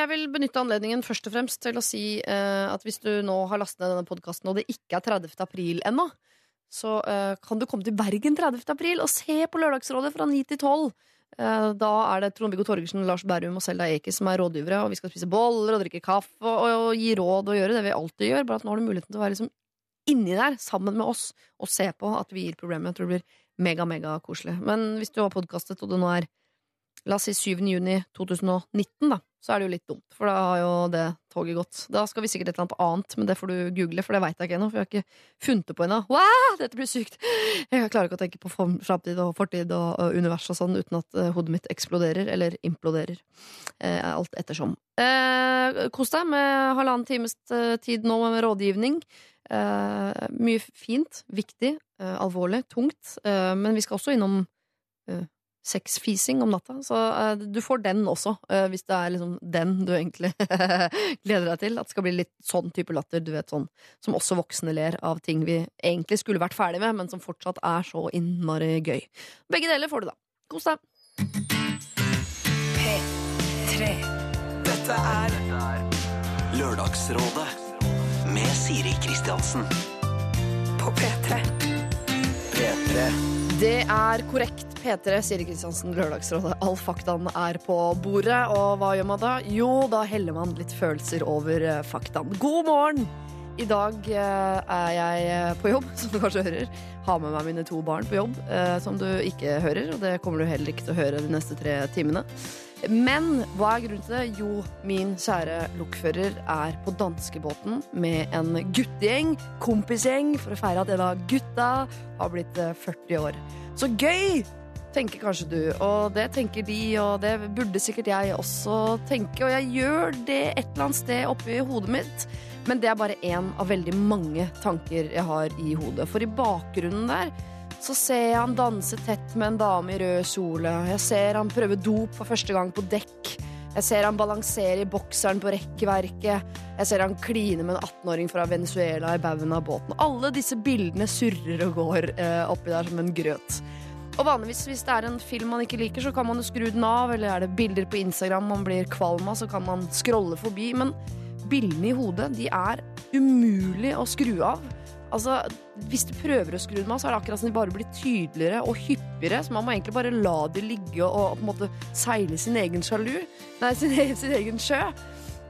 jeg vil benytte anledningen først og fremst til å si uh, at hvis du nå har lastet ned denne podkasten, og det ikke er 30. april ennå, så uh, kan du komme til Bergen 30. april og se på Lørdagsrådet fra 9 til 12. Eh, da er det Trond-Viggo Torgersen, Lars Berrum og Selda Eki som er rådgivere, og vi skal spise boller og drikke kaffe og, og, og gi råd og gjøre det vi alltid gjør, bare at nå har du muligheten til å være liksom inni der sammen med oss og se på at vi gir problemet. Jeg tror det blir mega, mega koselig. Men hvis du har podkastet, og det nå er La oss si 7. juni 2019, da. Så er det jo litt dumt, for da har jo det toget gått. Da skal vi sikkert et eller annet annet, men det får du google, for det veit jeg ikke ennå. For jeg har ikke funnet det på ennå. Wow, dette blir sykt! Jeg klarer ikke å tenke på framtid og fortid og, univers og sånn uten at uh, hodet mitt eksploderer eller imploderer. Eh, alt ettersom. Eh, kos deg med halvannen times tid nå med rådgivning. mye fint, viktig, alvorlig, tungt. men vi skal også innom sexfising om natta. Så uh, du får den også, uh, hvis det er liksom den du egentlig gleder deg til. At det skal bli litt sånn type latter, du vet sånn som også voksne ler av ting vi egentlig skulle vært ferdig med, men som fortsatt er så innmari gøy. Begge deler får du, da. Kos deg. P3. Dette er Lørdagsrådet med Siri Kristiansen. på P3. P3. Det er korrekt. P3, Siri Kristiansen, Lørdagsrådet. All faktaen er på bordet. Og hva gjør man da? Jo, da heller man litt følelser over eh, faktaen. God morgen! I dag eh, er jeg eh, på jobb, som du kanskje hører. Har med meg mine to barn på jobb, som du ikke hører. Og det kommer du heller ikke til å høre de neste tre timene. Men hva er grunnen til det? Jo, min kjære lokfører er på danskebåten med en guttegjeng, kompisgjeng, for å feire at en av gutta har blitt eh, 40 år. Så gøy! Tenker kanskje du, og det tenker de, og det burde sikkert jeg også tenke. Og jeg gjør det et eller annet sted oppi hodet mitt. Men det er bare én av veldig mange tanker jeg har i hodet. For i bakgrunnen der så ser jeg han danse tett med en dame i rød kjole. Jeg ser han prøve dop for første gang på dekk. Jeg ser han balansere i bokseren på rekkverket. Jeg ser han kline med en 18-åring fra Venezuela i baugen av båten. Alle disse bildene surrer og går eh, oppi der som en grøt. Og vanligvis hvis det er en film man ikke liker, så kan man jo skru den av. Eller er det bilder på Instagram man blir kvalm av, så kan man scrolle forbi. Men bildene i hodet de er umulig å skru av. Altså, Hvis du prøver å skru dem av, så er det akkurat som de bare blir tydeligere og hyppigere. Så man må egentlig bare la de ligge og, og på en måte seile sin egen sjalu. Nei, sin, sin egen sjø.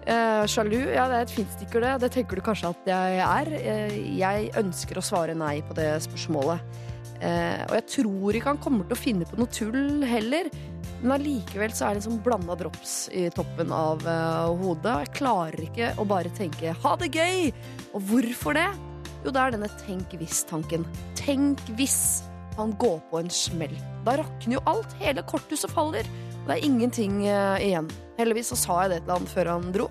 Eh, sjalu, ja det er et fint stikkord det. Det tenker du kanskje at jeg er. Eh, jeg ønsker å svare nei på det spørsmålet. Eh, og jeg tror ikke han kommer til å finne på noe tull heller. Men allikevel så er det en sånn blanda drops i toppen av hodet. Og jeg klarer ikke å bare tenke 'ha det gøy'. Og hvorfor det? Jo, det er denne tenk hvis-tanken. Tenk hvis han går på en smell. Da rakner jo alt. Hele korthuset faller. Og det er ingenting eh, igjen. Heldigvis så sa jeg det til han før han dro.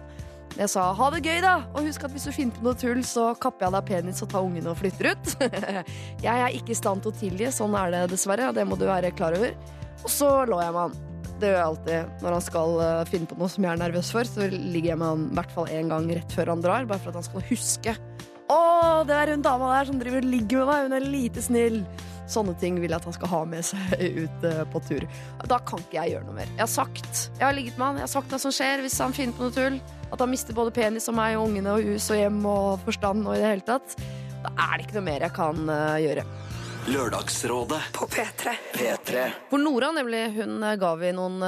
Jeg sa ha det gøy, da! Og husk at hvis du finner på noe tull, så kapper jeg deg penis og tar ungene og flytter ut. jeg er ikke i stand til å tilgi, sånn er det dessverre, og det må du være klar over. Og så lå jeg med han. Det gjør jeg alltid når han skal eh, finne på noe som jeg er nervøs for. Så ligger jeg med han i hvert fall én gang rett før han drar, bare for at han skal huske. Å, det er hun dama der som driver og ligger med meg, hun er lite snill. Sånne ting vil jeg at han skal ha med seg ut eh, på tur. Da kan ikke jeg gjøre noe mer. Jeg har sagt Jeg har ligget med han, jeg har sagt hva som skjer hvis han finner på noe tull. At han mister både penis og meg og ungene og hus og hjem og forstand og i det hele tatt. Da er det ikke noe mer jeg kan eh, gjøre. Lørdagsrådet. På P3. P3. For Nora nemlig, hun eh, ga vi noen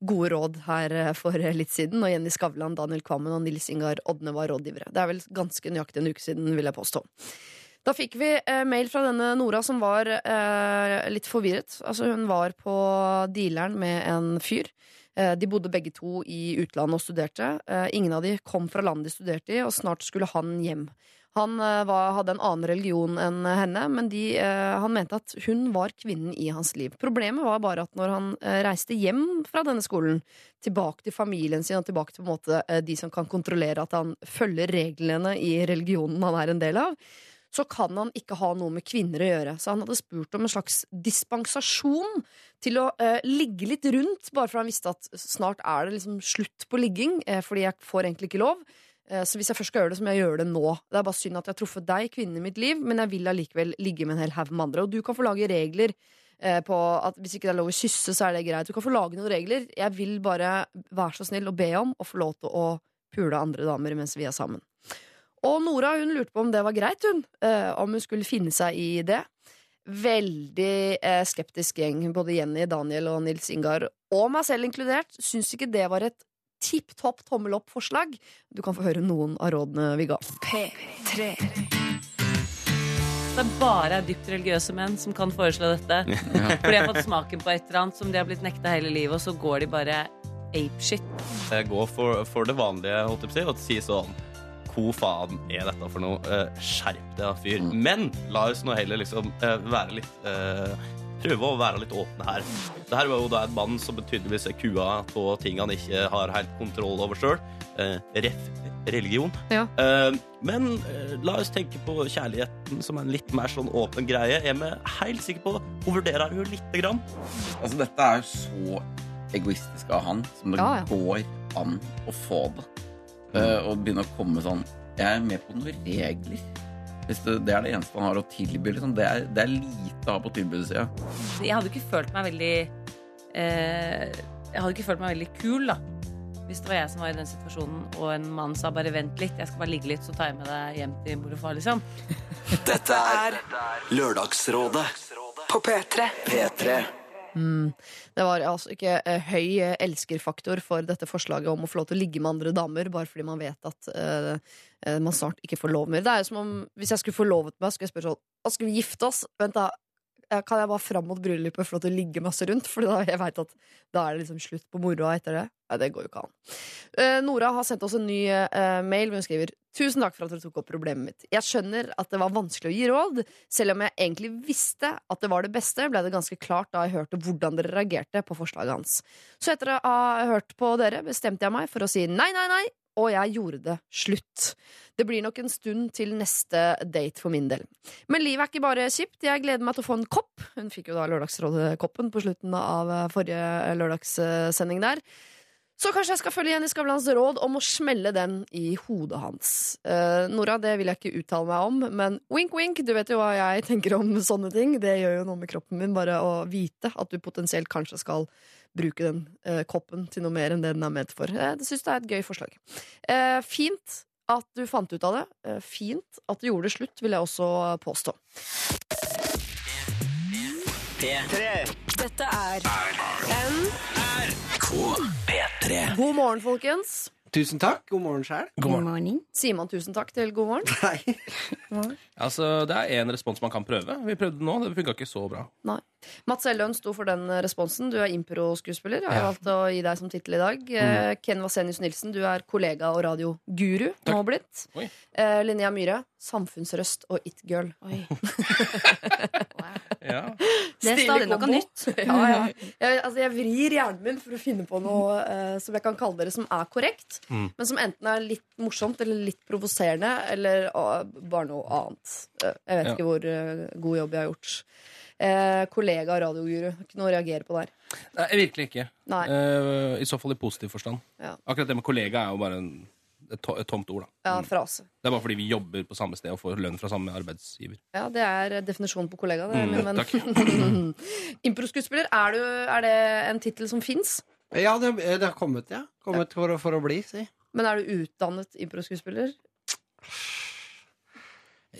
gode råd her eh, for eh, litt siden. Og Jenny Skavlan, Daniel Kvammen og Nils Ingar Odne var rådgivere. Det er vel ganske nøyaktig en uke siden, vil jeg påstå. Da fikk vi eh, mail fra denne Nora som var eh, litt forvirret. Altså Hun var på dealeren med en fyr. Eh, de bodde begge to i utlandet og studerte. Eh, ingen av de kom fra landet de studerte i, og snart skulle han hjem. Han eh, var, hadde en annen religion enn henne, men de, eh, han mente at hun var kvinnen i hans liv. Problemet var bare at når han eh, reiste hjem fra denne skolen, tilbake til familien sin og tilbake til måte, de som kan kontrollere at han følger reglene i religionen han er en del av, så kan han ikke ha noe med kvinner å gjøre. Så han hadde spurt om en slags dispensasjon til å eh, ligge litt rundt, bare for han visste at snart er det liksom slutt på ligging, eh, fordi jeg får egentlig ikke lov. Eh, så hvis jeg først skal gjøre det, så må jeg gjøre det nå. Det er bare synd at jeg har truffet deg, kvinnen i mitt liv, men jeg vil allikevel ligge med en hel haug med andre. Og du kan få lage regler eh, på at hvis ikke det er lov å kysse, så er det greit. Du kan få lage noen regler. Jeg vil bare være så snill og be om å få lov til å pule andre damer mens vi er sammen. Og Nora hun lurte på om det var greit, hun. eh, Om hun skulle finne seg i det. Veldig skeptisk gjeng. Både Jenny, Daniel og Nils Ingar, og meg selv inkludert, syns ikke det var et tipp topp tommel opp-forslag. Du kan få høre noen av rådene vi ga. P3. Det er bare dypt religiøse menn som kan foreslå dette. For de har fått smaken på et eller annet som de har blitt nekta hele livet, og så går de bare apeshit. Jeg går for, for det vanlige, holdt jeg på å si, og si sånn Hvor faen er dette for noe? Eh, skjerp deg, fyr. Men la oss nå heller liksom eh, være litt eh, Prøve å være litt åpne her. Det her var jo da en mann som tydeligvis er kua på ting han ikke har helt kontroll over sjøl. ref. religion. Ja. Eh, men eh, la oss tenke på kjærligheten som en litt mer sånn åpen greie. Er vi helt sikre på Hun vurderer jo lite grann. Altså, dette er jo så egoistisk av han som det Ja, ja. går an å få det. Eh, og begynne å komme sånn Jeg er med på noen regler. Hvis det, det er det eneste han har å tilby. Liksom. Det, er, det er lite å ha på tilbudssida. Jeg hadde ikke følt meg veldig eh, Jeg hadde ikke følt meg veldig kul, da. Hvis det var jeg som var i den situasjonen, og en mann sa bare 'vent litt, jeg skal bare ligge litt, så tar jeg med deg hjem til mor og far', liksom. Dette er Lørdagsrådet På P3. P3. Det var altså ikke eh, høy eh, elskerfaktor for dette forslaget om å få lov til å ligge med andre damer bare fordi man vet at eh, man snart ikke får lov mer. Det er jo som om hvis jeg skulle forlovet meg, skulle jeg spørre sånn «Å, Skal vi gifte oss? Vent, da. Eh, Kan jeg bare fram mot bryllupet få lov til å ligge masse rundt? For da jeg vet at da er det liksom slutt på moroa etter det. Nei, det går jo ikke an. Eh, Nora har sendt oss en ny uh, mail hun skriver Tusen takk for at dere tok opp problemet mitt. Jeg skjønner at det var vanskelig å gi råd. Selv om jeg egentlig visste at det var det beste, ble det ganske klart da jeg hørte hvordan dere reagerte på forslaget hans. Så etter å ha hørt på dere, bestemte jeg meg for å si nei, nei, nei, og jeg gjorde det slutt. Det blir nok en stund til neste date for min del. Men livet er ikke bare kjipt. Jeg gleder meg til å få en kopp. Hun fikk jo da Lørdagsrådet-koppen på slutten av eh, forrige lørdagssending der. Så kanskje jeg skal følge Jenny Skavlans råd om å smelle den i hodet hans. Eh, Nora, det vil jeg ikke uttale meg om, men wink, wink, du vet jo hva jeg tenker om sånne ting. Det gjør jo noe med kroppen min, bare å vite at du potensielt kanskje skal bruke den eh, koppen til noe mer enn det den er ment for. Det syns jeg er et gøy forslag. Eh, fint at du fant ut av det. Eh, fint at du gjorde det slutt, vil jeg også påstå. Dette er NRK P3. God morgen, folkens. Tusen takk. God morgen sjæl. Sier man tusen takk til god morgen? Nei. Altså, Det er én respons man kan prøve. Vi prøvde det nå. Det funka ikke så bra. Nei. Mats Elløen sto for den responsen. Du er impro-skuespiller. Jeg har Ja. valgt å gi deg som tittel i dag. Mm. Ken Vasenius Nilsen, du er kollega og radioguru nå blitt. Oi. Eh, Linnea Myhre, samfunnsrøst og it-girl. Ja. Det er stadig noe nytt. Ja, ja. Jeg, altså, jeg vrir hjernen min for å finne på noe uh, som jeg kan kalle dere som er korrekt, Mm. men som enten er litt morsomt eller litt provoserende, eller uh, bare noe annet. Uh, jeg vet Ja. ikke hvor eh, god jobb jeg har gjort. Eh, kollega og radioguru. Ikke noe å reagere på der. Nei, virkelig ikke. Nei. Eh, I så fall i positiv forstand. Ja. Akkurat det med kollega er jo bare en, et, to, et tomt ord. da Ja, frase. Det er bare fordi vi jobber på samme sted og får lønn fra samme arbeidsgiver. Ja, det er definisjonen på kollega. Det, Mm, min venn. takk. Improskuespiller, er, du- er det en tittel som fins? Ja, det, det har kommet, ja. Kommet for, for å bli, si. Men er du utdannet improskuespiller?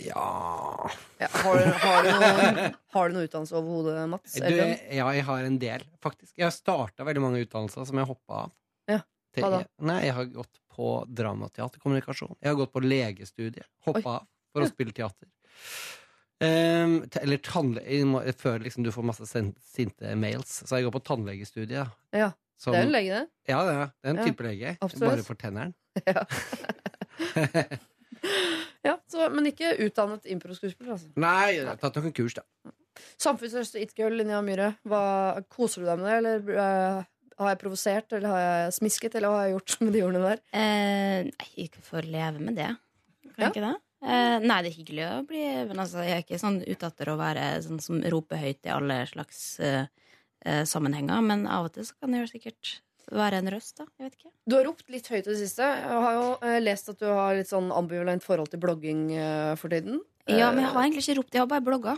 Ja Ja, har, du- har, du noe- har du noe utdannelse overhodet, Mats? du, Ja, jeg har en del, faktisk. Jeg har starta veldig mange utdannelser som jeg hoppa av. Ja, hva da? Nei, jeg har gått på dramateaterkommunikasjon. Jeg har gått på legestudiet. Hoppa av for å spille teater. Um, eller tannlege Før liksom du får masse sinte mails. Så jeg går på tannlegestudiet. Ja, Som, Det er en lege, det. Ja, det er, det er en Ja, type lege. absolutt. Bare for tenneren. Ja, så, Men ikke utdannet improskuespiller, altså. Nei, jeg har tatt noen kurs, da. Samfunnsrøst og it-girl, Linnea Myhre. Hva, koser du deg med det, eller eh, har jeg provosert, eller har jeg smisket, eller hva har jeg gjort med de ordene der? Eh, nei, ikke for å leve med det. Kan Ja. ikke det? Eh, nei, det er hyggelig å bli Men altså, jeg er ikke sånn ute etter å være sånn som roper høyt i alle slags eh, eh, sammenhenger. Men av og til så kan det jo sikkert være en røst, da. Jeg vet ikke. Du har ropt litt høyt i det siste. Jeg har jo eh, lest at du har litt sånn ambivalent forhold til blogging eh, for tiden. Ja, men jeg har egentlig ikke ropt, jeg har bare blogga.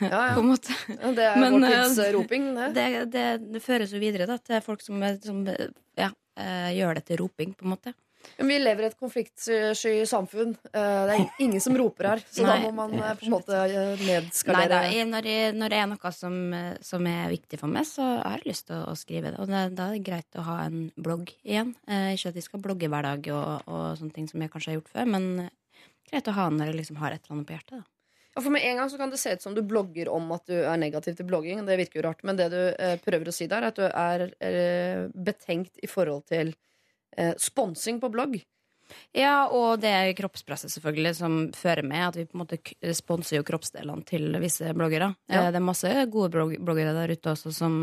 Ja, ja. på en måte. Ja, Det er Men, vår eh, tids eh, roping, det. Det, det, det føres jo videre da, til folk som, som ja, eh, gjør det til roping, på en måte. Men vi lever i et konfliktsky samfunn. Det er ingen som roper her, så da må man på en måte nedskalere Nei da, når, jeg, når det er noe som, som er viktig for meg, så har jeg lyst til å, skrive det. Og det, da er det greit å ha en blogg igjen. Ikke at jeg skal blogge hver dag og, og sånne ting som jeg kanskje har gjort før, men greit å ha den når jeg liksom har et eller annet på hjertet. Da. Ja, for Med en gang så kan det se ut som du blogger om at du er negativ til blogging. Det virker jo rart, Men det du eh, prøver å si der, er at du er eh, betenkt i forhold til eh, sponsing på blogg. Ja, og det er kroppspresset selvfølgelig som fører med at vi på en måte k- sponser jo kroppsdelene til visse bloggere. Ja. Eh, Det er masse gode blogg bloggere der ute også som,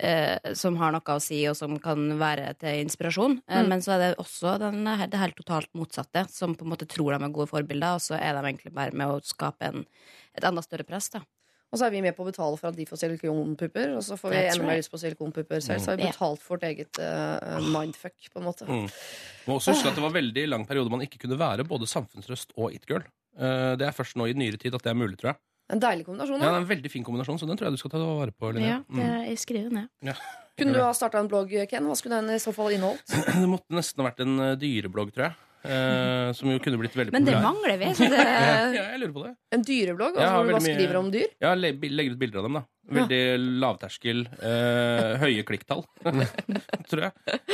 eh, som har noe å si, og som kan være til inspirasjon. Eh, Mm. Men så er det også den, det helt totalt motsatte, som på en måte tror de er gode forbilder, og så er de egentlig bare med å skape en, et enda større press. da Og så er vi med på å betale for at de får silikonpupper, og så får vi enda mer lyst på silikonpupper selv. Så har vi betalt for vårt eget uh, mindfuck, på en måte. Mm. Må også huske at det var veldig lang periode man ikke kunne være både samfunnsrøst og it-girl. Uh, Det er først nå i nyere tid at det er mulig, tror jeg. En deilig kombinasjon. Ja, det er en veldig fin kombinasjon, så den tror jeg du skal ta vare på. Linnea. Ja, det, Mm. jeg skriver ned. Ja. Kunne du ha starta en blogg, Ken? Hva skulle den i så fall inneholdt? Det måtte nesten ha vært en eh, dyreblogg, tror jeg. Eh, som jo kunne blitt veldig Men det populær. mangler vi. Så det, Ja, jeg lurer på det. En dyreblogg? Altså, hvor du bare veldig mye- om dyr? Ja, legger ut bilder av dem, da. Veldig lavterskel. eh, høye klikktall, tror jeg.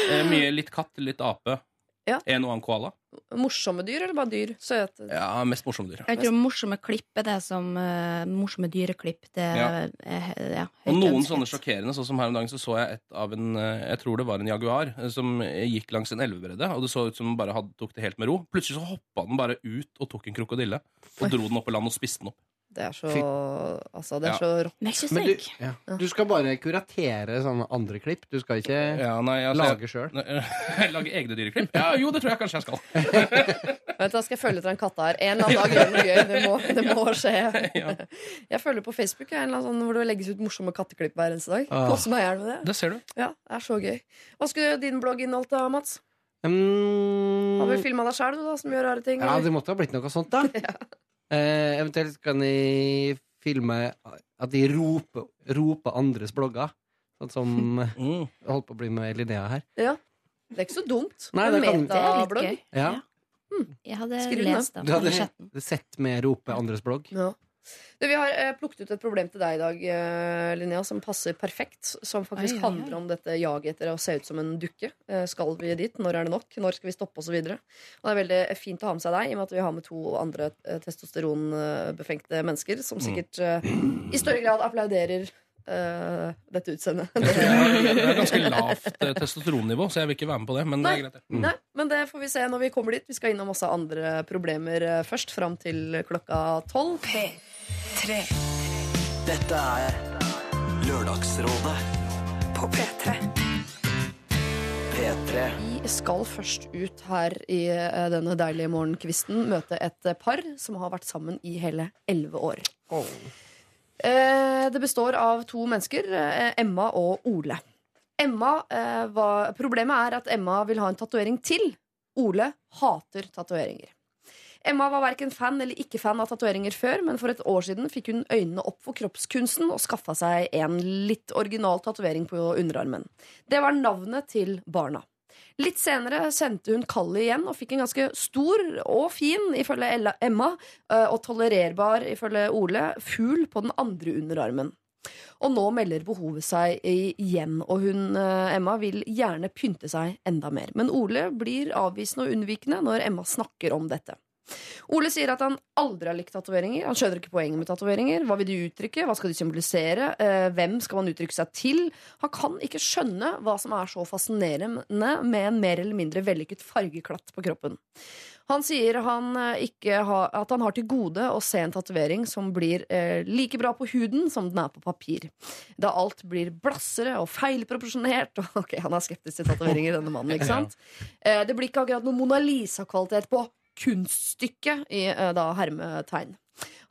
Eh, mye litt katt, litt ape. Ja. En og annen koala. Morsomme dyr, eller bare dyr? Søte? Ja, mest morsomme dyr. jeg tror morsomme klipp er det som uh, Morsomme dyreklipp. Det Ja. er ja, Og noen ønsket. sånne sjokkerende, sånn som her om dagen så så jeg et av en eh, Jeg tror det var en jaguar eh, som gikk langs en elvebredde, og det så ut som den bare hadde, tok det helt med ro. Plutselig så hoppa den bare ut og tok en krokodille. Og dro den opp på land og spiste den opp. Det er så Fy. Altså, det er Ja. så rått. Men Mexico du, ja. du skal bare kuratere sånne andre klipp. Du skal ikke Ja, nei, altså, lage sjøl. jeg, Lage egne dyreklipp? Ja, jo, det tror jeg kanskje jeg skal. Vent, da skal jeg følge etter en katt her. En eller annen dag gjør noe gøy. Det må, det må skje. Ja. Jeg følger på Facebook jeg, en eller annen sånn, hvor det legges ut morsomme katteklipp hver eneste dag. Ah. Koser meg med det. Det ser du. Ja, det er så gøy. Hva skulle din blogg inneholdt da, Mats? Mm, Har vi filma deg sjøl, du, da, som gjør rare ting? ja, eller? det måtte ha blitt noe sånt, da. Eh, eventuelt kan de filme at de roper, roper andres blogger. Sånn som Mm. holdt på å bli med Linnea her. Ja. Det er ikke så dumt. Nei, det kan- Det er litt metablogg. gøy. Ja. Jeg hadde Skriv lest den. Du hadde sett med rope andres blogg. Ja. Du, vi har eh, plukket ut et problem til deg i dag, eh, Linnea, som passer perfekt. Som faktisk Oi, oi, oi. handler om dette jaget etter å se ut som en dukke. Eh, skal vi dit? Når er det nok? Når skal vi stoppe? Og så videre. Og det er veldig fint å ha med seg deg, i og med at vi har med to andre eh, testosteronbefengte mennesker som sikkert eh, i større grad applauderer eh, dette utseendet. Det er, det er ganske lavt eh, testosteronnivå, så jeg vil ikke være med på det. Men det er greit. det. Nei, men det får vi se når vi kommer dit. Vi skal innom masse andre problemer eh, først, fram til klokka tolv. P3 Dette er Lørdagsrådet på P3. P3. Vi skal først ut her i eh, denne deilige morgenkvisten møte et par som har vært sammen i hele elleve år. Oh. Det består av to mennesker, eh, Emma og Ole. Emma, eh, var, problemet er at Emma vil ha en tatovering til. Ole hater tatoveringer. Emma var verken fan eller ikke fan av tatoveringer før, men for et år siden fikk hun øynene opp for kroppskunsten og skaffa seg en litt original tatovering på underarmen. Det var navnet til barna. Litt senere sendte hun kallet igjen og fikk en ganske stor og fin, ifølge Emma, eh, og tolererbar, ifølge Ole, fugl på den andre underarmen. Og nå melder behovet seg igjen, og hun, eh, Emma, vil gjerne pynte seg enda mer. Men Ole blir avvisende og unnvikende når Emma snakker om dette. Ole sier at han aldri har likt tatoveringer. Han skjønner ikke poenget med tatoveringer. Hva vil de uttrykke? Hva skal de symbolisere? Eh, hvem skal man uttrykke seg til? Han kan ikke skjønne hva som er så fascinerende med en mer eller mindre vellykket fargeklatt på kroppen. Han sier han eh, ikke har, at han har til gode å se en tatovering som blir eh, like bra på huden som den er på papir. Da alt blir blassere og feilproporsjonert. Ok, Han er skeptisk til tatoveringer, denne mannen. ikke sant? Eh, det blir ikke akkurat noe Mona Lisa-kvalitet på kunststykket i eh, da hermetegn.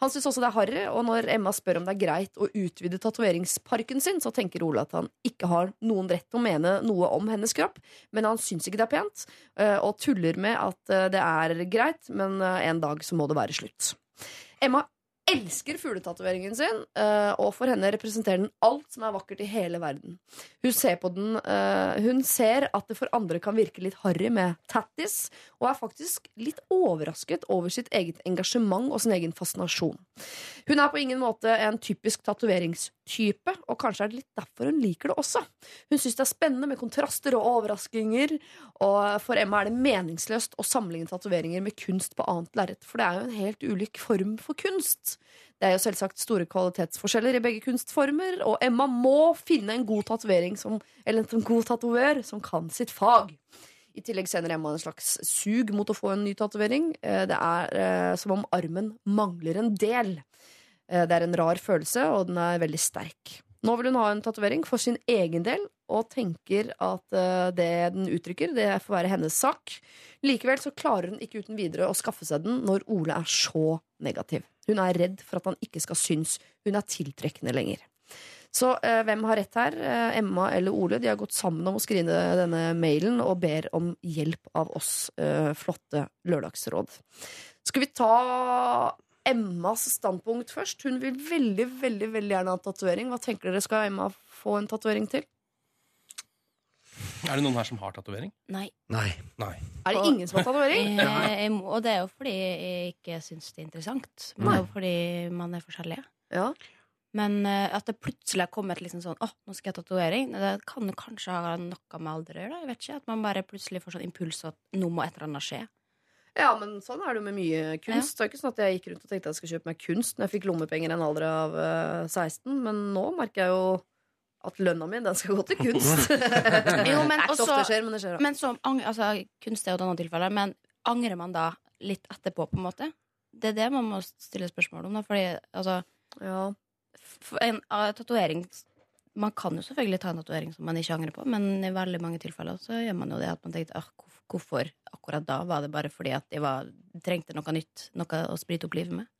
Han syns også det er harry, og når Emma spør om det er greit å utvide tatoveringsparken sin, så tenker Ole at han ikke har noen rett til å mene noe om hennes kropp, men han syns ikke det er pent, eh, og tuller med at eh, det er greit, men en dag så må det være slutt. Emma elsker fugletatoveringen sin, eh, og for henne representerer den alt som er vakkert i hele verden. Hun ser, den, eh, hun ser at det for andre kan virke litt harry med tattis, og er faktisk litt overrasket over sitt eget engasjement og sin egen fascinasjon. Hun er på ingen måte en typisk tatoveringstype, og kanskje er det litt derfor hun liker det også. Hun syns det er spennende med kontraster og overraskinger, og for Emma er det meningsløst å sammenligne tatoveringer med kunst på annet lerret, for det er jo en helt ulik form for kunst. Det er jo selvsagt store kvalitetsforskjeller i begge kunstformer, og Emma må finne en god tatovering som, eller en god tatovør som kan sitt fag. I tillegg sender Emma en slags sug mot å få en ny tatovering. Eh, Det er eh, som om armen mangler en del. Eh, Det er en rar følelse, og den er veldig sterk. Nå vil hun ha en tatovering for sin egen del, og tenker at eh, det den uttrykker, det får være hennes sak. Likevel så klarer hun ikke uten videre å skaffe seg den når Ole er så negativ. Hun er redd for at han ikke skal synes hun er tiltrekkende lenger. Så eh, hvem har rett her? Eh, Emma eller Ole? De har gått sammen om å skrive denne mailen og ber om hjelp av oss eh, flotte lørdagsråd. Skal vi ta Emmas standpunkt først? Hun vil veldig veldig, veldig gjerne ha tatovering. Hva tenker dere? Skal Emma få en tatovering til? Er det noen her som har tatovering? Nei. Nei. Nei. Er det ingen som har tatovering? Og det er jo fordi jeg ikke syns det er interessant. Men det er jo fordi man er forskjellige. Ja. Men eh, at det plutselig har kommet liksom sånn Å, nå skal jeg ha tatovering. Det kan kanskje ha noe med alder å gjøre. Jeg vet ikke, At man bare plutselig får sånn impuls at nå må et eller annet skje. Ja, men sånn er det jo med mye kunst. Det er ikke sånn at jeg gikk rundt og tenkte at jeg skulle kjøpe meg kunst når jeg fikk lommepenger i en alder av eh, 16, men nå merker jeg jo at lønna mi, den skal gå til kunst. Jo, men det er ikke så også- skjer, men det skjer. Men så, altså, kunst er jo et annet tilfelle, men angrer man da litt etterpå, på en måte? Det er det man må stille spørsmål om, da, fordi altså Ja. En uh, tatovering Man kan jo selvfølgelig ta en tatovering som man ikke angrer på, men i veldig mange tilfeller så gjør man jo det at man tenker hvorf- hvorfor akkurat da? Var det bare fordi at de var, trengte noe nytt? Noe å sprite opp livet med?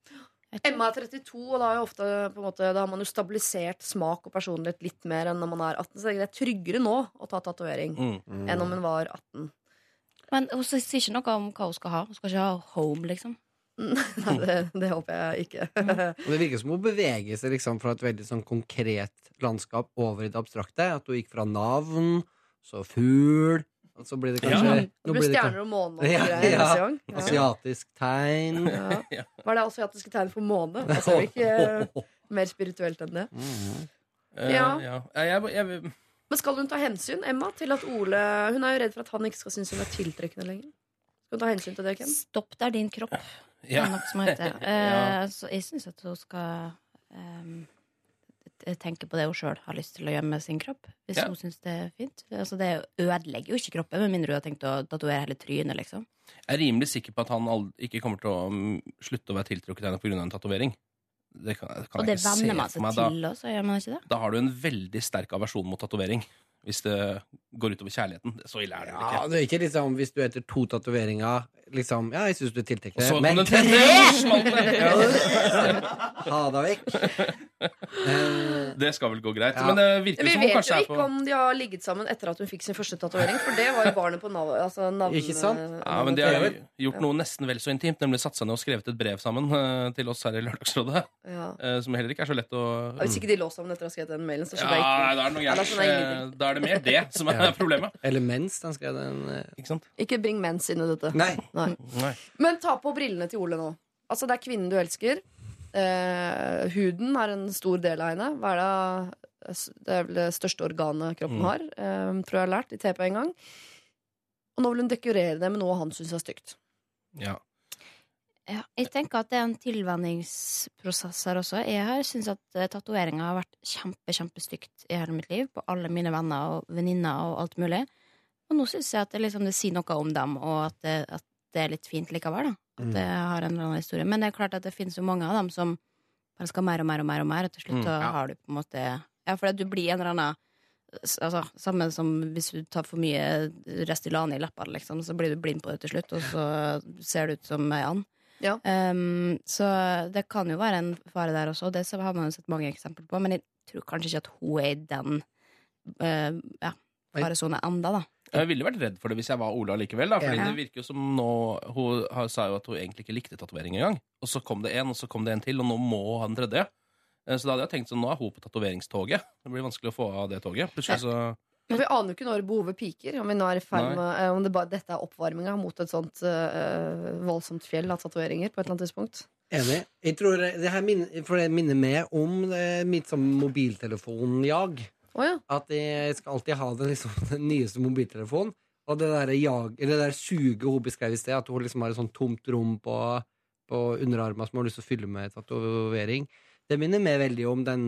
Emma er 32, og da, er ofte, på en måte, da har man jo stabilisert smak og personlighet litt mer enn når man er 18. Så det er tryggere nå å ta tatovering Mm. enn om hun var 18. Men hun sier ikke noe om hva hun skal ha. Hun skal ikke ha home, liksom. Nei, det, det håper jeg ikke. Og det virker som hun beveger seg liksom fra et veldig sånn konkret landskap over i det abstrakte. At hun gikk fra navn, så fugl, og så blir det Ja. kanskje Det nå blir stjerner og måne og Ja, greier ja. Ja. Asiatisk tegn. Ja. Var det asiatiske tegn for måne? Altså, er det ikke mer spirituelt enn det? Mhm. Uh, Ja. ja. Jeg, jeg, jeg, Men skal hun ta hensyn, Emma, til at Ole Hun er jo redd for at han ikke skal synes hun er tiltrekkende lenger. Skal hun ta hensyn til det, Ken? Stopp der, din kropp. Det ja. er nok som heter. Ja. Eh, Så jeg syns at hun skal ehm, t- tenke på det hun sjøl har lyst til å gjøre med sin kropp. Hvis Ja. hun syns det er fint. Altså, det ødelegger jo ikke kroppen, med mindre hun har tenkt å tatovere hele trynet, liksom. Jeg er rimelig sikker på at han ikke kommer til å mm, slutte å være tiltrukket av henne pga. en tatovering. Det kan, det kan Og det venner man seg meg. Da, til også, gjør man ikke det? da har du en veldig sterk aversjon mot tatovering. Hvis det går utover kjærligheten. Så ille er det Ja, ikke. det er ikke liksom hvis du etter to tatoveringer liksom Ja, jeg syns du er tiltrekkende, så men tre! ha deg vekk. Eh, Det skal vel gå greit. Ja. Men det virker Vi som hun vet jo ikke om de har ligget sammen etter at hun fikk sin første tatovering, for det var jo barnet på nav altså navn... Ikke sant? ja, men De har jo gjort noe nesten vel så intimt, nemlig satt seg ned og skrevet et brev sammen eh, til oss her i Lørdagsrådet. Ja. eh, Som heller ikke er så lett å Ja, Hvis ikke de lå sammen etter å ha skrevet den mailen, så Ja, skjønner jeg ikke. da er det ingenting. Eh, Da er det mer det som er problemet. Eller mens den skrev den Ikke sant? Ikke bring mens inn i dette. Nei. Nei. Nei. Men ta på brillene til Ole nå. Altså, det er kvinnen du elsker. Eh, huden er en stor del av henne. Hva er det? det er vel det største organet kroppen Mm. har. Eh, tror jeg har lært i TP en gang. Og nå vil hun dekorere det med noe han syns er stygt. Ja. Ja, jeg tenker at det er en tilvenningsprosess her også. Jeg har syns at uh, tatoveringer har vært kjempe, kjempestygt i hele mitt liv. På alle mine venner og venninner og alt mulig. Og nå syns jeg at det, liksom, det sier noe om dem, og at det, at det er litt fint likevel. da At det har en eller annen historie. Men det er klart at det finnes jo mange av dem som bare skal mer og mer og mer, og mer og til slutt Mm, så ja. har du på en måte Ja, for du blir en eller annen Altså, Samme som hvis du tar for mye Restylane i leppene, liksom, så blir du blind på det til slutt, og så ser du ut som ei and. Ja. Um, så det kan jo være en fare der også, og det har man jo sett mange eksempler på. Men jeg tror kanskje ikke at hun er i den uh, ja, faresonen enda, da. Jeg ville vært redd for det hvis jeg var Ola likevel. Da, fordi Ja. det virker jo som nå Hun sa jo at hun egentlig ikke likte tatovering engang. Og så kom det en, og så kom det en til, og nå må hun ha den tredje. Eh, Så da hadde jeg tenkt sånn, nå er hun på tatoveringstoget. Det blir vanskelig å få av det toget. Plutselig så Men vi aner jo ikke når behovet piker. Om vi nå er i ferd med eh, Om det bare, dette er oppvarminga mot et sånt øh, voldsomt fjell av tatoveringer på et eller annet tidspunkt. Enig. Jeg tror det her minner, for det minner meg om det, mitt sånn mobiltelefonjag. Å ja. At jeg skal alltid ha den, liksom, den nyeste mobiltelefonen. Og det der, jag, det der suget hun beskrev i sted, at hun liksom har et sånt tomt rom på, på underarmen som hun har lyst til å fylle med tatovering, det minner meg veldig om den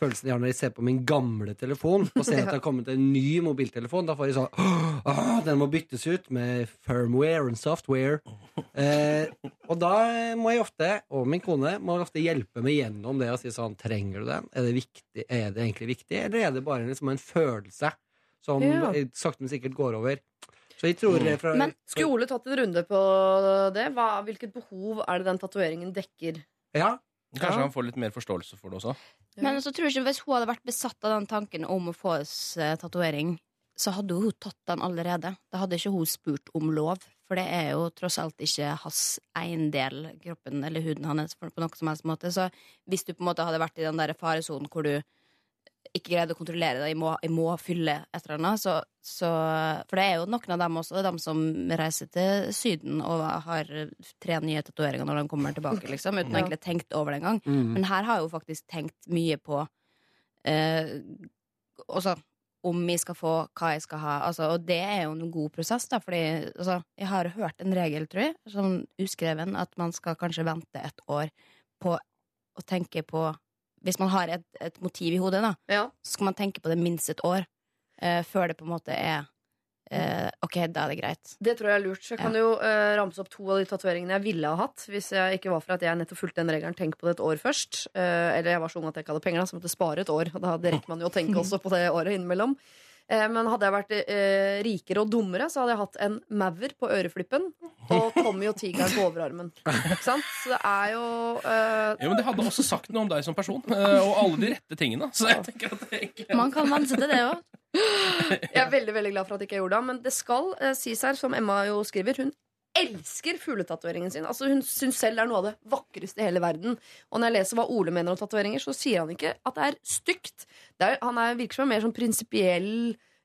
følelsen jeg har når jeg ser på min gamle telefon og ser at det har kommet en ny mobiltelefon. Da får jeg sånn Den må byttes ut med firmware and software. Eh, og da må jeg ofte, og min kone, må ofte hjelpe meg gjennom det og si sånn Trenger du den? Er det, viktig? Er det egentlig viktig, eller er det bare liksom en følelse som Ja. eh, sakte, men sikkert går over? Så jeg fra, Men skulle Ole tatt en runde på det? Hva, hvilket behov er det den tatoveringen dekker? Ja, Kanskje Ja. han får litt mer forståelse for det også. Men så tror jeg ikke Hvis hun hadde vært besatt av den tanken om å få oss eh, tatovering, så hadde hun tatt den allerede. Da hadde ikke hun spurt om lov. For det er jo tross alt ikke hans eiendel, kroppen eller huden hans, på noe som helst måte. Så hvis du på en måte hadde vært i den der faresonen hvor du ikke greide å kontrollere det, jeg må, jeg må fylle et eller annet, så, så For det er jo noen av dem også, Det er dem som reiser til Syden og har tre nye tatoveringer når de kommer tilbake, liksom, uten Ja. egentlig tenkt over det engang. mm. Men her har jeg jo faktisk tenkt mye på eh, også, om jeg skal få hva jeg skal ha. Altså, og det er jo en god prosess, da, fordi altså, jeg har hørt en regel, tror jeg, sånn uskreven, at man skal kanskje vente et år på å tenke på Hvis man har et, et motiv i hodet, da, Ja. så skal man tenke på det minst et år uh, før det på en måte er uh, OK, da er det greit. Det tror jeg er lurt. Så jeg kan Ja. jo uh, ramse opp to av de tatoveringene jeg ville ha hatt. Hvis jeg ikke var for at jeg nettopp fulgte den regelen. Tenk på det et år først. Eller jeg var så ung at jeg ikke hadde penger, da, så måtte jeg spare et år. Og da hadde rekker man jo å tenke også på det året innimellom. Eh, men hadde jeg vært eh, rikere og dummere, så hadde jeg hatt en Maver på øreflippen og Tommy og tigeren på overarmen. Ikke sant? Så det er jo eh, Jo, men Det hadde også sagt noe om deg som person, eh, og alle de rette tingene. Så jeg tenker at det egentlig Man kan venne til det òg. Jeg er veldig veldig glad for at jeg ikke gjorde det. Men det skal eh, sies her, som Emma jo skriver, hun elsker fugletatoveringen sin. Altså Hun syns selv det er noe av det vakreste i hele verden. Og når jeg leser hva Ole mener om tatoveringer, så sier han ikke at det er stygt. Det er, han er, virker som en mer sånn prinsipiell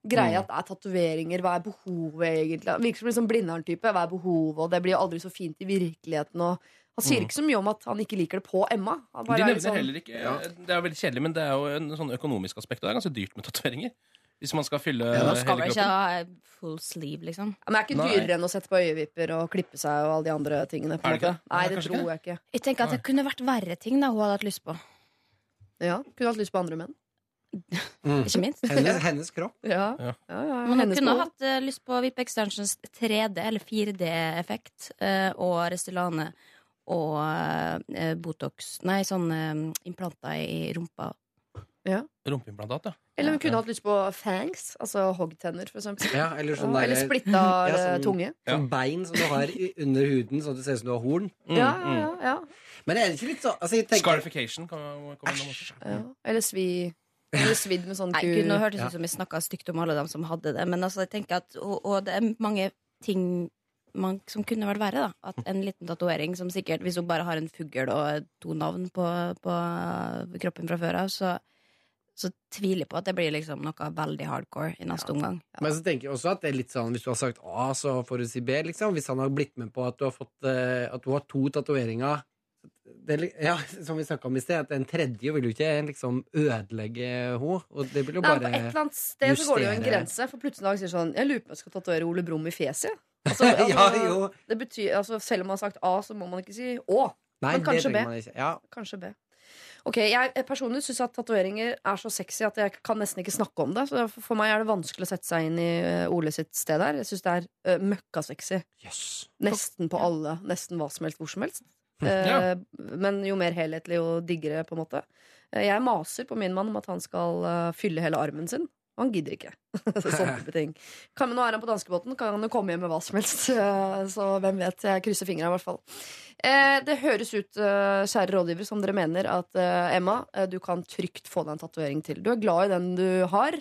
greie at det er tatoveringer. Hva er behovet, egentlig? Han virker som en sånn Blindern-type. Hva er behovet? Og det blir jo aldri så fint i virkeligheten. Og han sier ikke så mye om at han ikke liker det på Emma. Han De bare er nevner sånn- heller ikke Det er veldig kjedelig, men det er jo en sånn økonomisk aspekt. Og det er ganske dyrt med tatoveringer. Hvis man skal fylle Ja, da Man skal hele vel ikke ha full sleeve, liksom. Men det er ikke Nei. dyrere enn å sette på øyevipper og klippe seg og alle de andre tingene. På Er det ikke? Nei, det tror ikke. jeg ikke. Jeg tenker at det kunne vært verre ting da hun hadde hatt lyst på. Ja, Kunne hatt lyst på andre menn. Mm. Ikke minst. Hennes, hennes kropp. Ja, Ja. ja, ja, Man hennes kunne hatt uh, lyst på VIP Extensions 3D eller 4D-effekt uh, og Restylane og uh, Botox Nei, sånne eh, implanter i rumpa. Rumpeimplantat, ja. Eller hun kunne hatt lyst på fangs, altså hoggtenner, for eksempel. Ja, eller sånn der- eller splitta Ja, sånn- tunge. Sånn bein som du har under huden, sånn at det ser ut som du har horn. Mm, Ja, mm. ja, ja, Men er det ikke litt sånn altså, jeg tenker, Scarification kan komme innom også. ja. Eller svi Eller svidd med sånn Nei, ku... gud, nå hørtes det ut som vi snakka stygt om alle dem som hadde det. Men altså, jeg tenker at, og, og det er mange ting man, som kunne vært verre. da At En liten tatovering som sikkert, hvis hun bare har en fugl og to navn på, på kroppen fra før av, så, så tviler jeg på at det blir liksom noe veldig hardcore i neste omgang. Men så tenker jeg også at det er litt sånn Hvis du har sagt A, så får du si B, liksom. Hvis han har blitt med på at du har fått eh, At du har to tatoveringer det er ja, Som vi snakka om i sted, at en tredje vil jo ikke liksom ødelegge henne. Og det vil jo bare Nei, på et eller annet sted så går det jo en grense. For plutselig en dag sier sånn Jeg lurer på om jeg skal tatovere Ole Brumm i fjeset. Altså, Ja, altså, jo. det betyr, altså, selv om man har sagt A, så må man ikke si Å. Nei, Men kanskje B. man ikke. Ja. Kanskje B. Ok, Jeg personlig syns at tatoveringer er så sexy at jeg kan nesten ikke snakke om det. Så for- meg er det vanskelig å sette seg inn i eh, Ole sitt sted der. Jeg syns det er uh, møkkasexy. Yes. Nesten på alle. Nesten hva som helst, hvor som helst. Ja. Eh, Men jo mer helhetlig, jo diggere, på en måte. Eh, Jeg maser på min mann om at han skal eh, fylle hele armen sin. Han gidder ikke. Sånne type ting. Kan, men nå er han på danskebåten, kan han jo komme hjem med hva som helst. eh, Så hvem vet. Jeg krysser fingra, i hvert fall. Eh, det høres ut, eh, kjære rådgiver, som dere mener at eh, Emma, du kan trygt få deg en tatovering til. Du er glad i den du har.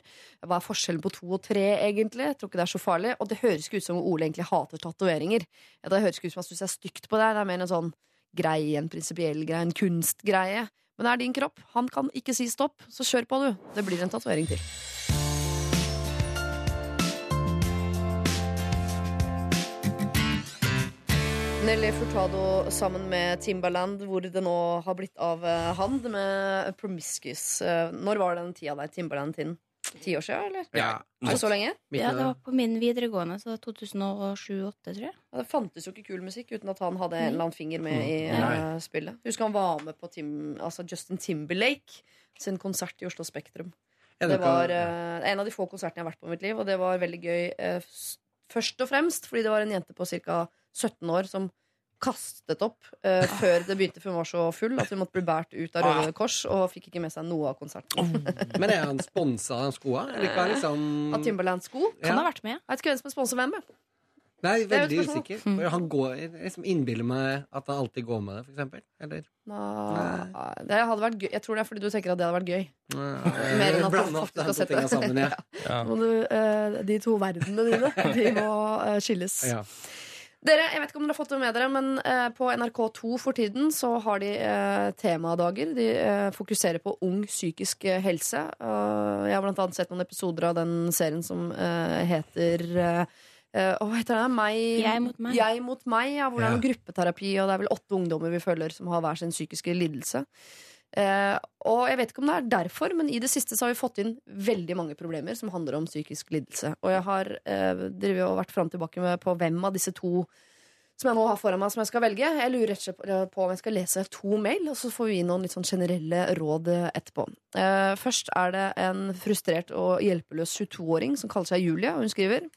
Hva er forskjellen på to og tre, egentlig? Jeg tror ikke det er så farlig. Og det høres ikke ut som Ole egentlig hater tatoveringer. Det høres ikke ut som han syns det er stygt på deg. Det er mer en sånn greie, en prinsipiell greie, en kunstgreie. Men det er din kropp. Han kan ikke si stopp, så kjør på, du. Det blir en tatovering til. Nelly Furtado sammen med Timbaland, hvor det nå har blitt av han, hand med Promiscuous. Eh, Når var den tida der Timbaland-tiden? Ti år siden, eller? Ja. Er så lenge? Ja, det var på min videregående, så 2007-2008, tror jeg. Ja, det fantes jo ikke kul musikk uten at han hadde en eller annen finger med i Nei. eh, spillet. Husker han var med på Tim, altså Justin Timberlake sin konsert i Oslo Spektrum. Ja, Det det kan- var eh, en av de få konsertene jeg har vært på i mitt liv, og det var veldig gøy. Uh, først og fremst fordi det var en jente på ca. 17 år som kastet opp uh, før det begynte, for hun var så full at hun måtte bli båret ut av Røde Kors og fikk ikke med seg noe av konserten. Men er han sponsa av skoa? Er liksom Av Timberland-sko. Kan Ja. ha vært med. Jeg vet ikke hvem som er sponset hvem. jeg. Nei, veldig usikker. For han går, liksom innbiller meg at han alltid går med det, for eksempel. Eller Nei, det hadde vært gøy. Jeg tror det er fordi du tenker at det hadde vært gøy. Mer Mer enn at du faktisk har sett det. sammen, ja. Ja. Du, uh, de to verdenene dine De må uh, skilles. ja. Dere, jeg vet ikke om dere har fått det med dere, men eh, på NRK2 for tiden så har de eh, temadager. De eh, fokuserer på ung psykisk eh, helse. Uh, jeg har blant annet sett noen episoder av den serien som eh, heter eh, Hva heter den? Meg, Jeg mot meg. Jeg mot meg, ja, hvor det er noe gruppeterapi, og det er vel åtte ungdommer vi følger som har hver sin psykiske lidelse. Eh, og jeg vet ikke om det er derfor, men i det siste så har vi fått inn veldig mange problemer som handler om psykisk lidelse. Og jeg har eh, og vært fram og tilbake med på hvem av disse to som jeg nå har foran meg, som jeg skal velge. Jeg lurer rett og slett på om jeg skal lese to mail, og så får vi noen litt sånn generelle råd eh, etterpå. Eh, først er det en frustrert og hjelpeløs 22-åring som kaller seg Julie, og hun skriver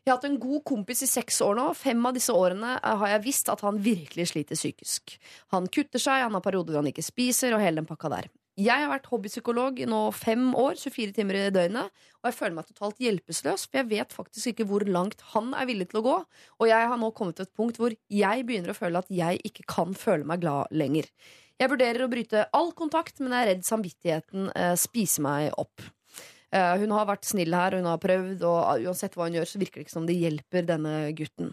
jeg har hatt en god kompis i seks år nå. Fem av disse årene eh, har jeg visst at han virkelig sliter psykisk. Han kutter seg, han har perioder han ikke spiser, og hele den pakka der. Jeg har vært hobbypsykolog i nå fem år, 24 timer i døgnet, og jeg føler meg totalt hjelpeløs, for jeg vet faktisk ikke hvor langt han er villig til å gå, og jeg har nå kommet til et punkt hvor jeg begynner å føle at jeg ikke kan føle meg glad lenger. Jeg vurderer å bryte all kontakt, men jeg er redd samvittigheten eh, spiser meg opp. Eh, hun har vært snill her, hun har prøvd, og uansett hva hun gjør, så virker det ikke som det hjelper denne gutten.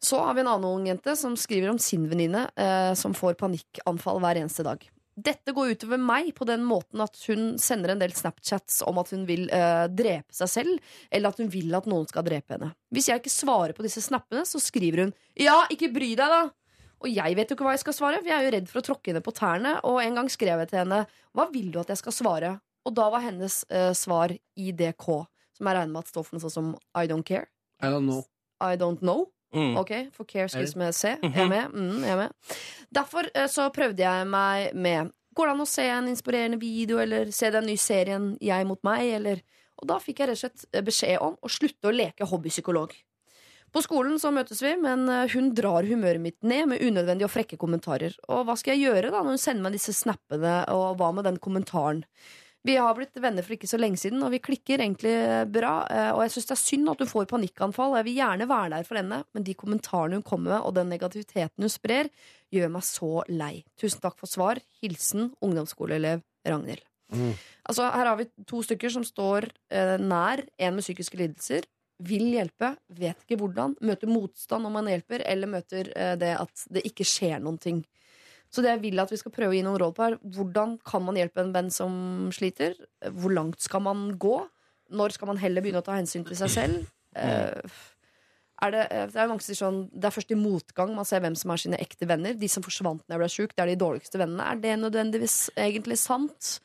Så har vi en annen ung jente som skriver om sin venninne eh, som får panikkanfall hver eneste dag. Dette går utover meg på den måten at hun sender en del Snapchats om at hun vil eh, drepe seg selv, eller at hun vil at noen skal drepe henne. Hvis jeg ikke svarer på disse snappene, så skriver hun 'ja, ikke bry deg', da. Og jeg vet jo ikke hva jeg skal svare, for jeg er jo redd for å tråkke henne på tærne. Og en gang skrev jeg til henne 'hva vil du at jeg skal svare'? Og da var hennes uh, svar IDK, som jeg regner med at står for noe sånt som I don't care. I don't know. I don't know. Mm. Ok, for care skrives med C. Jeg er med. Mm, jeg er med. Derfor uh, så prøvde jeg meg med Går det an å se en inspirerende video, eller se den nye serien Jeg mot meg, eller Og da fikk jeg rett og slett eh, beskjed om å slutte å leke hobbypsykolog. På skolen så møtes vi, men hun drar humøret mitt ned med unødvendige og frekke kommentarer. Og hva skal jeg gjøre da når hun sender meg disse snappene, og hva med den kommentaren? Vi har blitt venner for ikke så lenge siden, og vi klikker egentlig bra. eh, Og jeg syns det er synd at hun får panikkanfall. og Jeg vil gjerne være der for henne, men de kommentarene hun kommer med, og den negativiteten hun sprer, gjør meg så lei. Tusen takk for svar. Hilsen ungdomsskoleelev Ragnhild. Mm. Altså, her har vi to stykker som står eh, nær en med psykiske lidelser. Vil hjelpe, vet ikke hvordan. Møter motstand om man hjelper, eller møter eh, det at det ikke skjer noen ting. Så det jeg vil at vi skal prøve å gi noen råd på her Hvordan kan man hjelpe en venn som sliter? Hvor langt skal man gå? Når skal man heller begynne å ta hensyn til seg selv? Eh, er det, eh, det er sånn Det er først i motgang man ser hvem som er sine ekte venner. De som forsvant da jeg ble sjuk, det er de dårligste vennene. Er det nødvendigvis egentlig sant?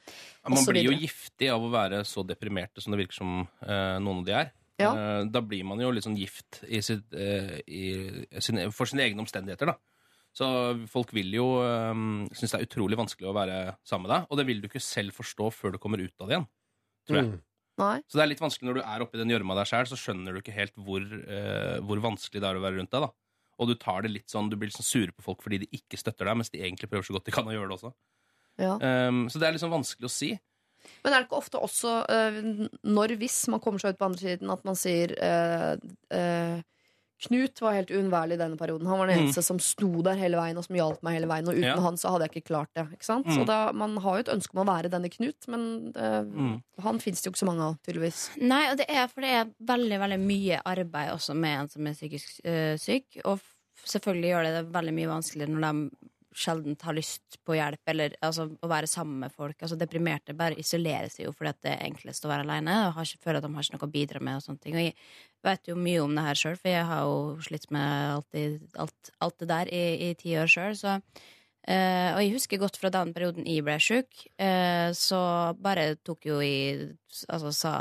Ja, Man blir jo giftig av å være så deprimerte som det virker som eh, noen av de er. Ja. Eh, da blir man jo litt sånn gift i sitt, eh, i sin, for sine egne omstendigheter, da. Så folk vil jo um, synes det er utrolig vanskelig å være sammen med deg, og det vil du ikke selv forstå før du kommer ut av det igjen. Tror jeg. Mm. Nei. Så det er litt vanskelig når du er oppi den gjørma der sjøl, så skjønner du ikke helt hvor, uh, hvor vanskelig det er å være rundt deg. da. Og du tar det litt sånn, du blir litt sånn sure på folk fordi de ikke støtter deg, mens de egentlig prøver så godt de kan å gjøre det også. Ja. Um, så det er sånn vanskelig å si. Men er det ikke ofte også uh, når hvis man kommer seg ut på andre siden, at man sier uh, eh, Knut var helt uunnværlig i denne perioden. Han var den Mm. eneste som sto der hele veien og som hjalp meg hele veien. Og uten Ja. han så hadde jeg ikke klart det. Ikke sant? Mm. Så da, Man har jo et ønske om å være denne Knut, men eh, Mm. han fins det jo ikke så mange av, tydeligvis. Nei, og det er, for det er veldig veldig mye arbeid også med en som er psykisk øh, syk. Og selvfølgelig gjør det det veldig mye vanskeligere når de sjelden har lyst på hjelp, eller altså, å være sammen med folk. Altså Deprimerte bare isolerer seg jo fordi det er enklest å være alene og har føler at de har ikke noe å bidra med. Og sånne ting Og jeg vet jo mye om det her sjøl, for jeg har jo slitt med alt, i, alt, alt det der i, ti år sjøl. Så Eh, og jeg husker godt fra den perioden jeg ble sjuk, uh, så bare tok jo jeg Altså sa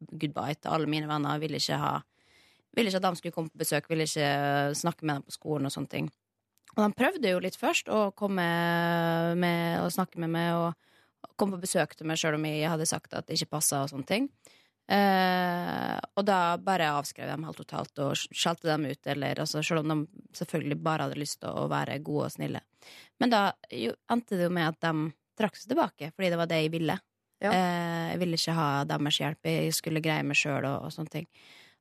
goodbye til alle mine venner. Ville ikke ha Ville ikke at de skulle komme på besøk, ville ikke snakke med dem på skolen og sånne ting. Og de prøvde jo litt først å komme med og snakke med meg og komme på besøk til meg sjøl om jeg hadde sagt at det ikke passa og sånne ting. Eh, og da bare avskrev jeg dem helt totalt og skjelte dem ut, eller altså, selv om de selvfølgelig bare hadde lyst til å være gode og snille. Men da jo, endte det jo med at de trakk seg tilbake, fordi det var det jeg ville. Ja. Eh, jeg ville ikke ha deres hjelp, jeg skulle greie meg sjøl og, og sånne ting.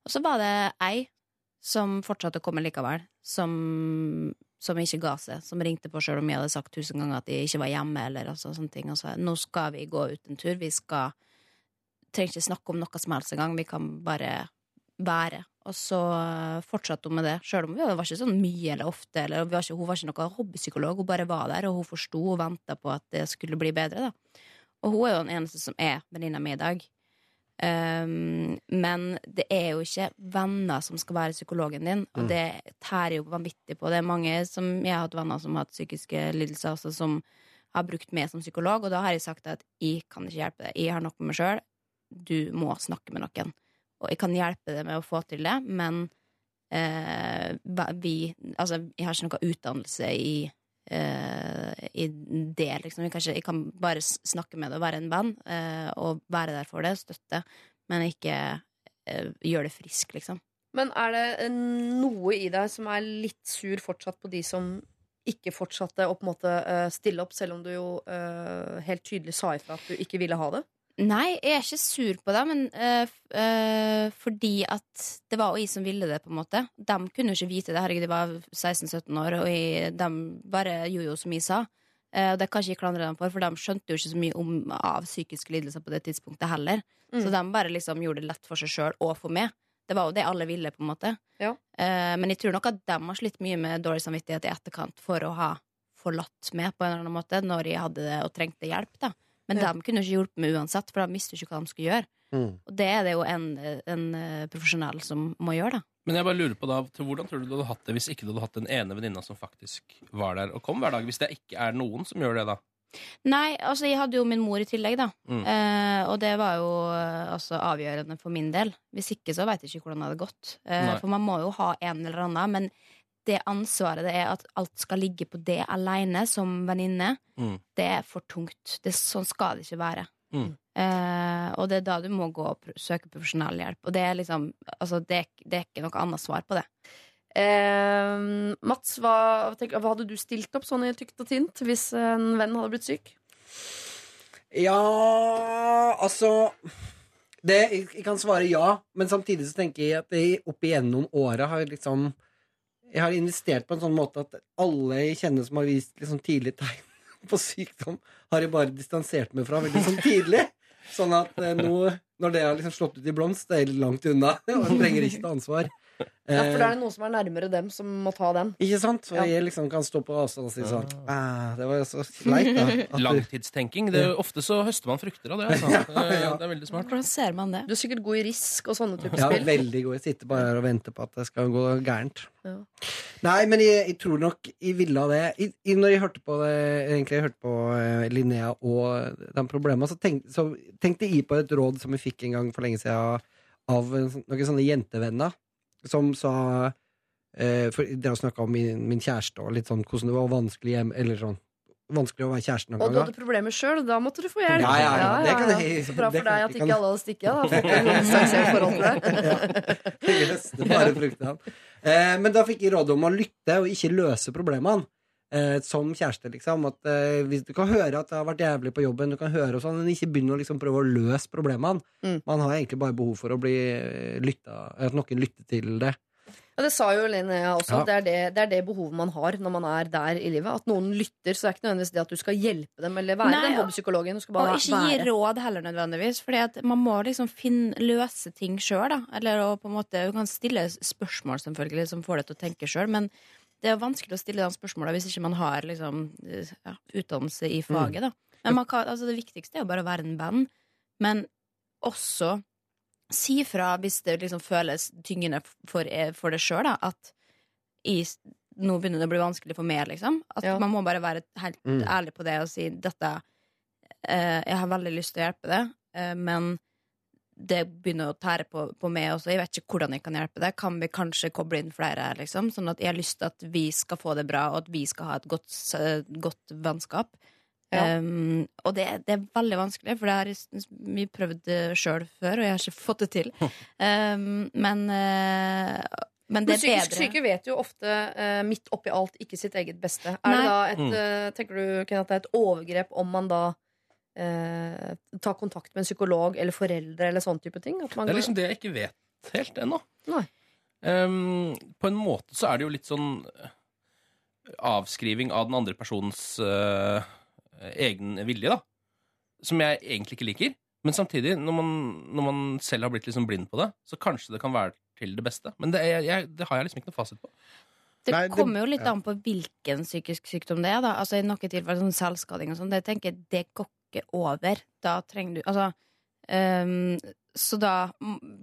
Og så var det ei som fortsatte å komme likevel, som, som ikke ga seg, som ringte på sjøl om jeg hadde sagt tusen ganger at de ikke var hjemme, eller altså, sånne ting, og nå skal vi gå ut en tur, vi skal trenger ikke snakke om noe som helst engang, vi kan bare være. Og så eh, fortsatte hun med det, sjøl om vi var ikke sånn mye eller ofte. Eller var ikke, hun var ikke noen hobbypsykolog, hun bare var der, og hun forsto og venta på at det skulle bli bedre. da. Og hun er jo den eneste som er venninna mi i dag. Um, men det er jo ikke venner som skal være psykologen din, og det tærer jo vanvittig på. Det er mange som Jeg har hatt venner som har hatt psykiske lidelser, også, som har brukt meg som psykolog, og da har jeg sagt at jeg kan ikke hjelpe deg. Jeg har nok med meg sjøl. Du må snakke med noen. Og jeg kan hjelpe deg med å få til det, men eh, vi Altså, jeg har ikke noe utdannelse i i det, liksom. Jeg kan, ikke, jeg kan bare snakke med det og være en venn, eh, og være der for det, støtte, men ikke eh, gjøre det frisk, liksom. Men er det eh, noe i deg som er litt sur fortsatt på de som ikke fortsatte å på en måte eh, stille opp, selv om du jo eh, helt tydelig sa ifra at du ikke ville ha det? Nei, jeg er ikke sur på det, men øh, eh, fordi at det var jeg som ville det, på en måte. De kunne jo ikke vite det. Herregud, de var 16-17 år, og jeg, de bare gjorde jo som jeg sa. Eh, og det kan ikke jeg klandre dem for, for de skjønte jo ikke så mye om, av psykiske lidelser på det tidspunktet heller. Mm. Så de bare liksom gjorde det lett for seg sjøl og for meg. Det var jo det alle ville, på en måte. Ja. Men jeg tror nok at de har slitt mye med dårlig samvittighet i etterkant for å ha forlatt meg på en eller annen måte når jeg hadde det og trengte hjelp. da Men Ja. de kunne ikke hjulpet meg uansett, for de visste ikke hva de skulle gjøre. Mm. Og det er det jo en, en eh, profesjonell som må gjøre, da. Men jeg bare lurer på da, til hvordan tror du du hadde hatt det hvis ikke du hadde hatt den ene venninna som faktisk var der og kom hver dag? Hvis det ikke er noen som gjør det, da? Nei, altså jeg hadde jo min mor i tillegg, da. Mm. Eh, og det var jo eh, altså, avgjørende for min del. Hvis ikke så veit jeg ikke hvordan det hadde gått. Eh, for man må jo ha en eller annen. Men det ansvaret det er at alt skal ligge på det aleine som venninne, Mm. det er for tungt. Det, sånn skal det ikke være. Mm. Eh, og det er da du må gå og pr søke profesjonell hjelp. Og det er liksom altså, det, det er ikke noe annet svar på det. Eh, Mats, hva, tenk, hva hadde du stilt opp sånn i tykt og tynt hvis en venn hadde blitt syk? Ja, altså det, jeg, jeg kan svare ja, men samtidig så tenker jeg at jeg opp igjennom åra har liksom Jeg har investert på en sånn måte at alle jeg kjenner som har vist liksom tidlig tegn på sykdom, har jeg bare distansert meg fra veldig sånn tidlig. Sånn at eh, nå, når det har liksom slått ut i blomst, det er jeg langt unna. Og jeg trenger ikke ta ansvar. Ja, for da er Eh, det noen som er nærmere dem, som må ta den. ikke sant? Og jeg liksom kan stå på avstand og si sånn ah, Det var jo så leit, da. At du, Langtidstenking. Det, er jo- ofte så høster man frukter av det. Altså. Eh, ja. Det er veldig smart. Hvordan ser man det? Du er sikkert god i risk og sånne typer Ja, spill. veldig god. Jeg sitter bare her og venter på at det skal gå gærent. Ja. Nei, men jeg, jeg tror nok jeg ville ha det. Jeg, i, når jeg hørte på det, egentlig jeg hørte på eh, Linnea og de problemene, så, tenk, så tenkte jeg på et råd som vi fikk en gang for lenge siden av en sånn- noen sånne jentevenner, som sa eh, For dere har snakka om min, min kjæreste og litt sånn hvordan det var vanskelig hjem, eller sånn vanskelig å være kjæreste noen Og du hadde problemer sjøl, da måtte du få hjelp. Ja, ja, ja, det kan jeg- Så bra for deg at ikke alle hadde stikket. Eh, men da fikk jeg råd om å lytte og ikke løse problemene. Eh, som kjæreste, liksom. At eh, hvis Du kan høre at det har vært jævlig på jobben, du kan høre og sånn, men ikke begynn å liksom prøve å løse problemene. Mm. Man har egentlig bare behov for å bli lyttet, lytta At noen lytter til det. Ja, det sa jo Linnea også. Ja. at Det, er det, det er det behovet man har når man er der i livet. At noen lytter. Så det er ikke nødvendigvis det at du skal hjelpe dem eller være Nei, den og- hobbypsykologen. Og bare ikke gi råd heller nødvendigvis, Fordi at man må liksom finne, løse ting sjøl. Eller å på en måte, du kan stille spørsmål selvfølgelig som får deg til å tenke sjøl, men det er vanskelig å stille de spørsmåla hvis ikke man har liksom, ja, utdannelse i faget. Da. Men man kan, altså, det viktigste er jo bare å være en venn, men også si fra hvis det liksom føles tyngende for, for deg sjøl at i, nå begynner det å bli vanskelig for meg, liksom. At Ja. man må bare være helt Mm. ærlig på det og si dette eh, Jeg har veldig lyst til å hjelpe deg, eh, men det begynner å tære på, på meg også. Jeg vet ikke hvordan jeg kan hjelpe deg. Kan vi kanskje koble inn flere? Liksom? Sånn at jeg har lyst til at vi skal få det bra, og at vi skal ha et godt, godt vennskap. Ja. Um, og det, det er veldig vanskelig, for det har jeg mye prøvd sjøl før, og jeg har ikke fått det til. Um, men, uh, men det Men psykisk bedre. syke vet jo ofte uh, midt oppi alt ikke sitt eget beste. Er Nei. det da et, eh, tenker du Ken, at det er et overgrep om man da eh, ta kontakt med en psykolog eller foreldre eller sånn type ting? At man Det er liksom det jeg ikke vet helt ennå. Nei. Ehm, på en måte så er det jo litt sånn eh, avskriving av den andre personens uh, egen vilje, da. Som jeg egentlig ikke liker. Men samtidig, når man, når man selv har blitt liksom blind på det, så kanskje det kan være til det beste. Men det, er, jeg, det har jeg liksom ikke noe fasit på. Det kommer jo litt an på hvilken psykisk sykdom det er. da Altså I noen tilfeller sånn selvskading og sånn. Det tenker jeg, det går ikke over. Da trenger du Altså um, Så da,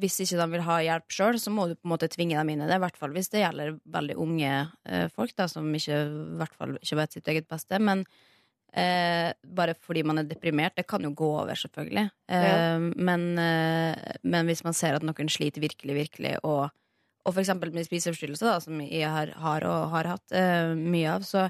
hvis ikke de vil ha hjelp sjøl, så må du på en måte tvinge dem inn i det. I hvert fall hvis det gjelder veldig unge uh, folk da som ikke, i hvert fall ikke vet sitt eget beste. Men uh, bare fordi man er deprimert. Det kan jo gå over, selvfølgelig. Ja. Eh, men, eh, men hvis man ser at noen sliter virkelig, virkelig, og og for eksempel med spiseforstyrrelse, da, som jeg har, har og har hatt mye av, så,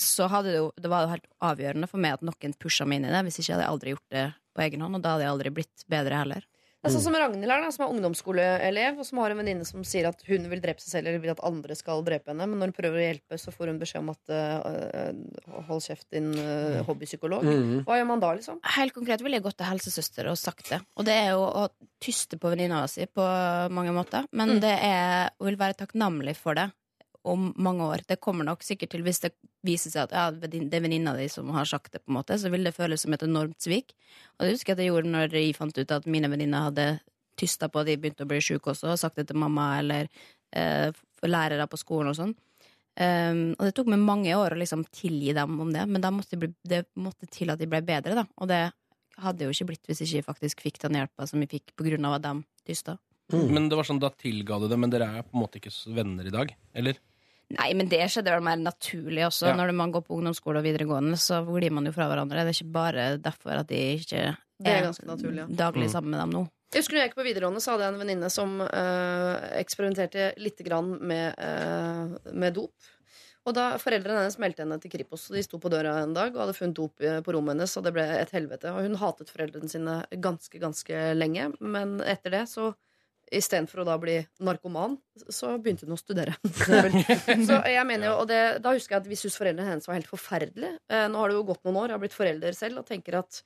så hadde det jo Det var jo helt avgjørende for meg at noen pusha meg inn i det. Hvis ikke hadde jeg aldri gjort det på egen hånd, og da hadde jeg aldri blitt bedre heller. Det er sånn som Ragnhild her, da, som er ungdomsskoleelev, og som har en venninne som sier at hun vil drepe seg selv eller vil at andre skal drepe henne. Men når hun prøver å hjelpe, så får hun beskjed om at uh, hold kjeft, din uh, hobbypsykolog. Mm. Hva gjør man da, liksom? Helt konkret ville jeg gått til helsesøster og sagt det. Og det er jo å tyste på venninna si på mange måter. Men Mm. det er vil være takknemlig for det om mange år. Det kommer nok sikkert til, hvis det viser seg at ja, det er venninna di som har sagt det, på en måte, så vil det føles som et enormt svik. Og det husker jeg at jeg gjorde når jeg fant ut at mine venninner hadde tysta på at de begynte å bli sjuke også, og sagt det til mamma eller eh, lærere på skolen og sånn. Um, og det tok meg mange år å liksom tilgi dem om det, men da måtte bli, det måtte til at de ble bedre. da Og det hadde jo ikke blitt hvis ikke jeg faktisk fikk den hjelpa som vi fikk på grunn av at de tysta. Men det var sånn, da tilga du det, men dere er på en måte ikke venner i dag? Eller? Nei, men det skjedde vel mer naturlig også. Ja. Når man går på ungdomsskole og videregående, så glir man jo fra hverandre. Det er ikke bare derfor at de ikke Det er naturlig, ja. daglig Mm. sammen med dem nå. Jeg husker når jeg gikk på videregående, så hadde jeg en venninne som øh, eksperimenterte litt grann med, øh, med dop. Og da Foreldrene hennes meldte henne til Kripos. og De sto på døra en dag og hadde funnet dop eh, på rommet hennes. Og det ble et helvete. Og hun hatet foreldrene sine ganske, ganske lenge. Men etter det så Istedenfor å da bli narkoman, så begynte hun å studere. så jeg mener jo, og det, Da husker jeg at vi syntes foreldrene hennes var helt forferdelige. Eh, nå har det jo gått noen år, jeg har blitt forelder selv og tenker at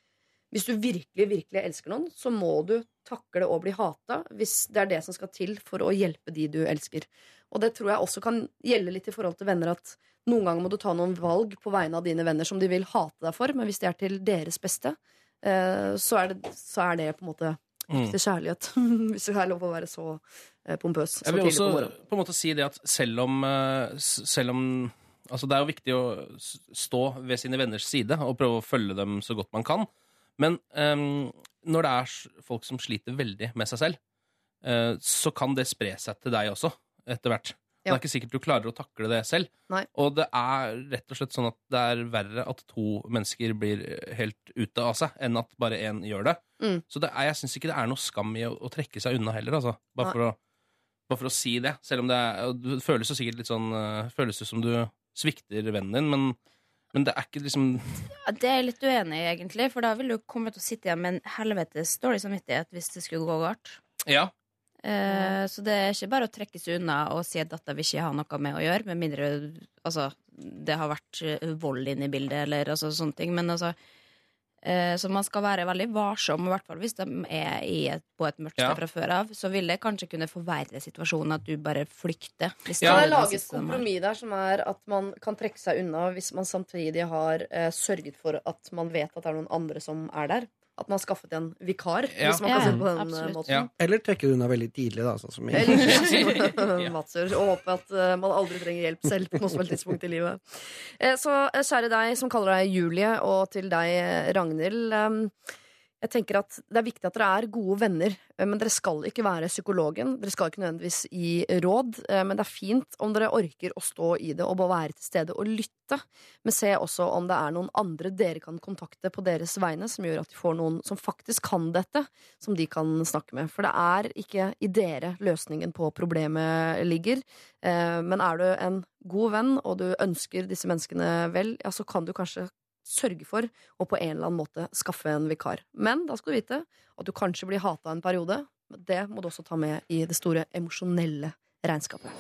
hvis du virkelig, virkelig elsker noen, så må du takle å bli hata hvis det er det som skal til for å hjelpe de du elsker. Og det tror jeg også kan gjelde litt i forhold til venner at noen ganger må du ta noen valg på vegne av dine venner som de vil hate deg for, men hvis det er til deres beste, eh, så er det, så er det på en måte Mm. til kjærlighet. hvis det er lov å være så eh, pompøs. Så Jeg vil også på på en måte si det at selv om, eh, selv om Altså, det er jo viktig å stå ved sine venners side og prøve å følge dem så godt man kan. Men um, når det er folk som sliter veldig med seg selv, uh, så kan det spre seg til deg også, etter hvert. Det er ikke sikkert du klarer å takle det selv. Nei. Og det er rett og slett sånn at det er verre at to mennesker blir helt ute av seg, enn at bare én gjør det. Mm. Så det er, jeg syns ikke det er noe skam i å, å trekke seg unna heller, altså. Bare for, å, bare for å si det. Selv om det, er, det føles jo sikkert litt sånn eh, Føles det som du svikter vennen din, men, men det er ikke liksom Ja, det er jeg litt uenig i, egentlig, for da vil du komme til å sitte igjen med en helvetes dårlig samvittighet hvis det skulle gå galt. Ja. Eh, så det er ikke bare å trekke seg unna og si at dette vil ikke ha noe med å gjøre, med mindre altså, det har vært eh, vold inne i bildet, eller altså, sånne ting. Men altså eh, Så man skal være veldig varsom, i hvert fall hvis de er i et, på et mørkt Ja. sted fra før av. Så vil det kanskje kunne forverre situasjonen at du bare flykter. Hvis ja, det er lages siste kompromiss der som er at man kan trekke seg unna hvis man samtidig har eh, sørget for at man vet at det er noen andre som er der? At man har skaffet en vikar, Ja. hvis man kan ja, se på den absolutt. eh, måten. Ja. Eller trekker du unna veldig tidlig, da. Sånn som i Eller og håpe at uh, man aldri trenger hjelp selv på noe som helst tidspunkt i livet. Eh, så eh, kjære deg som kaller deg Julie, og til deg, Ragnhild. eh, jeg tenker at Det er viktig at dere er gode venner, eh, men dere skal ikke være psykologen. Dere skal ikke nødvendigvis gi råd, eh, men det er fint om dere orker å stå i det og bare være til stede og lytte. Men se også om det er noen andre dere kan kontakte på deres vegne, som gjør at de får noen som faktisk kan dette, som de kan snakke med. For det er ikke i dere løsningen på problemet ligger. Eh, Men er du en god venn, og du ønsker disse menneskene vel, ja, så kan du kanskje sørge for å på en eller annen måte skaffe en vikar. Men da skal du vite at du kanskje blir hata en periode. Det må du også ta med i det store emosjonelle regnskapet.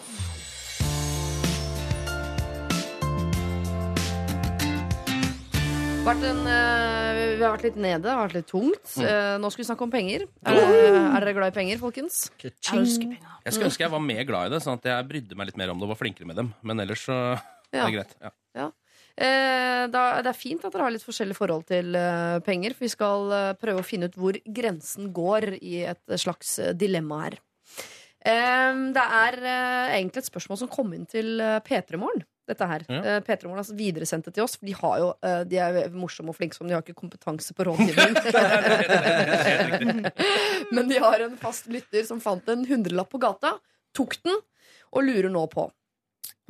En, eh, vi har vært litt nede, det har vært litt tungt. Eh, nå skal vi snakke om penger. Er, dere- er dere glad i penger, folkens? Jeg. Jeg skulle ønske jeg var mer glad i det, sånn at jeg brydde meg litt mer om det og var flinkere med dem. Men ellers så er det greit. Ja. Eh, da, det er fint at dere har litt forskjellig forhold til eh, penger. For vi skal eh, prøve å finne ut hvor grensen går i et slags eh, dilemma her. Eh, det er eh, egentlig et spørsmål som kom inn til uh, P3 Morgen. Dette her. Ja. Eh, P3 Morgen har videresendt det til oss, for de, har jo, eh, de er morsomme og flinke, som de har ikke kompetanse på rådgivning. Men de har en fast lytter som fant en hundrelapp på gata, tok den, og lurer nå på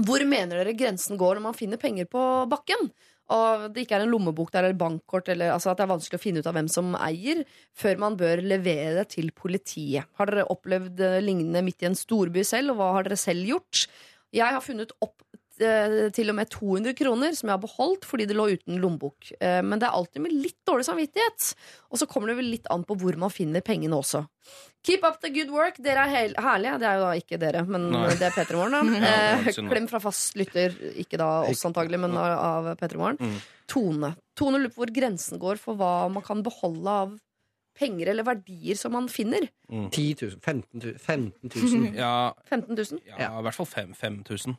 hvor mener dere grensen går når man finner penger på bakken? Og det ikke er en lommebok der eller bankkort, eller altså at det er vanskelig å finne ut av hvem som eier, før man bør levere det til politiet. Har dere opplevd eh, lignende midt i en storby selv, og hva har dere selv gjort? Jeg har funnet opp til og med 200 kroner som jeg har beholdt fordi det lå uten lommebok. Eh, Men det er alltid med litt dårlig samvittighet. Og så kommer det vel litt an på hvor man finner pengene også. Keep up the good work. Dere er herlige. Det er jo da ikke dere, men Nei. det er P3 Morgen, da. Ja, Eh. Klem fra fast lytter. Ikke da oss antagelig, men av av P3 Morgen. Mm. Tone. Tone lurer på hvor grensen går for hva man kan beholde av penger eller verdier som man finner. 10 000, 15 000. 15 000. Ja, 15 000. ja, i hvert fall fem- 5000,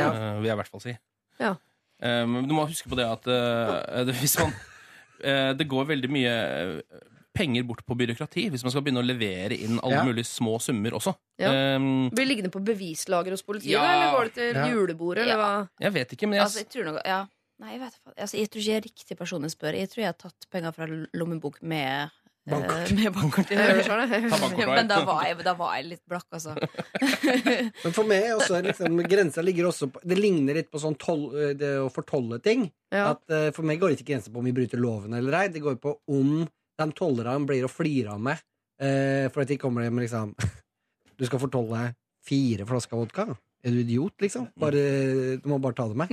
Ja. uh, vil jeg i hvert fall si. Ja. Eh, Men du må huske på det at eh, det, hvis man, eh, det går veldig mye penger bort på byråkrati hvis man skal begynne å levere inn alle Ja. mulige små summer også. Ja. Um, Blir liggende på bevislager hos politiet, Ja. eller går det til Ja. julebordet, eller hva? jeg vet ikke, men jeg, Altså, jeg tror noe, ja. Nei, jeg vet altså, Jeg tror ikke jeg er riktig person jeg spør. Jeg tror jeg har tatt penger fra lommebok med Bankkort. eh, bankkort. Men da var, jeg, da var jeg litt blakk, altså. Men for meg også, liksom, grensa ligger også på Det ligner litt på sånn tol, det å fortolle ting. Ja. At, eh, for meg går det ikke grenser på om vi bryter loven eller ei. Det går på om de tollerne blir å flire av meg. Eh, for at de kommer med liksom Du skal fortolle fire flasker vodka. Er du idiot, liksom? Bare, du må bare ta det med.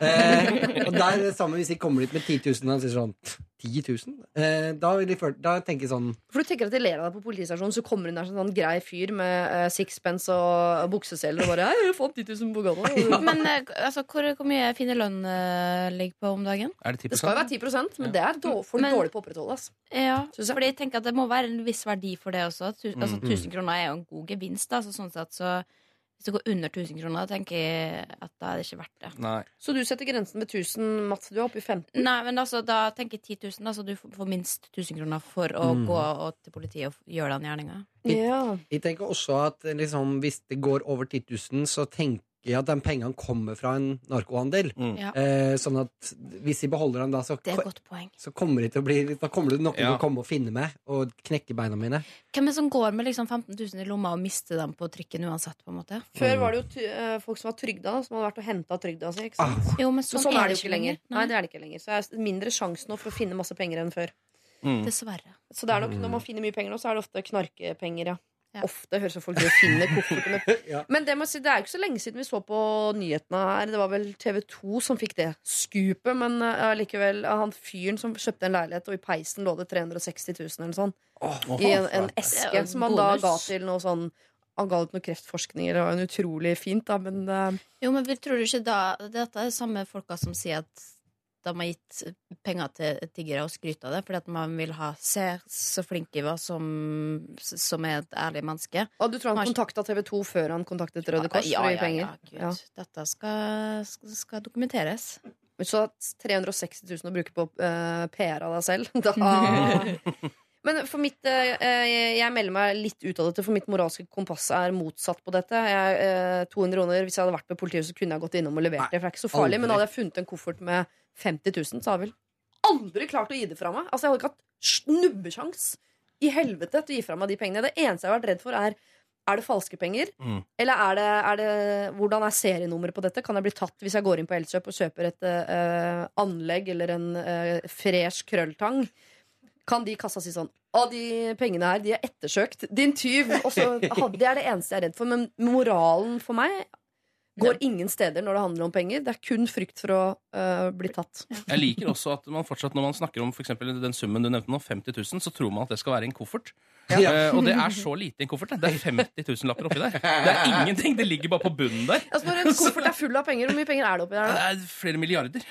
Eh, og der er samme hvis de kommer dit med 10 000 og sier sånn 10 000? Eh, da, vil de føle, da tenker jeg sånn For du tenker at de ler av deg på politistasjonen, så kommer hun der som en sånn grei fyr med eh, sixpence og bukseseler og bare 'Jeg fant 10 000 på gata'. Men eh, altså, hvor, hvor mye finnerlønn uh, ligger på om dagen? er det 10 Det skal jo være 10 men det er dårlig, for Men- dårlig på å opprettholde. Altså. Ja, for jeg. fordi jeg tenker at det må være en viss verdi for det også. Tu, altså, Mm. 1000 kroner er jo en god gevinst. Altså, sånn sett, så hvis det går under 1000 kroner, tenker jeg at da er det ikke verdt det. Nei. Så du setter grensen ved 1000, Mats. Du er oppe i 15. Nei, men altså, da tenker jeg 10 000, da, så du får minst 1000 kroner for å Mm. gå og, til politiet og gjøre den gjerninga. Ja. Jeg tenker også at liksom, hvis det går over 10 000, så tenker jeg at de pengene kommer fra en narkohandel. Mm. Ja. Eh, sånn at hvis de beholder dem da, så, Det er et godt poeng. så kommer, de til å bli, da kommer det noen til å komme og finne meg og knekke beina mine. Hvem er det som går med liksom 15 000 i lomma og mister dem på trykken uansett? på en måte? Før var det jo ty- eh, folk som var trygda, som hadde vært og henta trygda si. Ikke sant? Ah, Jo, men Men sånn, sånn er det jo ikke lenger. Nei, Nei, det er det ikke lenger. Så det er mindre sjanse nå for å finne masse penger enn før. Mm. Dessverre. Så det er nok, når man finner mye penger nå, så er det ofte knarkepenger, ja. Ja. Ofte høres ut som folk driver og finner kofferter Ja. Men det, må si, det er jo ikke så lenge siden vi så på nyhetene her. Det var vel TV 2 som fikk det skupet. Men uh, likevel, uh, han fyren som kjøpte en leilighet, og i peisen lå det 360 000 eller sånn. I en, en eske ja, som han da ga til noe sånn han ga ut noe kreftforskning, det var jo utrolig fint, da, men uh... Jo, men vi tror du ikke da Dette er samme folka som sier at de har gitt penger til tiggere og skryter av det, fordi at man vil ha Se så flink jeg var som, som er et ærlig menneske. Og du tror han Kanskje- kontakta TV 2 før han kontaktet Røde Kors ja, for å gi ja, penger? ja, Gud. Dette skal, skal, skal dokumenteres. Så 360 000 å bruke på uh, PR av deg selv, da Men for mitt eh, jeg, jeg melder meg litt ut av dette, for mitt moralske kompass er motsatt på dette. Jeg, eh, 200 kroner, Hvis jeg hadde vært med politiet, så kunne jeg gått innom og levert det. For det er ikke så farlig aldri. Men hadde jeg funnet en koffert med 50 000, så hadde jeg vel aldri klart å gi det fra meg. Altså Jeg hadde ikke hatt snubbesjans i helvete til å gi fra meg de pengene. Det eneste jeg har vært redd for, er er det falske penger? Mm. Eller er det, er det Hvordan er serienummeret på dette? Kan jeg bli tatt hvis jeg går inn på Elkjøp og kjøper et uh, anlegg eller en uh, fresh krølltang? Kan de i kassa si sånn Å, de pengene her, de er ettersøkt. Din tyv! Og så, det er det eneste jeg er redd for. Men moralen for meg går ingen steder når det handler om penger. Det er kun frykt for å uh, bli tatt. Jeg liker også at man fortsatt, når man snakker om for eksempel den summen du nevnte nå, 50 000, så tror man at det skal være en koffert. Eh, og det er så lite i en koffert. det. Det er 50 000 lapper oppi der. Det er ingenting. Det ligger bare på bunnen der. Altså, når en koffert er full av penger, hvor mye penger er det oppi der? Det er flere milliarder.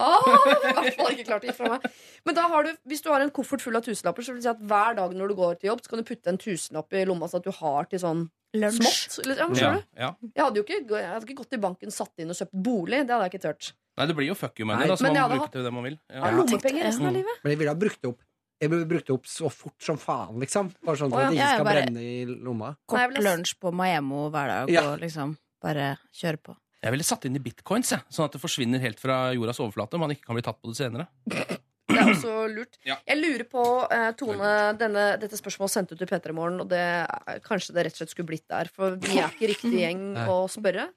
Ah, det i hvert fall ikke klart å gi fra meg. Men da har du, hvis du har en koffert full av tusenlapper, så vil det si at hver dag når du går til jobb, så kan du putte en tusenlapp i lomma, så at du har til sånn smått. Eller, ja, Ja, ja. Jeg hadde jo ikke, jeg hadde ikke gått i banken, satt inn og kjøpt bolig. Det hadde jeg ikke turt. Nei, det blir jo fuck you money, da, jeg man hadde bruker hatt- til det man vil. Ja. Ja. Lommepenger resten av Mm. livet. Men jeg ville ha brukt det opp Jeg ville brukt det opp så fort som faen, liksom. Bare sånn at det ikke skal bare- brenne i lomma. Kort lunsj på Maemmo hver dag Ja. og liksom bare kjøre på. Jeg ville satt inn i bitcoins, jeg, sånn at det forsvinner helt fra jordas overflate. Man ikke kan bli tatt på det senere. Det er også lurt. Ja. Jeg lurer på, eh, Tone, denne, dette spørsmålet sendte ut til P3 Morgen, og det, kanskje det rett og slett skulle blitt der. For vi er ikke riktig gjeng å spørre.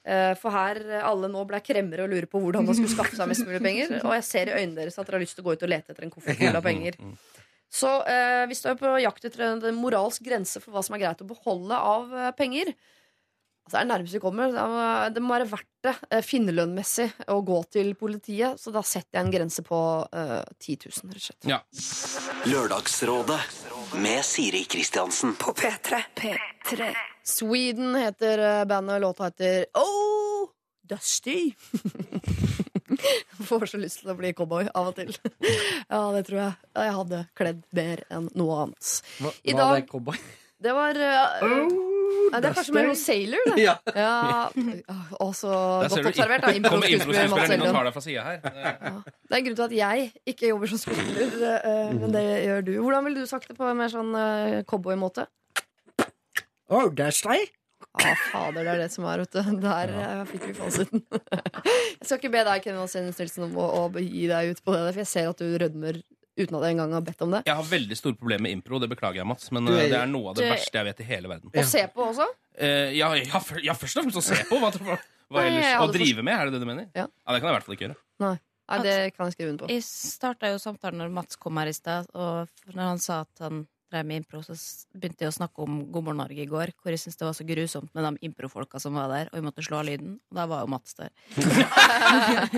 Eh, For her eh, alle nå ble kremmere og lurer på hvordan man skulle skaffe seg mest mulig penger. Og jeg ser i øynene deres at dere har lyst til å gå ut og lete etter en koffert full av penger. Så eh, hvis du er på jakt etter en moralsk grense for hva som er greit å beholde av eh, penger Altså det er nærmest vi kommer. Det må, være verdt det eh, finnerlønnmessig å gå til politiet. Så da setter jeg en grense på uh, 10 000, rett og slett. Ja. Lørdagsrådet med Siri Kristiansen. På P3. P3. Sweden heter eh, bandet, og låta heter Oh, Dusty. Får så lyst til å bli cowboy av og til. Ja, det tror jeg. Jeg hadde kledd mer enn noe annet. Hva, hva dag- det, cowboy? Det var eh, Nei, Det er kanskje mer noe sailor, det. Ja. Ja, Også godt observert. da, Impro-skuespiller Mats improskuespilleren inn og tar deg fra sida her. Det- Det er en grunn til at jeg ikke jobber som skuespiller, eh, men det gjør du. Hvordan ville du sagt det på en mer sånn eh, cowboymåte? Oh, that's right. Ja, fader, det er det som er, vet du. Der ja. fikk vi fasiten. jeg skal ikke be deg, Alsen Nilsen, om å, å gi deg ut på det, for jeg ser at du rødmer uten at jeg engang har bedt om det. Jeg har veldig store problemer med impro, det beklager jeg, Mats. Men Du eh, det er noe av det Du- verste jeg vet i hele verden. Å se på også. Eh, ja, ja, ja, først og fremst å se på. Hva, hva, hva Nei, ellers? Å hadde drive med, er det det du mener? Ja. det kan jeg i hvert fall ikke gjøre. Nei, det kan jeg skrive under på. Jeg starta jo samtalen når Mats kom her i stad, og når han sa at han drev med impro, så begynte jeg å snakke om God morgen Norge i går, hvor jeg syntes det var så grusomt med de improfolka som var der, og vi måtte slå av lyden. Og da var jo Mats der.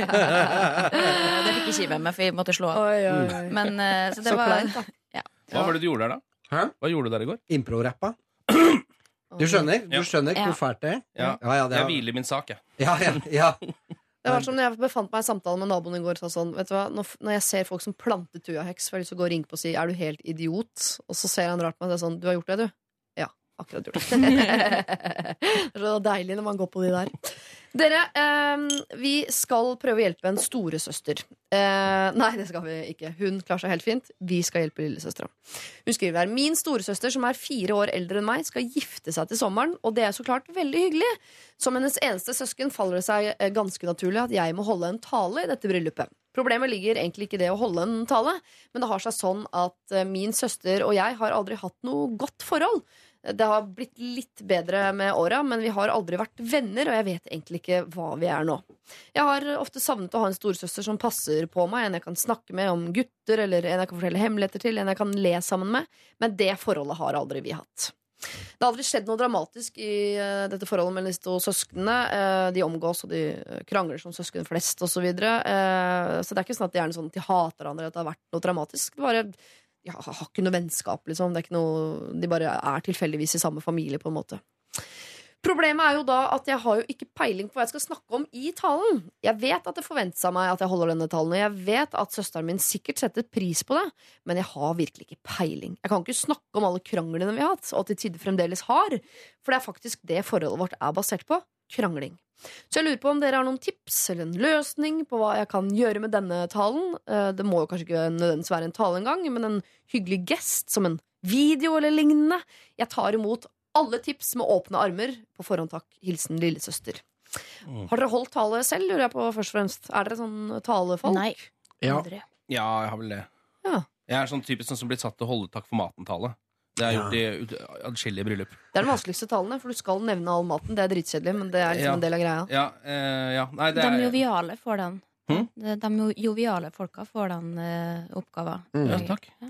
det fikk jeg ikke med meg, for jeg måtte slå av. Oi, oi, oi. Men uh, så det Så var da. Hva var det du gjorde der, da? Hæ? Hva gjorde du der i går? Impro-rappa. Du skjønner? Du skjønner Ja. hvor fælt det er? Ja. Ja, ja, det Jeg er hviler i min sak, jeg. ja, ja, ja. Det var som når jeg befant meg i samtale med naboen i går. Så sånn, vet du hva? Når, når jeg ser folk som planter tujaheks, får jeg lyst til å gå og ringe på og si 'er du helt idiot?' Og så ser han rart på meg og sier sånn 'du har gjort det, du'? Akkurat gjort det. er så deilig når man går på de der. Dere, eh, vi skal prøve å hjelpe en storesøster. Eh, nei, det skal vi ikke. Hun klarer seg helt fint. Vi skal hjelpe lillesøstera. Hun skriver her Min storesøster, som er fire år eldre enn meg, skal gifte seg til sommeren, og det er så klart veldig hyggelig. Som hennes eneste søsken faller det seg eh, ganske naturlig at jeg må holde en tale i dette bryllupet. Problemet ligger egentlig ikke i det å holde en tale, men det har seg sånn at eh, min søster og jeg har aldri hatt noe godt forhold. Det har blitt litt bedre med åra, men vi har aldri vært venner, og jeg vet egentlig ikke hva vi er nå. Jeg har ofte savnet å ha en storesøster som passer på meg, en jeg kan snakke med om gutter, eller en jeg kan fortelle hemmeligheter til, en jeg kan le sammen med, men det forholdet har aldri vi hatt. Det har aldri skjedd noe dramatisk i eh, dette forholdet mellom disse to søsknene. Eh, de omgås og de eh, krangler som søsken flest osv. Så, videre. så det er ikke sånn at de er sånn at de hater hverandre, at det har vært noe dramatisk. Det bare jeg har ikke noe vennskap, liksom. Noe, de bare er tilfeldigvis i samme familie, på en måte. Problemet er jo da at jeg har jo ikke peiling på hva jeg skal snakke om i talen. Jeg vet at det forventes av meg at jeg holder denne talen, og jeg vet at søsteren min sikkert setter pris på det, men jeg har virkelig ikke peiling. Jeg kan ikke snakke om alle kranglene vi har hatt, og til tider fremdeles har, for det er faktisk det forholdet vårt er basert på krangling. Så jeg lurer på om dere har noen tips eller en løsning på hva jeg kan gjøre med denne talen. Eh, Det må jo kanskje ikke nødvendigvis være en tale engang, men en hyggelig gest som en video eller lignende. Jeg tar imot alle tips med åpne armer. På forhånd takk. Hilsen lillesøster. Har dere holdt tale selv, lurer jeg på først og fremst? Er dere sånn talefolk? Nei. Ja. Ja, jeg har vel det. Ja. Jeg er sånn typisk sånn som blitt satt til å holde takk for maten-tale. Det har jeg gjort i ut- adskillige bryllup. Det er den vanskeligste tallene, for du skal nevne all maten. Det er dritkjedelig, men det er liksom Ja. en del av greia. Ja, eh, ja. Nei, det De er joviale får den. Hmm? De, de joviale folka får den uh, oppgaven. ja, Takk. Ja.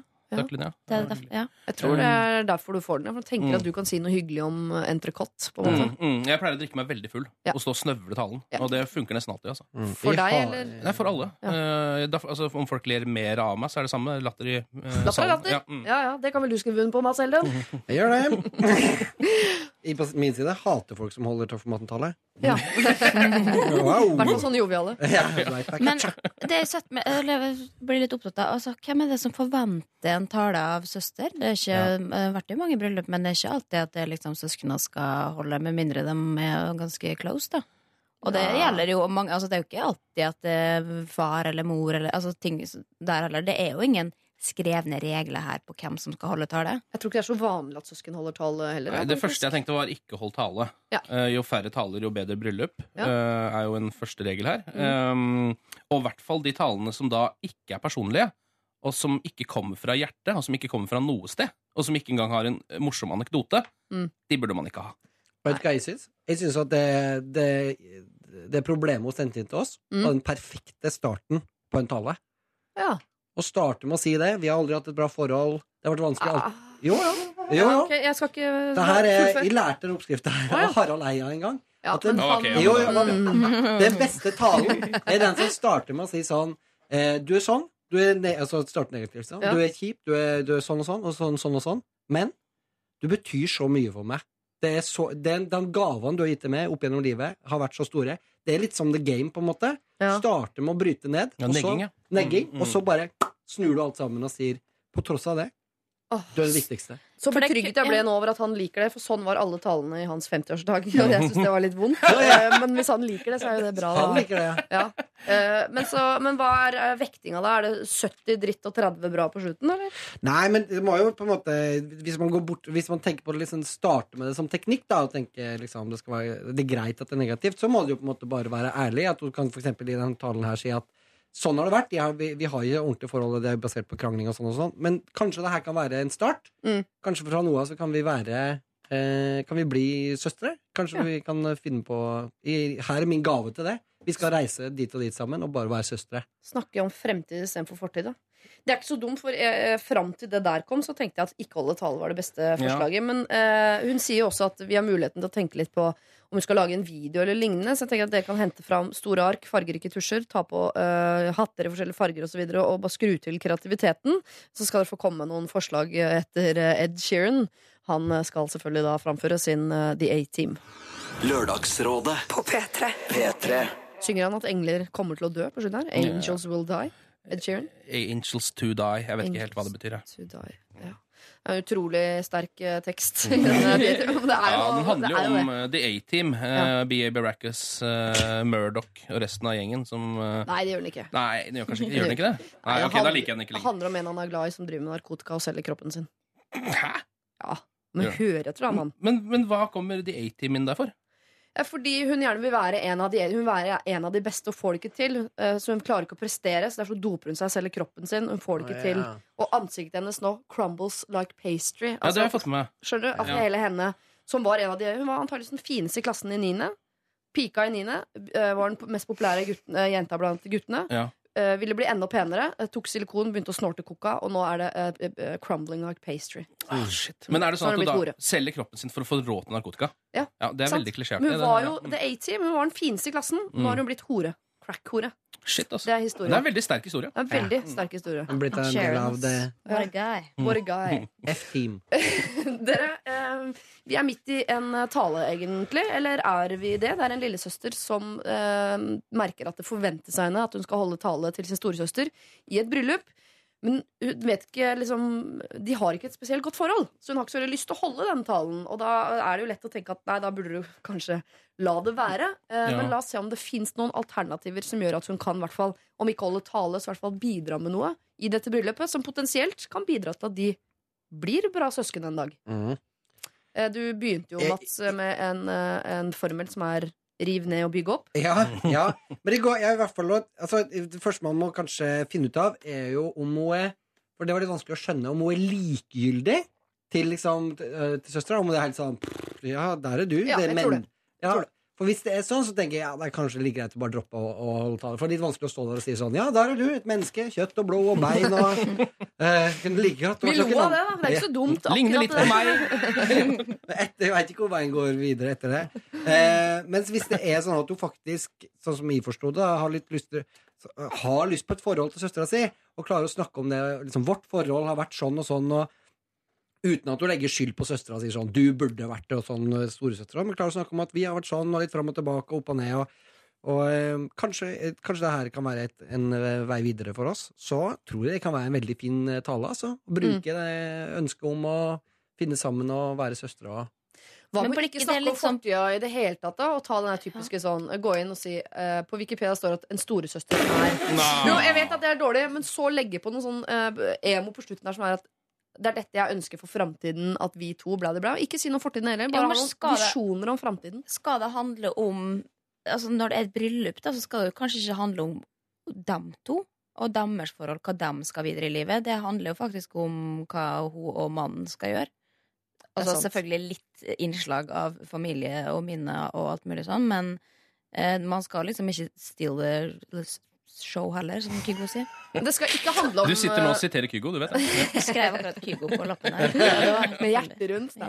Linnea. Det er derfor, ja. Jeg tror det er derfor du får den. For du tenker at du kan si noe hyggelig om entrecôte. på en måte. Mm, mm. Jeg pleier å drikke meg veldig full Ja. og stå og snøvle talen. Ja. Og det funker nesten alltid. altså Mm. For deg, eller? Nei, for alle. Ja. Eh, da, altså, om folk ler mer av meg, så er det samme latter i uh, Latter er salen. latter. Ja, mm. Ja, ja, Det kan vel du skrive under på, Mads Elden? Jeg gjør det. I på min side hater folk som holder tøff maten-tale. Ja. I hvert fall sånn joviale. Ja. Men det jeg meg, eller jeg blir litt opptatt av altså, Hvem er det som forventer en tale av søster? Det har ikke har vært i mange bryllup, men det er ikke alltid at det liksom søsknene skal holde, med mindre de er ganske close. da Og det gjelder jo mange altså, Det er jo ikke alltid at det er far eller mor eller altså, ting der heller. Det er jo ingen skrevne regler her på hvem som skal holde tale. Jeg tror ikke det er så vanlig at søsken holder tale heller. Nei, Det første jeg tenkte, var ikke hold tale. Ja. Uh, jo færre taler, jo bedre bryllup. Ja. Mm. eh, er jo en første regel her. Um, og i hvert fall de talene som da ikke er personlige, og som ikke kommer fra hjertet, og som ikke kommer fra noe sted, og som ikke engang har en morsom anekdote, Mm. de burde man ikke ha. Vet du hva jeg syns? Jeg syns at det, det, det problemet hun sendte inn til oss, Mm. var den perfekte starten på en tale. Ja. Å starte med å si det. Vi har aldri hatt et bra forhold. Det har vært vanskelig. Ah. Jo, ja. Jo, Ja, Okay, jeg skal ikke Det her er, jeg lærte den oppskrifta her av Harald Eia en gang. Ja, at den- men han- Ok, ja, men Jo, jo, Den beste talen er den som starter med å si sånn eh, Du er sånn. Du er ne altså starte negativt. Sånn. Ja. Du er kjip, du er, du er sånn og sånn, og sånn, sånn og sånn. Men du betyr så mye for meg. Det er så, den, den gavene du har gitt til meg opp gjennom livet, har vært så store. Det er litt som the game, på en måte. Ja. Starte med å bryte ned, Ja, og så, negging, ja. negging, Mm, mm. og så bare snur du alt sammen og sier på tross av det, Åh, du er det viktigste. Så betrygget jeg ble nå over at han liker det, for sånn var alle talene i hans 50-årsdag. Og jeg syns det var litt vondt. Eh, Men hvis han liker det, så er jo det bra. Han liker det. Ja. Eh, Men, så, men hva er eh, vektinga da? Er det 70 dritt og 30 bra på slutten, eller? Nei, men det må jo på en måte Hvis man, går bort, hvis man tenker på det liksom Starter med det som teknikk da Og tenker liksom det, være, det er greit at det er negativt Så må det jo på en måte bare være ærlig At du kan for eksempel i den talen her si at Sånn har det vært, har, vi, vi har jo ordentlige forhold Det er basert på krangling og sånn og sånn Men kanskje det her kan være en start Mm. Kanskje fra noe av så kan vi være eh, Kan vi bli søstre Kanskje Ja. vi kan finne på i, Her er min gave til det Vi skal reise dit og dit sammen Og bare være søstre Snakke om fremtid istedenfor fortid, da. Det er ikke så dumt, for eh, fram til det der kom, så tenkte jeg at ikke holde tale var det beste forslaget. Men eh, hun sier jo også at vi har muligheten til å tenke litt på om vi skal lage en video eller lignende. Så jeg tenker at dere kan hente fram store ark, fargerike tusjer, ta på eh, hatter i forskjellige farger osv. Og, så videre, og bare skru til kreativiteten. Så skal dere få komme med noen forslag eh, etter eh, Ed Sheeran. Han eh, skal selvfølgelig da framføre sin eh, The A-Team. Lørdagsrådet På P3. P3 Synger han at engler kommer til å dø på slutten her? Angels will die. Ed Sheeran. Angels to die. Jeg vet ikke helt hva det betyr. jeg. To die. Ja. Det er en utrolig sterk eh, tekst. det er Ja, Den handler jo om det. eh, The A-Team. B.A. Baracus, uh, Murdoch og resten av gjengen som eh, Nei, det gjør den ikke. Nei, den gjør kanskje ikke Gjør den ikke det? Nei, ok, da liker jeg den ikke Det lenger. handler om en han er glad i som driver med narkotika og selger kroppen sin. Hæ? Ja, Men hør etter, da, mann. Men, men hva kommer The A-Team inn der for? Ja, Fordi hun gjerne vil være en av de, hun være en av de beste og får det ikke til. Eh, Så hun klarer ikke å prestere, så derfor doper hun seg og i kroppen sin. Hun får det ikke til. Og ansiktet hennes nå crumbles like pastry. Ja, det har jeg fått med. Skjønner du? At Ja. hele henne Som var en av de Hun var antakeligvis den fineste i klassen i niende. Pika i niende. eh, Var den mest populære gutten, eh, jenta blant guttene. Ja. Eh, ville bli enda penere. Uh, Tok silikon, begynte å snorte coca, og nå er det uh, crumbling like pastry. Oh, shit. Men er det sånn at du da da selger kroppen sin for å få råd til narkotika? Ja, Det er sant? veldig klisjert. Hun var jo ja. The A-Team. Hun var den fineste i klassen. Nå Mm. har hun blitt hore. Crack-hore. Shit, altså. Det er Det er en veldig sterk historie. Det er en veldig sterk historie. Han blitt en del av det What a guy. What a guy. F-team. Dere, eh, vi er midt i en eh, tale, egentlig. Eller er vi det? Det er en lillesøster som eh, merker at det forventes av henne at hun skal holde tale til sin storesøster i et bryllup. Men hun vet ikke, liksom, de har ikke et spesielt godt forhold, så hun har ikke så veldig lyst til å holde den talen. Og da er det jo lett å tenke at nei, da burde du kanskje la det være. Eh, Ja. Men la oss se om det fins noen alternativer som gjør at hun kan, hvert fall, om ikke holde tale, så i hvert fall bidra med noe i dette bryllupet, som potensielt kan bidra til at de blir bra søsken en dag. Mm. Eh, Du begynte jo, Mats, med en, eh, en formel som er riv ned og bygg opp. Ja, ja. Men det, går, jeg, i hvert fall, altså, det første man må kanskje finne ut av, er jo om hun er For det var litt vanskelig å skjønne om hun er likegyldig til, liksom, til, øh, til søstera. Om det er helt sånn Ja, der er du. Ja, det, jeg men- tror det. Ja, tror det. For hvis det er sånn, så tenker jeg ja, det er kanskje like greit å bare droppe å, å holde tale. For det er litt vanskelig å stå der og si sånn Ja, der er du, et menneske. Kjøtt og blod og bein og eh, kunne like godt Vi lo av det, da. Det er ikke så dumt. Ligner litt på meg. etter, Jeg veit ikke hvor veien går videre etter det. Eh, mens hvis det er sånn at du faktisk, sånn som jeg forsto det, har litt lyst til har lyst på et forhold til søstera si, og klarer å snakke om det liksom, Vårt forhold har vært sånn og sånn, og uten at hun legger skyld på søstera og sier sånn 'Du burde vært det', og sånn storesøstera, men klarer å snakke om at vi har vært sånn, og litt fram og tilbake, og opp og ned, og, og eh, kanskje, eh, kanskje det her kan være et, en eh, vei videre for oss. Så tror jeg det kan være en veldig fin eh, tale, altså. Å bruke det ønsket om å finne sammen og være søstre Hva Men med ikke snakke om sånn- fortida i det hele tatt, da? Og ta den typiske sånn Gå inn og si uh, På Wikipedia står det at en storesøster er Jo, jeg vet at det er dårlig, men så legge på noe sånn uh, emo på slutten der som er at det er dette jeg ønsker for framtiden, at vi to bla, bla, bla. Ikke si noe om fortiden heller. Bare ha noen visjoner om framtiden. Skal det handle om altså Når det er et bryllup, da, så skal det kanskje ikke handle om dem to og deres forhold, hva de skal videre i livet. Det handler jo faktisk om hva hun og mannen skal gjøre. Altså. Selvfølgelig litt innslag av familie og minner og alt mulig sånn, men eh, man skal liksom ikke steal the show heller, som Kygo sier. Det skal ikke handle om Du sitter nå og eh, siterer Kygo, du vet det. Jeg skrev akkurat Kygo på lappen her. med hjertet rundt. Ja.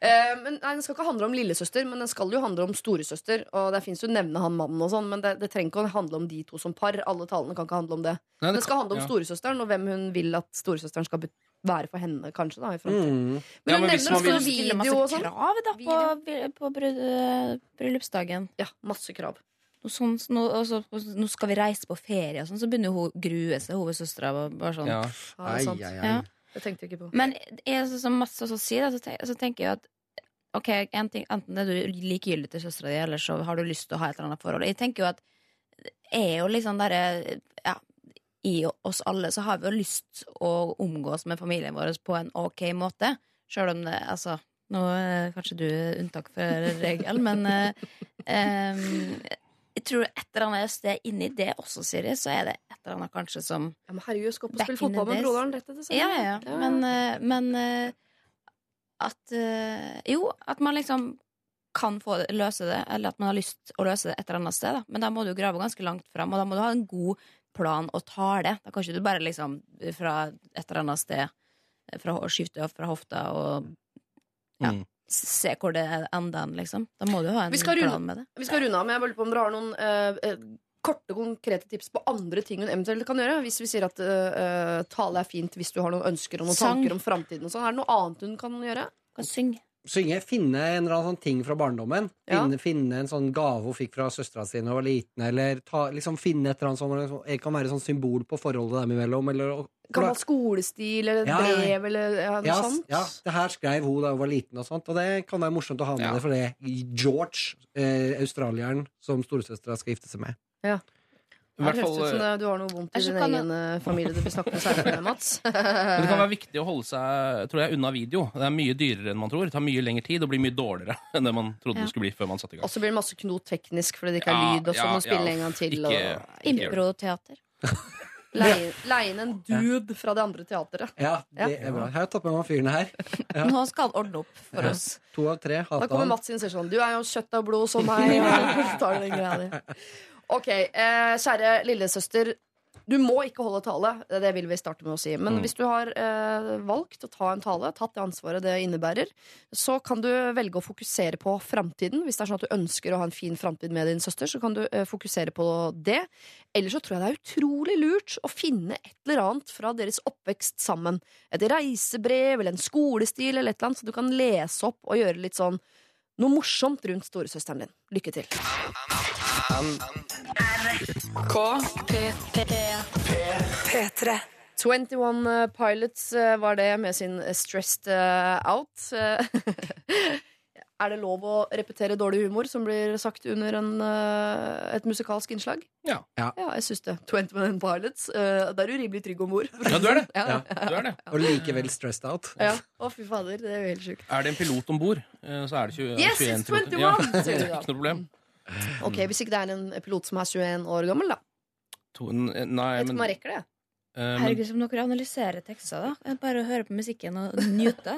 Eh, men nei, Den skal ikke handle om lillesøster, men den skal jo handle om storesøster. Og det fins jo nevne han mannen og sånn, men det, det trenger ikke å handle om de to som par. Alle talene kan ikke handle om det. Nei, Det skal handle om ja. storesøsteren, og hvem hun vil at storesøsteren skal bety være for henne, kanskje. da i mm. Men Ja, hun men nevner også vil- video og sånn. krav da, på, på eh, bryllupsdagen. Ja, masse krav. Sånn, nå, og så- og så- nå skal vi reise på ferie, og sånn, så begynner hun å grue seg, hovedsøstera. Bare sånn. Ja. Ei. ai, ai. Ja. det tenkte jeg ikke på. Men jeg, som Mats også sier, da, så, tenker, så tenker jeg at Ok, en ting, Enten er du likegyldig til søstera di, eller så har du lyst til å ha et eller annet forhold. Jeg tenker jo at er jo liksom derre ja, I oss alle så har vi jo lyst å omgås med familien vår på en ok måte. Sjøl om det Altså, nå er kanskje du unntak for regelen, men eh, jeg tror et eller annet sted inni det også, Siri, så er det et eller annet kanskje som Ja, men herregud, jeg skal opp og spille fotball med broderen. Dette, det sånn. Ja, ja, ja. Men, eh, men eh, at eh, Jo, at man liksom kan få det, løse det, eller at man har lyst å løse det et eller annet sted. Da. Men da må du grave ganske langt fram, og da må du ha en god plan og tale. det. Da kan ikke du bare liksom fra et eller annet sted fra fra, skifte fra hofta og ja, Mm. Se hvor det ender, liksom. Da må du ha en plan med det. Vi skal runde av, men jeg bare lurer på om dere har noen eh, korte, konkrete tips på andre ting hun eventuelt kan gjøre. Hvis vi sier at uh, tale er fint hvis du har noen ønsker og noen Sang. tanker om framtiden. og sånn. Er det noe annet hun kan gjøre? Kan synge. Synge, finne en eller annen sånn ting fra barndommen. Ja. Finne, finne en sånn gave hun fikk fra søstera si da hun var liten, eller ta, liksom finne et eller annet sånn, det kan være sånn symbol på forholdet dem imellom. Eller, Gammel skolestil eller et Ja, ja, ja. brev eller ja, noe yes, sånt? ja, det her skrev hun da hun var liten, og sånt Og det kan være morsomt å ha med Ja. det, for det George, eh, australieren som storesøstera skal gifte seg med. I Det hvert høres ut som eh, det, du har noe vondt i din kan egen eh, familie du vil snakke med seinere, Mats. Men det kan være viktig å holde seg tror jeg, unna video. Det er mye dyrere enn man tror. Det tar mye lengre tid og blir mye dårligere enn det man trodde Ja. det skulle bli før man satte i gang. Og så blir det masse knot teknisk fordi det ikke er Ja, lyd, og så ja, må man spille ja. en gang til. Ikke- Og, ikke. Improteater. leie, leie inn en dude fra det andre teateret. Ja, det er bra. Jeg har tatt med meg fyrene her. Ja. Nå skal han ordne opp for Ja. oss. To av tre. Da kommer. Mats inn og sier sånn Du er jo kjøtt og blod som meg. Og tar den greia di. Ok, eh, kjære lillesøster. Du må ikke holde tale, det vil vi starte med å si. Men Mm. hvis du har eh, valgt å ta en tale, tatt det ansvaret det innebærer, så kan du velge å fokusere på framtiden. Hvis det er sånn at du ønsker å ha en fin framtid med din søster, så kan du eh, fokusere på det. Eller så tror jeg det er utrolig lurt å finne et eller annet fra deres oppvekst sammen. Et reisebrev eller en skolestil eller et eller annet, så du kan lese opp og gjøre litt sånn noe morsomt rundt storesøsteren din. Lykke til. P3. 21 Pilots eh, var det med sin Stressed eh, Out. Er det lov å repetere dårlig humor som blir sagt under en, et musikalsk innslag? Ja. Ja. jeg syns det. 21 Pilots. eh, Da er du rimelig trygg om ord. Ja, du er det. Ja. Du er det. Og likevel stressed out. Ja. Å, fy fader. Det er jo helt sjukt. Er det en pilot om bord, så er det 20, Yes, 21 it's 21, Ja, sier du da. Ikke noe problem. Ok, Hvis ikke det er en pilot som er 21 år gammel, da. To, nei, Jeg vet ikke om man rekker det. Uh, Herregud, som dere analyserer tekster, da. Bare å høre på musikken og nyte.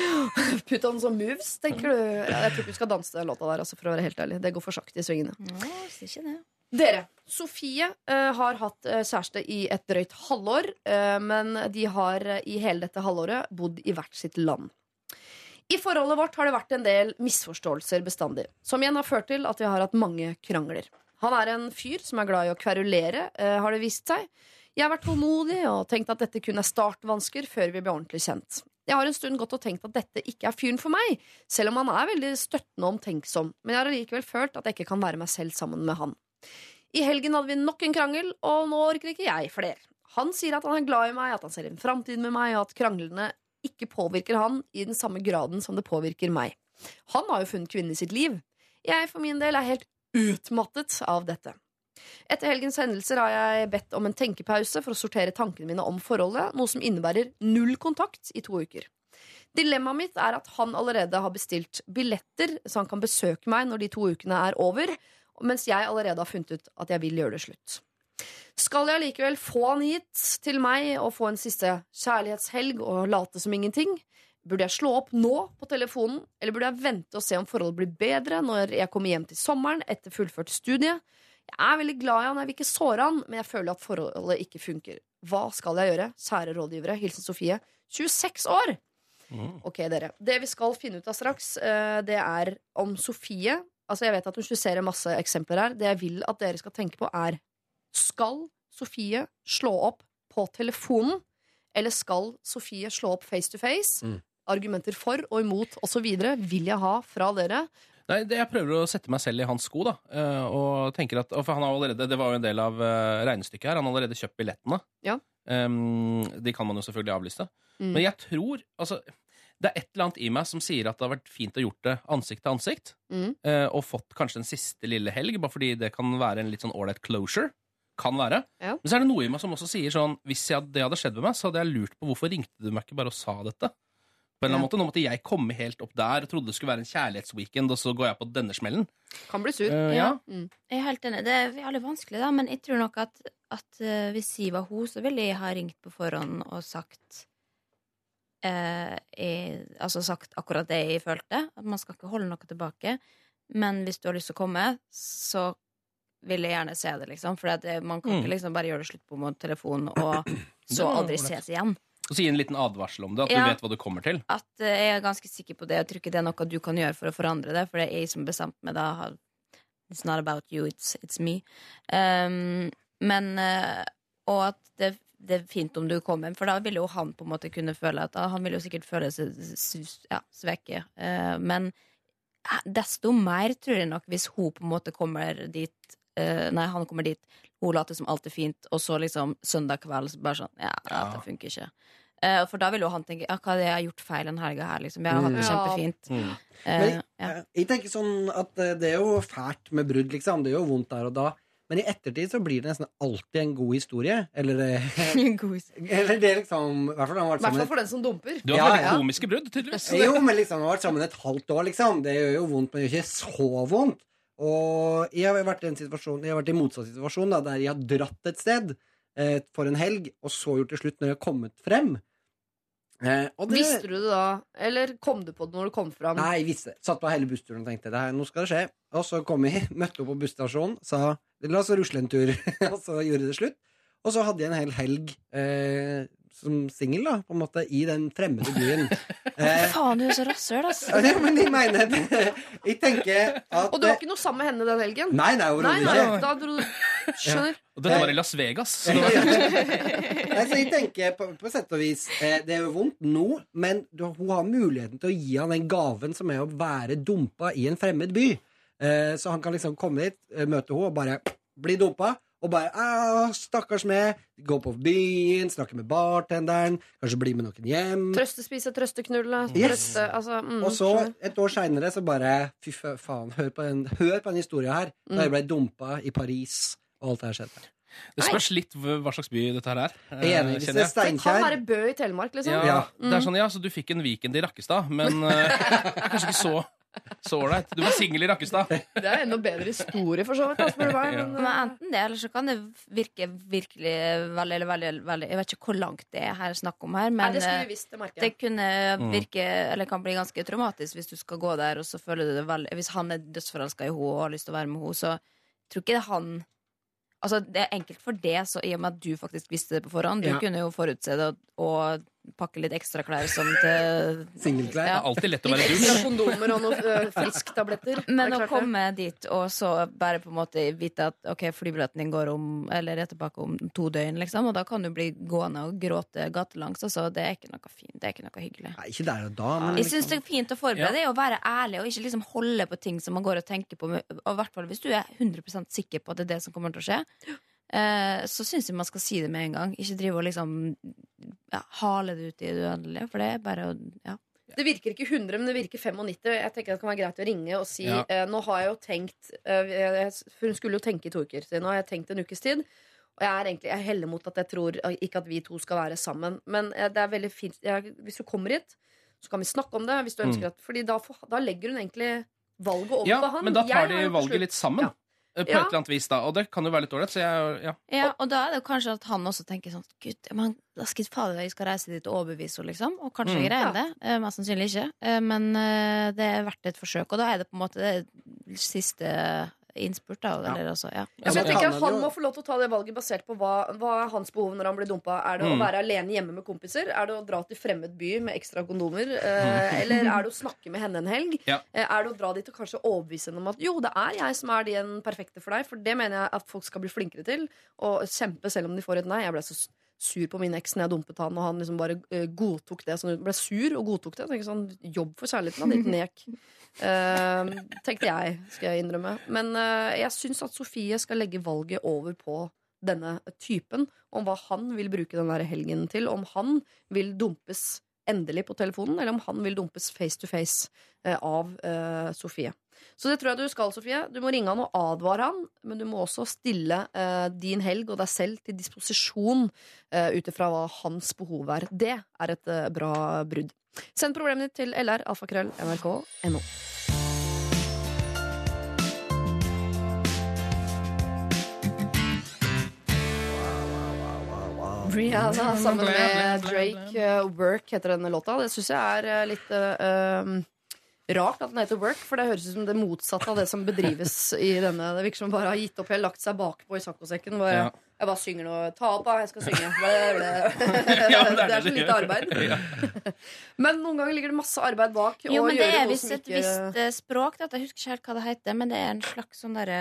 Put on some moves, tenker du. Ja, jeg tror ikke du skal danse den låta der, altså, for å være helt ærlig. Det går for sakte i svingene. Visste ikke det. Dere, Sofie uh, har hatt eh, kjæreste i et drøyt halvår, eh, men de har eh, i hele dette halvåret bodd i hvert sitt land. I forholdet vårt har det vært en del misforståelser bestandig, som igjen har ført til at vi har hatt mange krangler. Han er en fyr som er glad i å kverulere, eh, har det vist seg. Jeg har vært tålmodig og tenkt at dette kun er startvansker før vi blir ordentlig kjent. Jeg har en stund gått og tenkt at dette ikke er fyren for meg, selv om han er veldig støttende og omtenksom, men jeg har allikevel følt at jeg ikke kan være meg selv sammen med han. I helgen hadde vi nok en krangel, og nå orker ikke jeg flere. Han sier at han er glad i meg, at han ser en framtid med meg, og at kranglene ikke påvirker han i den samme graden som det påvirker meg. Han har jo funnet kvinnen i sitt liv. Jeg for min del er helt utmattet av dette. Etter helgens hendelser har jeg bedt om en tenkepause for å sortere tankene mine om forholdet, noe som innebærer null kontakt i to uker. Dilemmaet mitt er at han allerede har bestilt billetter, så han kan besøke meg når de to ukene er over, mens jeg allerede har funnet ut at jeg vil gjøre det slutt. Skal jeg likevel få han hit til meg og få en siste kjærlighetshelg og late som ingenting? Burde jeg slå opp nå på telefonen, eller burde jeg vente og se om forholdet blir bedre når jeg kommer hjem til sommeren etter fullført studie? Jeg er veldig glad i han, jeg vil ikke såre han, men jeg føler at forholdet ikke funker. Hva skal jeg gjøre? Kjære rådgivere. Hilsen Sofie. 26 år! Ok, dere. Det vi skal finne ut av straks, eh, det er om Sofie Altså, jeg vet at hun skisserer masse eksempler her. Det jeg vil at dere skal tenke på, er Skal Sofie slå opp på telefonen, eller skal Sofie slå opp face to face? Mm. Argumenter for og imot osv. vil jeg ha fra dere. Nei, det, Jeg prøver å sette meg selv i hans sko. da eh, Og tenker at, For han har allerede, Det var jo en del av eh, regnestykket her. Han har allerede kjøpt billettene. Ja. Um, de kan man jo selvfølgelig avlyse. Mm. Men jeg tror altså, Det er et eller annet i meg som sier at det har vært fint å gjort det ansikt til ansikt. Mm. eh, Og fått kanskje en siste lille helg, bare fordi det kan være en litt sånn ålreit closure. Kan være. Ja. Men så er det noe i meg som også sier sånn Hvis jeg, det hadde skjedd med meg, så hadde jeg lurt på hvorfor ringte du meg ikke bare og sa dette. På en eller annen Ja. måte, Nå måtte jeg komme helt opp der og trodde det skulle være en kjærlighetsweekend, og så går jeg på denne smellen. Kan bli sur. Uh, ja. Mm. Jeg er helt enig. Det er veldig vanskelig, da, men jeg tror nok at, at eh, hvis jeg var hun, så ville jeg ha ringt på forhånd og sagt eh, jeg, Altså sagt akkurat det jeg følte. At man skal ikke holde noe tilbake. Men hvis du har lyst til å komme, så vil jeg gjerne se det, liksom. For det, man kan Mm. ikke liksom bare gjøre det slutt på med telefon, og så aldri ses igjen. Og så gi en liten advarsel om det, at Ja. du vet hva du kommer til. At uh, jeg er ganske sikker på det. Jeg tror ikke det er noe du kan gjøre for å forandre det, for det er jeg som bestemte meg da. It's not about you, it's, it's me. Um, men uh, Og at det, det er fint om du kommer, for da vil jo han på en måte kunne føle at ah, Han vil jo sikkert føle seg ja, svekket. Uh, men eh, desto mer tror jeg nok hvis hun på en måte kommer dit eh, Nei, han kommer dit, hun later som alt er fint, og så liksom søndag kveld så bare sånn Ja, Ja. dette funker ikke. Uh, for da vil jo han tenke ja, hva er det jeg har gjort feil den helga her, liksom. Jeg har hatt det Mm. kjempefint. Mm. Uh, Men- ja. Jeg tenker sånn at det er jo fælt med brudd, liksom. Det gjør vondt der og da. Men i ettertid så blir det nesten alltid en god historie. Eller, God historie. eller det liksom I fall hvert fall for den som dumper. Du har Ja, veldig ja. komiske brudd, tydeligvis. Jo, men liksom, vi har vært sammen et halvt år, liksom. Det gjør jo vondt, men det gjør ikke så vondt. Og jeg har vært i en situasjon Jeg har vært i motsatt situasjon, da, der jeg har dratt et sted eh, for en helg, og så gjort det slutt når jeg har kommet frem. Eh, og det, Visste du det da? Eller kom du på det når du kom fram? Nei, jeg visste Satt på hele bussturen og tenkte her, nå skal det skje. Og så kom jeg, møtte opp på busstasjonen, sa la oss rusle en tur, og så gjorde det slutt. Og så hadde jeg en hel helg eh, som singel, da, på en måte, i den fremmede byen. Eh, Faen, du er så rasshøl, ass. ja, men jeg mener Jeg tenker at Og du var ikke noe sammen med henne den helgen? Nei, nei, overhodet ikke. da dro du Skjønner. Og dette var i Las Vegas. Så altså, jeg tenker på, på sett og vis eh, Det er jo vondt nå, men du, hun har muligheten til å gi han den gaven som er å være dumpa i en fremmed by. Eh, så han kan liksom komme dit, eh, møte henne og bare bli dumpa. Og bare «Ah, 'Stakkars meg'. Gå på byen, snakke med bartenderen, kanskje bli med noen hjem. Trøstespise, trøsteknulle. Yes. Trøste, altså, mm, Og så, et år seinere, så bare Fy faen, hør på den, hør på den historia her. Da jeg ble dumpa i Paris, og alt det her skjedde. det spørs litt hva slags by dette her er. Enig. eh, Hvis det er jeg. Kan være Bø i Telemark, liksom. Ja, Ja. Det er sånn, ja, så du fikk en weekend i Rakkestad, men eh, kanskje ikke så så ålreit. Du var singel i Rakkestad. Det er enda bedre historie, for så vidt. da, spør du meg, men, Men enten det, eller så kan det virke virkelig veldig, eller veldig, veldig Jeg vet ikke hvor langt det er her snakk om her, Nei, det skulle eh, visst, det det kunne Mm. virke Eller kan bli ganske traumatisk hvis du skal gå der, og så føler du det veldig Hvis han er dødsforelska i henne og har lyst til å være med henne, så tror ikke det er han Altså, det er enkelt for det, så i og med at du faktisk visste det på forhånd. Du Ja. kunne jo forutse det og, og pakke litt ekstra klær som til singelklær. Det er alltid lett å være ekstra dusj. kondomer og noen uh, frisktabletter. Men å det. komme dit og så bare på en måte vite at ok, flybilletten din går om Eller er tilbake om to døgn, liksom, og da kan du bli gående og gråte gatelangs. Altså, det er ikke noe fint. Det er ikke noe hyggelig. Nei, ikke der og da, men Jeg syns det er fint å forberede Ja. deg å være ærlig, og ikke liksom holde på ting som man går og tenker på. Og i hvert fall hvis du er 100% sikker på at det er det som kommer til å skje. Eh, så syns jeg man skal si det med en gang. Ikke drive og liksom ja, hale det ut i det uendelige. For det er bare å ja. Det virker ikke 100, men det virker 95. Jeg tenker det kan være greit å ringe og si Ja. eh, Nå har jeg jo tenkt eh, For hun skulle jo tenke i to uker. Så nå har jeg tenkt en ukes tid. Og jeg er egentlig jeg heller mot at jeg tror ikke at vi to skal være sammen. Men eh, det er veldig fint jeg, Hvis du kommer hit, så kan vi snakke om det. Hvis du Mm. ønsker at Fordi da, da legger hun egentlig valget over Ja, på han. men da tar de valget litt sammen. Ja. Eh, På Ja. et eller annet vis da Og det kan jo være litt ålreit. Så jeg, ja. Ja, og da er det kanskje at han også tenker sånn Gud, men da skal fader, jeg skal reise dit og overbevise henne, liksom. Og kanskje Mm. jeg greier Ja. det. Eh, Mest sannsynlig ikke. Eh, Men eh, det er verdt et forsøk. Og da er det på en måte det siste innspurt, da. Eller altså, ja. Ja, men jeg tenker Han må få lov til å ta det valget basert på hva, hva er hans behov når han blir dumpa. Er det å Mm. være alene hjemme med kompiser? Er det å dra til fremmed by med ekstra kondomer? Eh, eller er det å snakke med henne en helg? Ja. Eh, er det å dra dit og kanskje overbevise henne om at jo, det er jeg som er den perfekte for deg? For det mener jeg at folk skal bli flinkere til. Og kjempe selv om de får et nei. Jeg ble så sur på min eks når jeg dumpet han, og han liksom bare eh, godtok det. Så hun ble sur og godtok det. Tenkte sånn, Jobb for kjærligheten, da, ditt nek. Uh, tenkte jeg, skal jeg innrømme. Men uh, jeg syns at Sofie skal legge valget over på denne typen. Om hva han vil bruke den der helgen til. Om han vil dumpes endelig på telefonen, eller om han vil dumpes face to face eh, av eh, Sofie. Så det tror jeg du skal, Sofie. Du må ringe han og advare han, men du må også stille eh, din helg og deg selv til disposisjon uh, ut ifra hva hans behov er. Det er et eh, bra brudd. Send problemet ditt til lr Rihanna sammen med Drake. Uh, Work heter denne låta. Det syns jeg er eh, litt um, rart at den heter Work, for det høres ut som det motsatte av det som bedrives i denne. Det virker som bare har gitt opp helt, lagt seg bakpå i saccosekken. Bare, Ja. Jeg bare synger noe. Ta opp, da. Jeg skal synge. Ble, ble. Det er så lite arbeid. Men noen ganger ligger det masse arbeid bak. Jo, men det er visst et ikke- visst språk. Dette. Jeg husker ikke helt hva det heter, men det er en slags sånn derre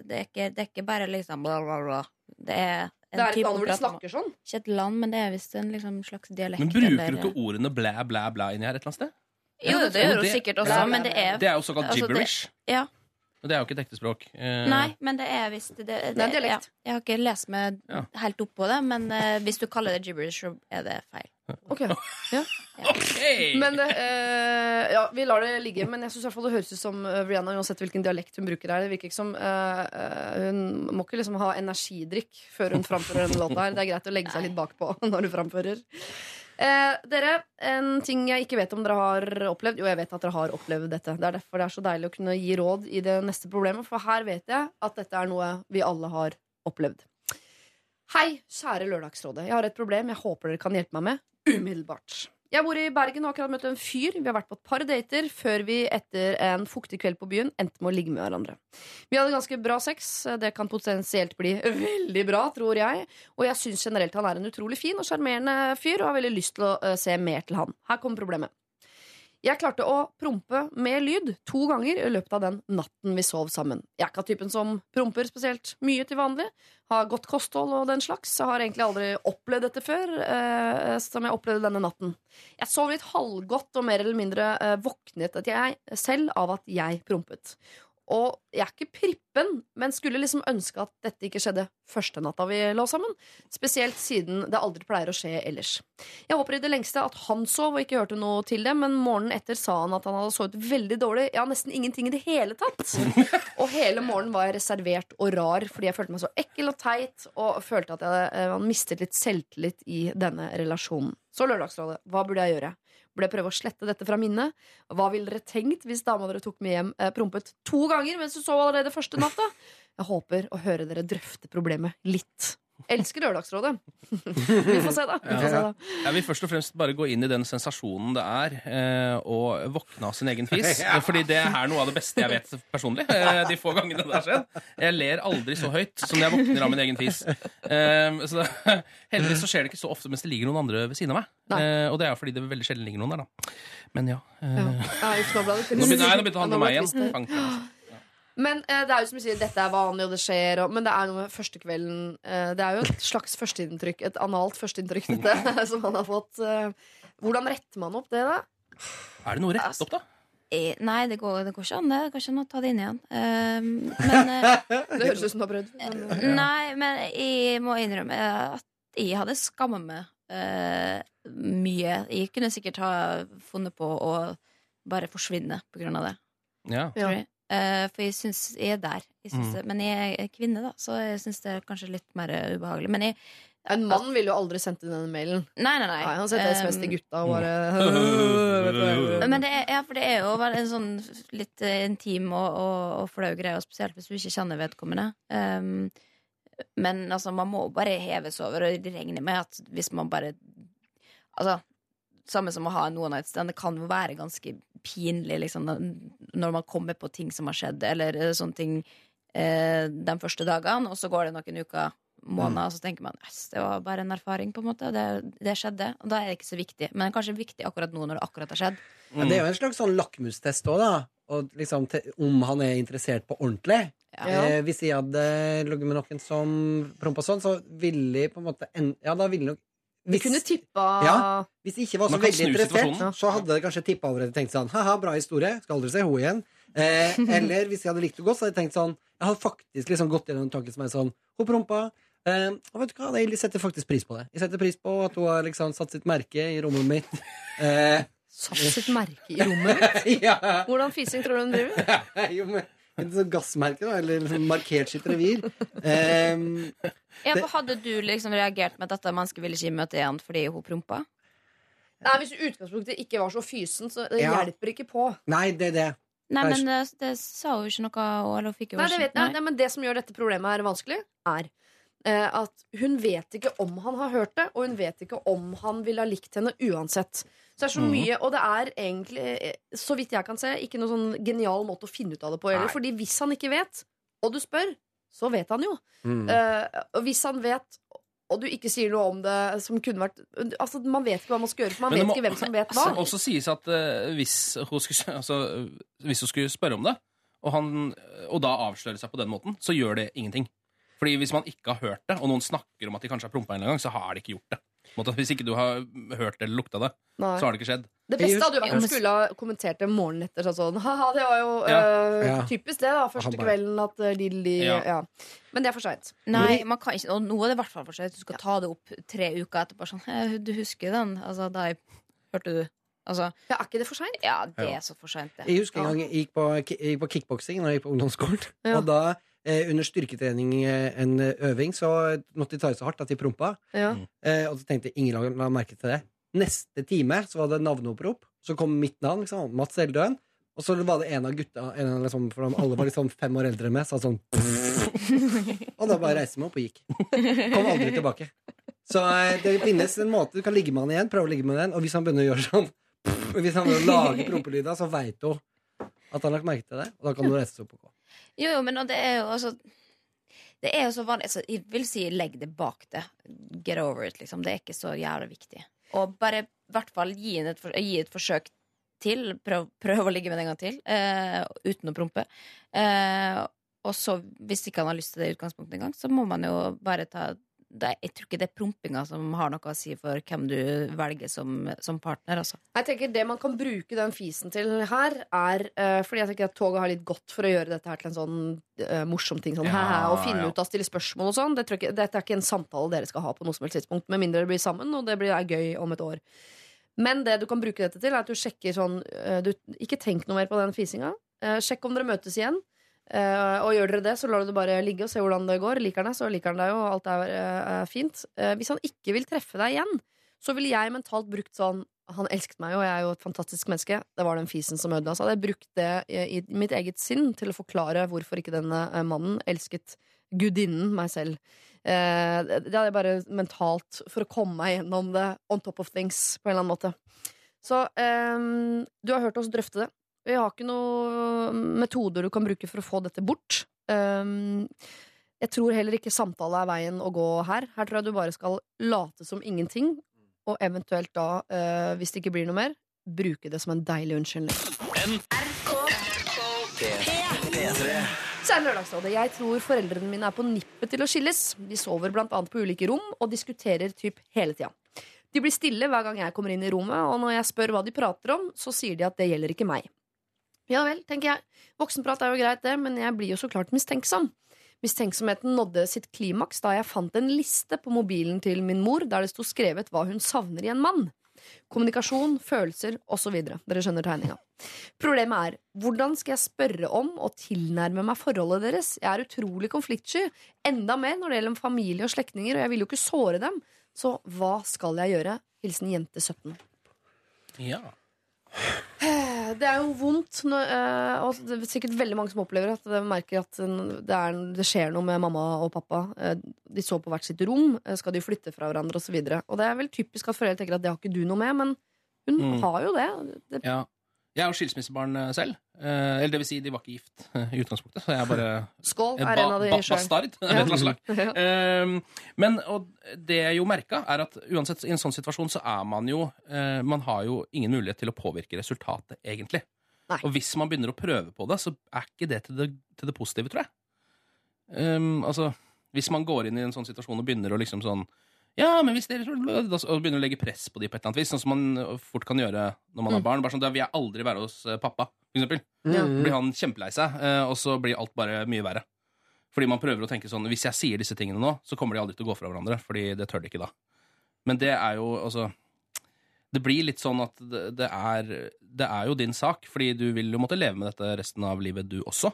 det, det er ikke bare liksom bla, bla, bla. Det er Det er et land hvor de snakker sånn. Ikke et land, men det er visst en liksom, slags dialekt. Men bruker du ikke ordene blæ, blæ, blæ inni her et eller annet sted? Jo, det gjør hun sikkert også, men det er Det er jo såkalt Altså, det- gibberish. Ja. Og det er jo ikke et ekte språk. Eh, Nei, men det er visst det, det, Det er dialekt. Ja, jeg har ikke lest meg Ja. helt opp på det, men eh, hvis du kaller det gibberish, så er det feil. Ok. ok! Men eh, ja, vi lar det ligge. Men jeg fall det høres ut som eh, Rihanna, uansett hvilken dialekt hun bruker her. Det virker ikke som eh, eh, Hun må ikke liksom ha energidrikk før hun framfører denne låta her. Det er greit å legge seg litt bakpå når du framfører. Eh, dere, en ting jeg ikke vet om dere har opplevd Jo, jeg vet at dere har opplevd dette. Det er derfor det er så deilig å kunne gi råd i det neste problemet, for her vet jeg at dette er noe vi alle har opplevd. Hei, kjære Lørdagsrådet. Jeg har et problem jeg håper dere kan hjelpe meg med umiddelbart. Jeg bor i Bergen og akkurat møtt en fyr. Vi har vært på et par dater før vi etter en fuktig kveld på byen endte med å ligge med hverandre. Vi hadde ganske bra sex. Det kan potensielt bli veldig bra, tror jeg. Og jeg syns generelt han er en utrolig fin og sjarmerende fyr, og har veldig lyst til å eh, se mer til han. Her kommer problemet. Jeg klarte å prompe med lyd to ganger i løpet av den natten vi sov sammen. Jeg er ikke av typen som promper spesielt mye til vanlig. Har godt kosthold og den slags. Jeg har egentlig aldri opplevd dette før, eh, som jeg opplevde denne natten. Jeg sov litt halvgodt og mer eller mindre eh, våknet jeg selv av at jeg prompet. Og jeg er ikke prippen, men skulle liksom ønske at dette ikke skjedde første natta vi lå sammen. Spesielt siden det aldri pleier å skje ellers. Jeg håper i det lengste at han sov og ikke hørte noe til det, men morgenen etter sa han at han hadde sovet veldig dårlig. Ja, nesten ingenting i det hele tatt. Og hele morgenen var jeg reservert og rar fordi jeg følte meg så ekkel og teit og følte at jeg eh, hadde mistet litt selvtillit i denne relasjonen. Så Lørdagsrådet, hva burde jeg gjøre? Burde jeg prøve å slette dette fra minnet? Hva ville dere tenkt hvis dama dere tok med hjem eh, prompet to ganger mens du sov allerede første natta? Jeg håper å høre dere drøfte problemet litt. Elsker Lørdagsrådet. Vi får se, da. Vi får se, da. Jeg vil først og fremst bare gå inn i den sensasjonen det er eh, å våkne av sin egen fis. Fordi det er noe av det beste jeg vet personlig. Eh, de få gangene det har skjedd. Jeg ler aldri så høyt som når jeg våkner av min egen fis. Eh, så det, heldigvis så skjer det ikke så ofte mens det ligger noen andre ved siden av meg. Eh, og det er fordi det veldig sjelden ligger noen der, da. Men ja. Eh, Ja. Ja, nå begynner, det å handle om meg igjen. Fanker Fanken, altså. Men eh, det er jo som du sier, dette er vanlig, og det skjer, og, men det er noe med første kvelden eh, Det er jo et slags førsteinntrykk, et analt førsteinntrykk, dette, som han har fått. Eh, hvordan retter man opp det, da? Er det noe rett opp, da? Eh, Nei, det går, det går ikke an. Det Det går ikke an å ta det inn igjen. Um, men eh, Det høres ut som du har prøvd. Men, eh, Nei, men jeg må innrømme at jeg hadde skamma meg eh, mye. Jeg kunne sikkert ha funnet på å bare forsvinne på grunn av det. Ja. ja. tror jeg. Eh, for jeg syns jeg er der. Jeg syns Mm. det, men jeg er kvinne, da, så jeg syns det er kanskje litt mer eh, ubehagelig. Men jeg En mann ville jo aldri sendt inn denne mailen. Nei, nei, nei. Nei, han sendte SMS til Um, gutta og bare gjør? Men det er, ja, for det er jo en sånn litt eh, intim og, og, og flau greie, og spesielt hvis du ikke kjenner vedkommende. Um, men altså, man må bare heves over, og det regner med at hvis man bare Altså, samme som å ha en one night stand, det kan jo være ganske pinlig liksom, når man kommer på ting som har skjedd, eller eh, sånne ting eh, de første dagene, og så går det noen uker, måneder, og så tenker man at det var bare en erfaring, på en måte. Det, det skjedde. Og da er det ikke så viktig. Men det er kanskje viktig akkurat nå når det akkurat har skjedd. Ja, det er jo en slags sånn lakmustest òg, da. Og liksom, om han er interessert på ordentlig. Ja. Eh, hvis jeg hadde ligget med noen som prompa sånn, så ville jeg på en måte en, Ja, da ville nok Vi kunne tippa Ja. Hvis jeg ikke var så veldig interessert, så hadde jeg kanskje tippa over og tenkt sånn Haha, bra historie, skal aldri se henne igjen. Eh, eller hvis jeg hadde likt henne godt, så hadde jeg tenkt sånn Jeg har faktisk liksom gått gjennom tanken som er sånn Hun prompa. Eh, og vet du hva, jeg setter faktisk pris på det. Jeg setter pris på at hun har liksom satt sitt merke i rommet mitt. Eh, Satt sitt merke i rommet. ja. Hvordan fising tror du hun driver? jo, med et sånt gassmerke, da, eller liksom markert sitt revir. Um, Ja, for Hadde du liksom reagert med at dette mennesket ville ikke møte igjen fordi hun prompa? Nei, Hvis utgangspunktet ikke var så fysen, så det Ja. hjelper ikke på. nei, det er det. Nei, men det, det sa hun ikke noe jo Nei, det, ikke vet, nei, nei, men det som gjør dette problemet her vanskelig, er at hun vet ikke om han har hørt det, og hun vet ikke om han ville ha likt henne uansett. Så det er så Mhm. mye, Og det er egentlig, eh, så vidt jeg kan se, ikke noen sånn genial måte å finne ut av det på heller. Fordi hvis han ikke vet, og du spør, så vet han jo. Mm. Uh, og hvis han vet, og du ikke sier noe om det som kunne vært Altså, Man vet ikke hva man skal gjøre, for man vet må ikke hvem som vet hva. også- også sies at uh, hvis, hun skulle, altså, hvis hun skulle spørre om det, og, han, og da avsløre seg på den måten, så gjør det ingenting. Fordi hvis man ikke har hørt det, og noen snakker om at de kanskje har prompa en gang, så har de ikke gjort det. Måte, Hvis ikke du har hørt det eller lukta det, Nei. så har det ikke skjedd. Det beste hadde jo vært om du skulle ha kommentert det morgenen etter. Sånn, sånn, Haha, det var jo Ja. øh, Ja. typisk det, da. Første kvelden at uh, Lilly Ja. ja. Men det er for seint. Nei, man kan ikke, og nå er det i hvert fall for sent. Du skal ta det opp tre uker etterpå. Sånn, «Eh, du husker den? Altså, da jeg hørte du Altså, Ja, er ikke det for seint? ja, det er så for seint, det. Jeg husker en gang jeg gikk på, jeg gikk på kickboksing da jeg gikk på ungdomsskolen. Ja. Og da, eh, under styrketrening, eh, en øving, så måtte de ta i så hardt at de prompa. Ja. Eh, og så tenkte jeg ingen la, merke til det. Neste time så var det navneopprop. Så kom mitt navn. Liksom, Mats Eldøen. Og så var det en av gutta en av liksom, For alle var liksom fem år eldre enn meg. Sa sånn Og da bare reiste jeg meg opp og gikk. Kom aldri tilbake. Så eh, det finnes en måte du kan ligge med han igjen, prøve å ligge med den, og hvis han begynner å gjøre sånn Hvis han begynner å lage prompelyder, så veit hun at han har lagt merke til det, og da kan du reise seg opp og gå. Jo, jo, men det er jo altså Det er jo så vanlig altså, Jeg vil si legg det bak det. Get over it, liksom. Det er ikke så jævla viktig. Og bare i hvert fall gi, et, gi et forsøk til. Prøv, prøv å ligge med det en gang til, uh, uten å prompe. Uh, og så, hvis ikke han har lyst til det i utgangspunktet engang, så må man jo bare ta det, Jeg tror ikke det er prompinga som har noe å si for hvem du velger som, som partner, altså. Jeg tenker Det man kan bruke den fisen til her, er uh, Fordi jeg tenker at toget har litt godt for å gjøre dette her til en sånn uh, morsom ting. Sånn, Ja, og finne ja. ut av stille spørsmål og sånn. Det tror jeg ikke, dette er ikke en samtale dere skal ha på noe som helst tidspunkt. Med mindre dere blir sammen, og det blir, er gøy om et år. Men det du kan bruke dette til, er at du sjekker sånn uh, du, Ikke tenk noe mer på den fisinga. Sjekk om dere møtes igjen. Eh, og gjør dere det, så lar du det bare ligge og se hvordan det går. Liker han deg, så liker han deg jo, alt er, eh, er fint. Uh, hvis han ikke vil treffe deg igjen, så ville jeg mentalt brukt sånn Han elsket meg jo, jeg er jo et fantastisk menneske. Det var den fisen som ødela. Så hadde jeg brukt det i, i mitt eget sinn til å forklare hvorfor ikke denne mannen elsket gudinnen, meg selv. Uh, det hadde jeg bare mentalt for å komme meg gjennom det on top of things, på en eller annen måte. Så um, du har hørt oss drøfte det. Vi har ikke noen metoder du kan bruke for å få dette bort. Um, jeg tror heller ikke samtale er veien å gå her. Her tror jeg du bare skal late som ingenting, og eventuelt da, uh, hvis det ikke blir noe mer, bruke det som en deilig unnskyldning. P3. Så er det Lørdagsrådet. Jeg tror foreldrene mine er på nippet til å skilles. De sover blant annet på ulike rom og diskuterer typ hele tida. De blir stille hver gang jeg kommer inn i rommet, og når jeg spør hva de prater om, så sier de at det gjelder ikke meg. Ja vel, tenker jeg. Voksenprat er jo greit, det, men jeg blir jo så klart mistenksom. Mistenksomheten nådde sitt klimaks da jeg fant en liste på mobilen til min mor der det sto skrevet hva hun savner i en mann. Kommunikasjon, følelser osv. Dere skjønner tegninga. Problemet er hvordan skal jeg spørre om og tilnærme meg forholdet deres? Jeg er utrolig konfliktsky. Enda mer når det gjelder familie og slektninger, og jeg vil jo ikke såre dem. Så hva skal jeg gjøre? Hilsen jente 17. Ja. Det er jo vondt, eh, og det er sikkert veldig mange som opplever at de merker at det, er, det skjer noe med mamma og pappa. Eh, De så på hvert sitt rom. eh, Skal de flytte fra hverandre osv. Og, så og det er vel typisk at foreldre tenker at det har ikke du noe med, men hun Mm. har jo det. det ja. Jeg er jo skilsmissebarn eh, selv. Eh, eller det vil si, de var ikke gift i utgangspunktet. Så jeg er bare Skål er ba en av de ba bastard Ja. slag. Ehm, men og det jeg jo merka, er at uansett i en sånn situasjon så er man jo eh, Man har jo ingen mulighet til å påvirke resultatet, egentlig. Nei. Og hvis man begynner å prøve på det, så er ikke det til det, til det positive, tror jeg. Um, altså, hvis man går inn i en sånn situasjon og begynner å liksom sånn ja, men hvis dere Og begynner å legge press på dem på et eller annet vis, sånn som man fort kan gjøre når man har Mm. barn. Bare sånn, Da vil jeg aldri være hos pappa, for eksempel. Ja. Mm. blir han kjempelei seg, og så blir alt bare mye verre. Fordi man prøver å tenke sånn Hvis jeg sier disse tingene nå, så kommer de aldri til å gå fra hverandre. Fordi det tør de ikke da. Men det er jo altså Det blir litt sånn at det, det er Det er jo din sak, fordi du vil jo måtte leve med dette resten av livet, du også.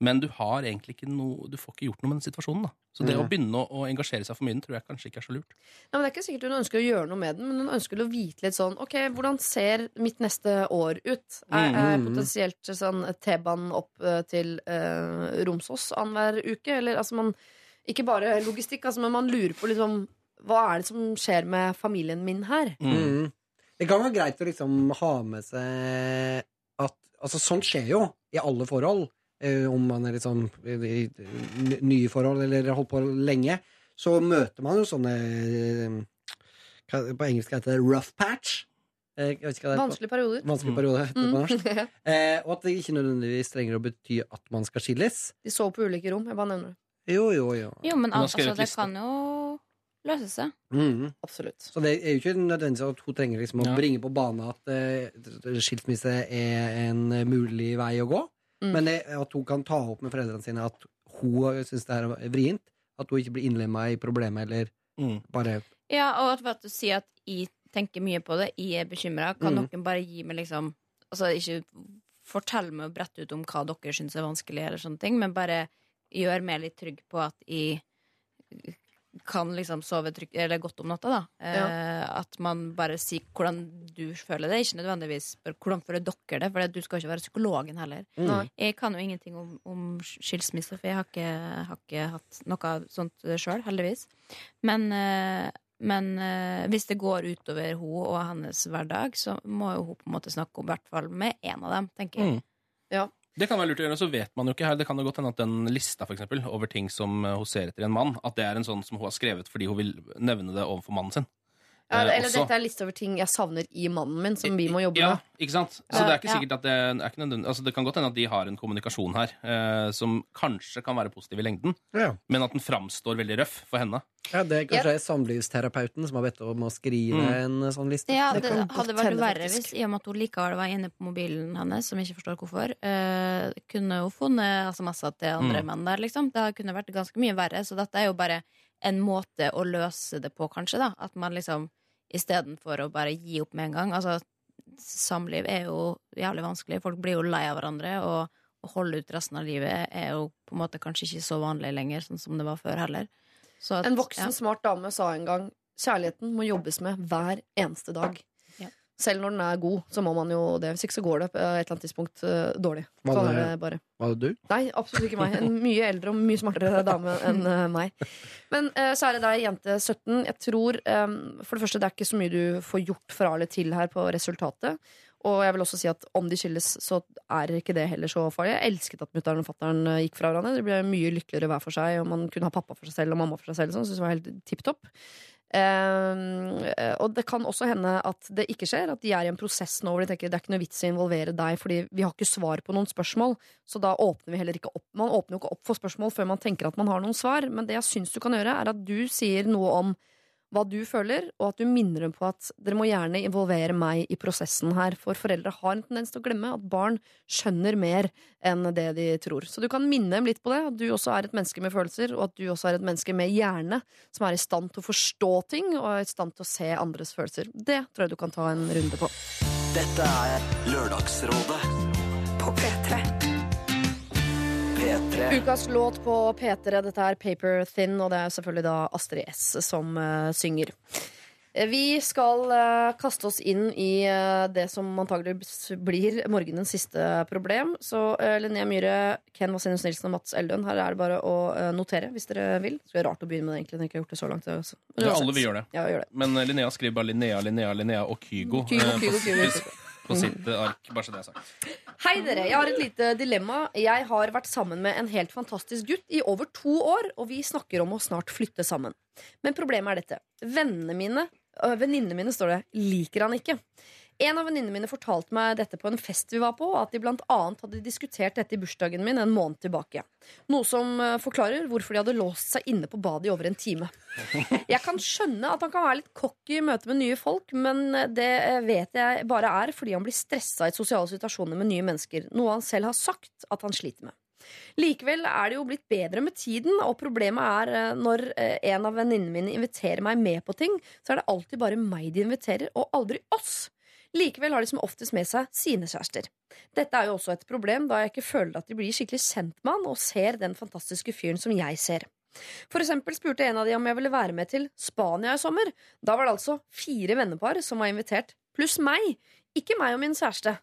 Men du har egentlig ikke noe Du får ikke gjort noe med den situasjonen, da. Så det Mm. å begynne å, å engasjere seg for mye den tror jeg kanskje ikke er så lurt. Ja, men det er ikke sikkert hun ønsker å gjøre noe med den, men hun ønsker å vite litt sånn Ok, hvordan ser mitt neste år ut? Er, er Mm. potensielt sånn T-banen opp eh, til eh, Romsås annenhver uke? Eller altså man Ikke bare logistikk, altså, men man lurer på liksom Hva er det som skjer med familien min her? Mm. Det kan være greit å liksom ha med seg at Altså, sånt skjer jo i alle forhold. Eh, om man er litt sånn i, nye forhold eller har holdt på lenge. Så møter man jo sånne eh, På engelsk heter det rough patch. Eh, Vanskelige perioder. Vanskelig periode heter det på norsk. Mm. Eh, og at det ikke nødvendigvis trenger å bety at man skal skilles. De så på ulike rom. Jeg bare nevner det. Jo, jo, jo. Jo, men altså, det liste. kan jo løse seg. Mm. Absolutt. Så det er jo ikke nødvendigvis at hun trenger liksom å Ja. bringe på bane at uh, skilsmisse er en mulig vei å gå. Mm. Men det, at hun kan ta opp med foreldrene sine at hun syns det her er vrient. At hun ikke blir innlemma i problemet, eller Mm. bare Ja, og at- at du sier at jeg tenker mye på det, jeg er bekymra. Kan Mm. noen bare gi meg liksom Altså ikke fortell meg og brette ut om hva dere syns er vanskelig, eller sånne ting, men bare gjør meg litt trygg på at jeg kan liksom sove trygt, eller godt om natta, da. Eh, at man bare sier hvordan du føler det, ikke nødvendigvis hvordan føler dere det, for du skal ikke være psykologen heller. Mm. Jeg kan jo ingenting om, om skilsmisse, for jeg har ikke, har ikke hatt noe sånt sjøl, heldigvis. Men, eh, men eh, hvis det går utover hun og hennes hverdag, så må jo hun på en måte snakke om i hvert fall med én av dem, tenker jeg. Mm. Ja. Det kan være lurt å gjøre, så vet man jo ikke her. Det kan jo godt hende at den lista for eksempel, over ting som eh, hun ser etter i en mann, at det er en sånn som hun har skrevet fordi hun vil nevne det overfor mannen sin. Ja, Eh, eller også- dette er en liste over ting jeg savner i mannen min, som vi må jobbe ja, med. ikke sant? Så det er ikke ja. sikkert at det er ikke nødvendig, altså Det kan godt hende at de har en kommunikasjon her eh, som kanskje kan være positiv i lengden, Ja. men at den framstår veldig røff for henne. Ja, det er kanskje samlivsterapeuten som har bedt om å skrive Mm. en sånn liste. Ja, Det det, hadde vært verre hvis i og med at hun likevel var inne på mobilen hennes, som jeg ikke forstår hvorfor, eh, kunne hun funnet SMS-er til andre Mm. menn der, liksom. Det kunne vært ganske mye verre, så dette er jo bare en måte å løse det på, kanskje, da. At man liksom istedenfor å bare gi opp med en gang. Altså, samliv er jo jævlig vanskelig. Folk blir jo lei av hverandre, og å holde ut resten av livet er jo på en måte kanskje ikke så vanlig lenger, sånn som det var før heller. Så at, En voksen, ja. smart dame sa en gang kjærligheten må jobbes med hver eneste dag. Selv når den er god, så må man jo det. Hvis ikke så går det på et eller annet tidspunkt uh, dårlig. Var Sånn det- det bare. Var det du? Nei, absolutt ikke meg. En mye eldre og mye smartere dame enn uh, meg. Men uh, så er det deg, jente 17. Jeg tror um, for det første det er ikke så mye du får gjort fra eller til her på resultatet. Og jeg vil også si at om de skilles, så er ikke det heller så farlig. Jeg elsket at mutter'n og fatter'n eh, gikk fra hverandre. De ble mye lykkeligere hver for seg, og man kunne ha pappa for seg selv og mamma for seg selv. Sånn, så det var helt tipp topp. Eh, og det kan også hende at det ikke skjer, at de er i en prosess nå hvor de tenker det er ikke noe vits i å involvere deg, fordi vi har ikke svar på noen spørsmål. Så da åpner vi heller ikke opp. Man åpner jo ikke opp for spørsmål før man tenker at man har noen svar. Men det jeg syns du kan gjøre, er at du sier noe om hva du føler, og at du minner dem på at dere må gjerne involvere meg i prosessen her. For foreldre har en tendens til å glemme at barn skjønner mer enn det de tror. Så du kan minne dem litt på det, at du også er et menneske med følelser, og at du også er et menneske med hjerne som er i stand til å forstå ting, og er i stand til å se andres følelser. Det tror jeg du kan ta en runde på. Dette er Lørdagsrådet P3. Ukas låt på P3, dette er Paper Thin, og det er selvfølgelig da Astrid S som uh, synger. Eh, Vi skal uh, kaste oss inn i uh, det som antageligvis blir morgenens siste problem. Så uh, Linnea Myhre, Ken Vasenus Nilsen og Mats Eldøen, her er det bare å notere hvis dere vil. Det er rart å begynne med det, egentlig. når jeg ikke har gjort det så langt. Men Ja, alle vi gjør det. Ja, gjør det. Men Linnea skriver bare Linnea, Linnea, Linnea og Kygo, Kygo, Kygo, Kygo, på, på sitt ark. Bare så det er sagt. Hei dere, jeg har et lite dilemma. Jeg har vært sammen med en helt fantastisk gutt i over to år, og vi snakker om å snart flytte sammen. Men problemet er dette. Vennene mine, øh, venninnene mine, står det, liker han ikke. En av venninnene mine fortalte meg dette på en fest vi var på, at de annet hadde diskutert dette i bursdagen min en måned tilbake. Noe som øh, forklarer hvorfor de hadde låst seg inne på badet i over en time. Jeg kan skjønne at han kan være litt cocky i møte med nye folk, men det eh, vet jeg bare er fordi han blir stressa i sosiale situasjoner med nye mennesker, noe han selv har sagt at han sliter med. Likevel er det jo blitt bedre med tiden, og problemet er eh, når eh, en av venninnene mine inviterer meg med på ting, så er det alltid bare meg de inviterer, og aldri oss. Likevel har de som oftest med seg sine kjærester. Dette er jo også et problem, da jeg ikke føler at de blir skikkelig kjent med han og ser den fantastiske fyren som jeg ser. For eksempel spurte en av de om jeg ville være med til Spania i sommer. Da var det altså fire vennepar som var invitert, pluss meg. Ikke meg og min kjæreste.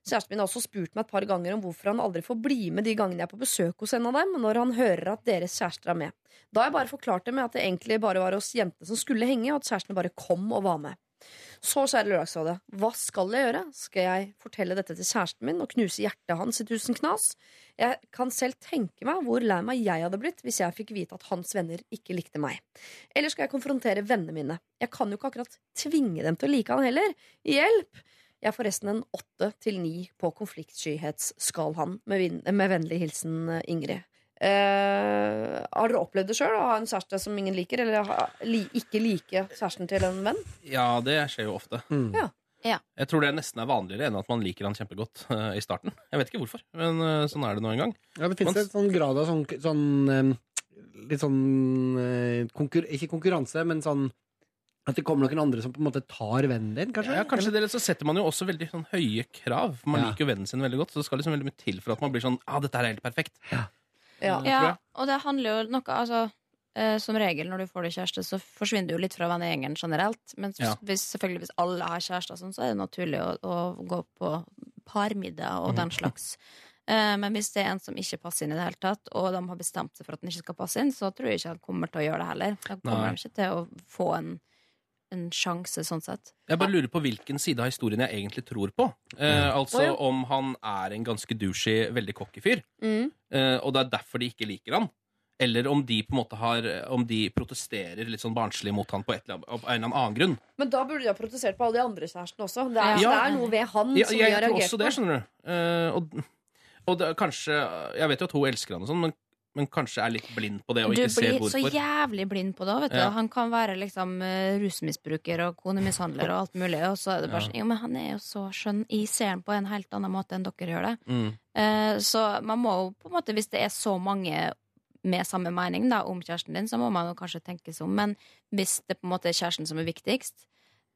Kjæresten min har også spurt meg et par ganger om hvorfor han aldri får bli med de gangene jeg er på besøk hos en av dem, når han hører at deres kjærester er med. Da har jeg bare forklart det med at det egentlig bare var oss jentene som skulle henge, og at kjærestene bare kom og var med. Så, kjære Lørdagsrådet, hva skal jeg gjøre? Skal jeg fortelle dette til kjæresten min og knuse hjertet hans i tusen knas? Jeg kan selv tenke meg hvor lei meg jeg hadde blitt hvis jeg fikk vite at hans venner ikke likte meg. Eller skal jeg konfrontere vennene mine? Jeg kan jo ikke akkurat tvinge dem til å like han heller. Hjelp! Jeg får resten en åtte til ni på konfliktskyhetsskalaen, med, med vennlig hilsen eh, Ingrid. Eh, har dere opplevd det sjøl, å ha en kjæreste som ingen liker, eller ha, li, ikke like kjæresten til en venn? Ja, det skjer jo ofte. Mm. Ja. Ja. Jeg tror det nesten er vanligere enn at man liker han kjempegodt uh, i starten. Jeg vet ikke hvorfor, men uh, sånn er det nå en gang. Ja, det Man- en sånn grad av sånn, sånn eh, Litt sånn konkur Ikke konkurranse, men sånn at det kommer noen andre som på en måte tar vennen din, kanskje? Ja, kanskje det, så setter man jo også veldig sånn, høye krav. For man Ja. liker jo vennen sin veldig godt, så det skal liksom veldig mye til for at man blir sånn ah, dette her er helt perfekt. Ja. Tror Ja, og det handler jo noe altså, eh, Som regel når du får deg kjæreste, så forsvinner du jo litt fra vennegjengen generelt. Men Ja. hvis, selvfølgelig hvis alle har kjærester, sånn, så er det naturlig å, å gå på parmiddag og den slags. Eh, men hvis det er en som ikke passer inn i det hele tatt, og de har bestemt seg for at den ikke skal passe inn, så tror jeg ikke han kommer til å gjøre det heller. Da kommer Nei. de ikke til å få en en sjanse, sånn sett. Jeg bare lurer på hvilken side av historien jeg egentlig tror på. Eh, altså oh, ja. om han er en ganske douchey, veldig cocky fyr, Mm. eh, og det er derfor de ikke liker han. Eller om de på en måte har Om de protesterer litt sånn barnslig mot han på, et på en eller annen grunn. Men da burde de ha protestert på alle de andre kjærestene også. Det er, Ja. det er noe ved han Ja, som de har reagert på. Jeg tror også det, skjønner du. Eh, og og det, kanskje Jeg vet jo at hun elsker han og sånn, men, men kanskje er litt blind på det og Du ikke ser blir så jævlig blind på det. Vet du. Ja. Han kan være liksom eh, rusmisbruker og konemishandler og alt mulig, og så er det bare sånn Jo, men han er jo så skjønn. Jeg ser han på en helt annen måte enn dere gjør det. Mm. Eh, så man må jo på en måte, hvis det er så mange med samme mening da, om kjæresten din, så må man jo kanskje tenke seg om. Men hvis det på en måte er kjæresten som er viktigst,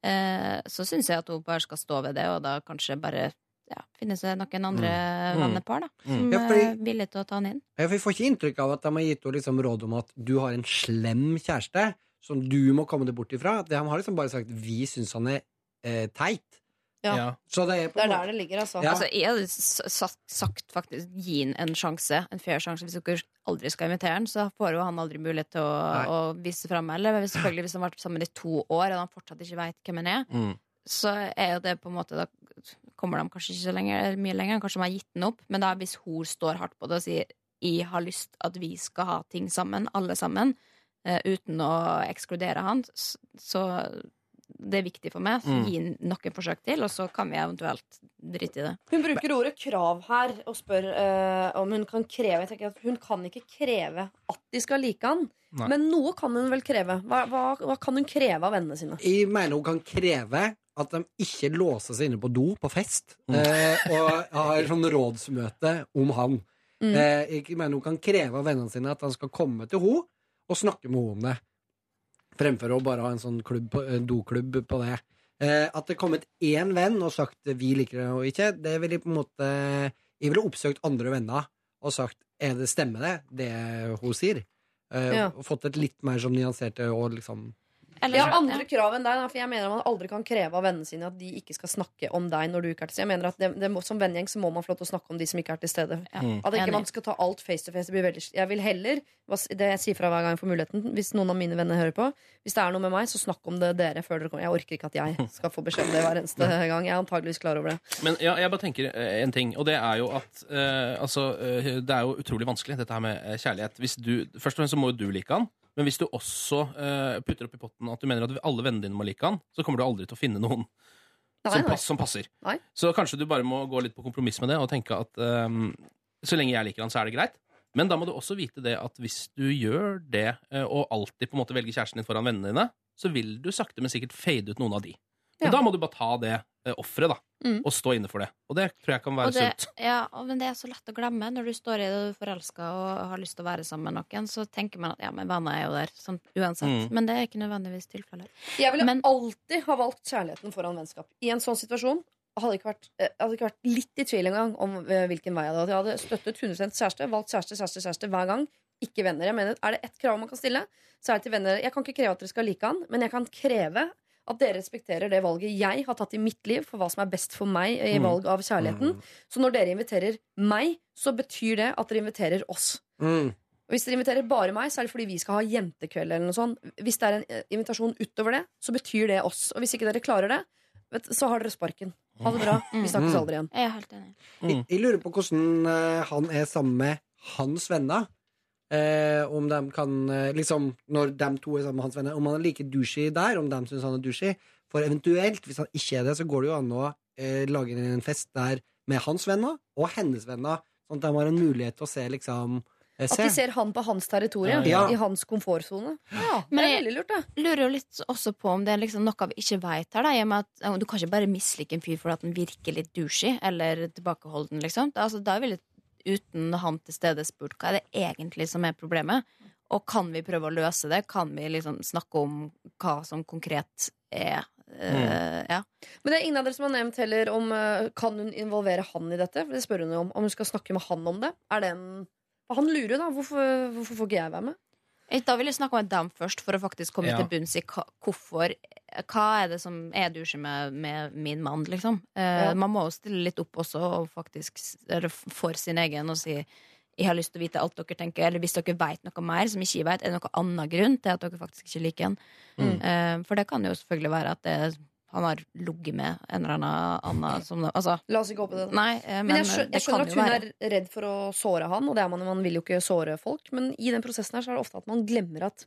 eh, så syns jeg at hun bare skal stå ved det, og da kanskje bare ja, finnes det noen andre Mm. vennepar da, som Ja, fordi- er villige til å ta han inn. Ja, for Vi får ikke inntrykk av at de har gitt henne liksom råd om at du har en slem kjæreste som du må komme deg bort ifra. De har liksom bare sagt 'vi syns han er eh, teit'. Ja. Ja. Så det er på Det er der det ligger, altså. Ja. Altså, jeg hadde sagt, sagt faktisk gi han en sjanse, en fair sjanse. Hvis dere aldri skal invitere han, så får jo han aldri mulighet til å, å vise fram. Eller hvis- selvfølgelig hvis han har vært sammen i to år, og han fortsatt ikke veit hvem han er, Mm. Så er jo det på en måte Da kommer de kanskje ikke så lenger, mye lenger. Kanskje de har gitt den opp. Men da hvis hun står hardt på det og sier jeg har lyst at vi skal ha ting sammen, alle sammen, uh, uten å ekskludere han, så det er viktig for meg. Så Mm. gi noen forsøk til, og så kan vi eventuelt drite i det. Hun bruker ordet krav her og spør uh, om hun kan kreve. Jeg tenker at Hun kan ikke kreve at de skal like han, Nei. men noe kan hun vel kreve. Hva, hva, hva kan hun kreve av vennene sine? Jeg mener hun kan kreve at de ikke låser seg inne på do på fest, Mm. eh, og har sånn rådsmøte om han. Mm. Eh, jeg mener hun kan kreve av vennene sine at han skal komme til henne og snakke med henne om det. Fremfor å bare ha en sånn klubb, på- en doklubb på det. Eh, at det er kommet én venn og sagt 'vi liker det og ikke', det vil jeg på en måte Jeg ville oppsøkt andre venner og sagt 'er det stemmer det, det hun sier'? Eh, Ja. Og fått et litt mer sånn nyanserte og liksom Eller, Jeg har ja. andre krav enn deg, for jeg mener at man aldri kan kreve av vennene sine at de ikke skal snakke om deg når du ikke er til stede. Jeg mener at det, det må, Som vennegjeng så må man få lov til å snakke om de som ikke er til stede. Ja. Mm. At ikke Enig. man skal ta alt face to face. Det blir veldig, jeg vil heller, det jeg sier fra hver gang jeg får muligheten, hvis noen av mine venner hører på, hvis det er noe med meg, så snakk om det dere før dere kommer. Jeg orker ikke at jeg skal få beskjed om det hver eneste gang. Jeg er antageligvis klar over det. Men ja, jeg bare tenker eh, en ting, og det er jo at uh, altså, uh, Det er jo utrolig vanskelig, dette her med kjærlighet. Hvis du, først og fremst så må jo du like han. Men hvis du også uh, putter opp i potten at du mener at alle vennene dine må like han, så kommer du aldri til å finne noen Nei, som, pass, som passer. Nei. Så kanskje du bare må gå litt på kompromiss med det og tenke at um, så lenge jeg liker han, så er det greit. Men da må du også vite det at hvis du gjør det, eh, og alltid på en måte velger kjæresten din foran vennene dine, så vil du sakte, men sikkert fade ut noen av de. Men Ja. da må du bare ta det eh, offeret, da. Mm. Og stå inne for det. Og det tror jeg kan være det, sunt. ja, men det er så lett å glemme. Når du står i det og er forelska og har lyst til å være sammen med noen, så tenker man at ja, men venner er jo der sånn, uansett. Mm. Men det er ikke nødvendigvis tilfellet. Jeg ville Men- alltid ha valgt kjærligheten foran vennskap. I en sånn situasjon hadde jeg ikke vært, eh, hadde ikke vært litt i tvil engang om eh, hvilken vei jeg hadde. Jeg hadde støttet 100 kjæreste, valgt kjæreste, kjæreste, kjæreste hver gang. Ikke venner. Jeg mener, Er det ett krav man kan stille, så er det til venner. Jeg kan ikke kreve at dere skal like han, men jeg kan kreve at dere respekterer det valget jeg har tatt i mitt liv for hva som er best for meg i Mm. valg av kjærligheten. Så når dere inviterer meg, så betyr det at dere inviterer oss. mm. Og Hvis dere inviterer bare meg, så er det fordi vi skal ha jentekveld. eller noe sånt Hvis det er en eh, invitasjon utover det, så betyr det oss. Og hvis ikke dere klarer det, vet, så har dere sparken. Ha det bra. Vi snakkes Mm. aldri igjen. Jeg er helt enig. Jeg, jeg lurer på hvordan eh, han er sammen med hans venner. Eh, om de kan eh, liksom Når de to er sammen med hans venner, om han er like douchey der, om de syns han er douchey. For eventuelt, hvis han ikke er det, så går det jo an å eh, lage en fest der med hans venner og hennes venner, sånn at de har en mulighet til å se liksom eh, At de ser han på hans territorium, Ja. i hans komfortsone. Ja, det er veldig lurt, da. lurer jo litt også på om det er liksom noe vi ikke vet her. Da, i og med at Du kan ikke bare mislike en fyr fordi at han virker litt douchey eller tilbakeholden. liksom. Da, altså, da ville jeg uten han til stede spurt hva er det egentlig som er problemet. Og kan vi prøve å løse det? Kan vi liksom snakke om hva som konkret er Uh, Ja. Men det er ingen av dere som har nevnt heller om uh, Kan hun involvere han i dette? For Det spør hun jo om. Om hun skal snakke med han om det. Er det en Han lurer jo, da. Hvorfor, hvorfor får ikke jeg være med? Eh, Da vil jeg snakke med dem først, for å faktisk komme Ja. til bunns i hvorfor Hva er det som er douche med, med min mann, liksom? Eh, Ja. Man må jo stille litt opp også, og faktisk for sin egen, og si jeg har lyst til å vite alt dere tenker, eller hvis dere vet noe mer som ikke jeg vet, er det noen annen grunn til at dere faktisk ikke liker en? Mm. Eh, for det kan jo selvfølgelig være at det, han har ligget med en eller annen Anna som altså, La oss ikke håpe det. Nei, eh, men, Men jeg, skjønner, jeg skjønner at hun være. er redd for å såre han, og det er man, man vil jo ikke såre folk. Men i den prosessen her så er det ofte at man glemmer at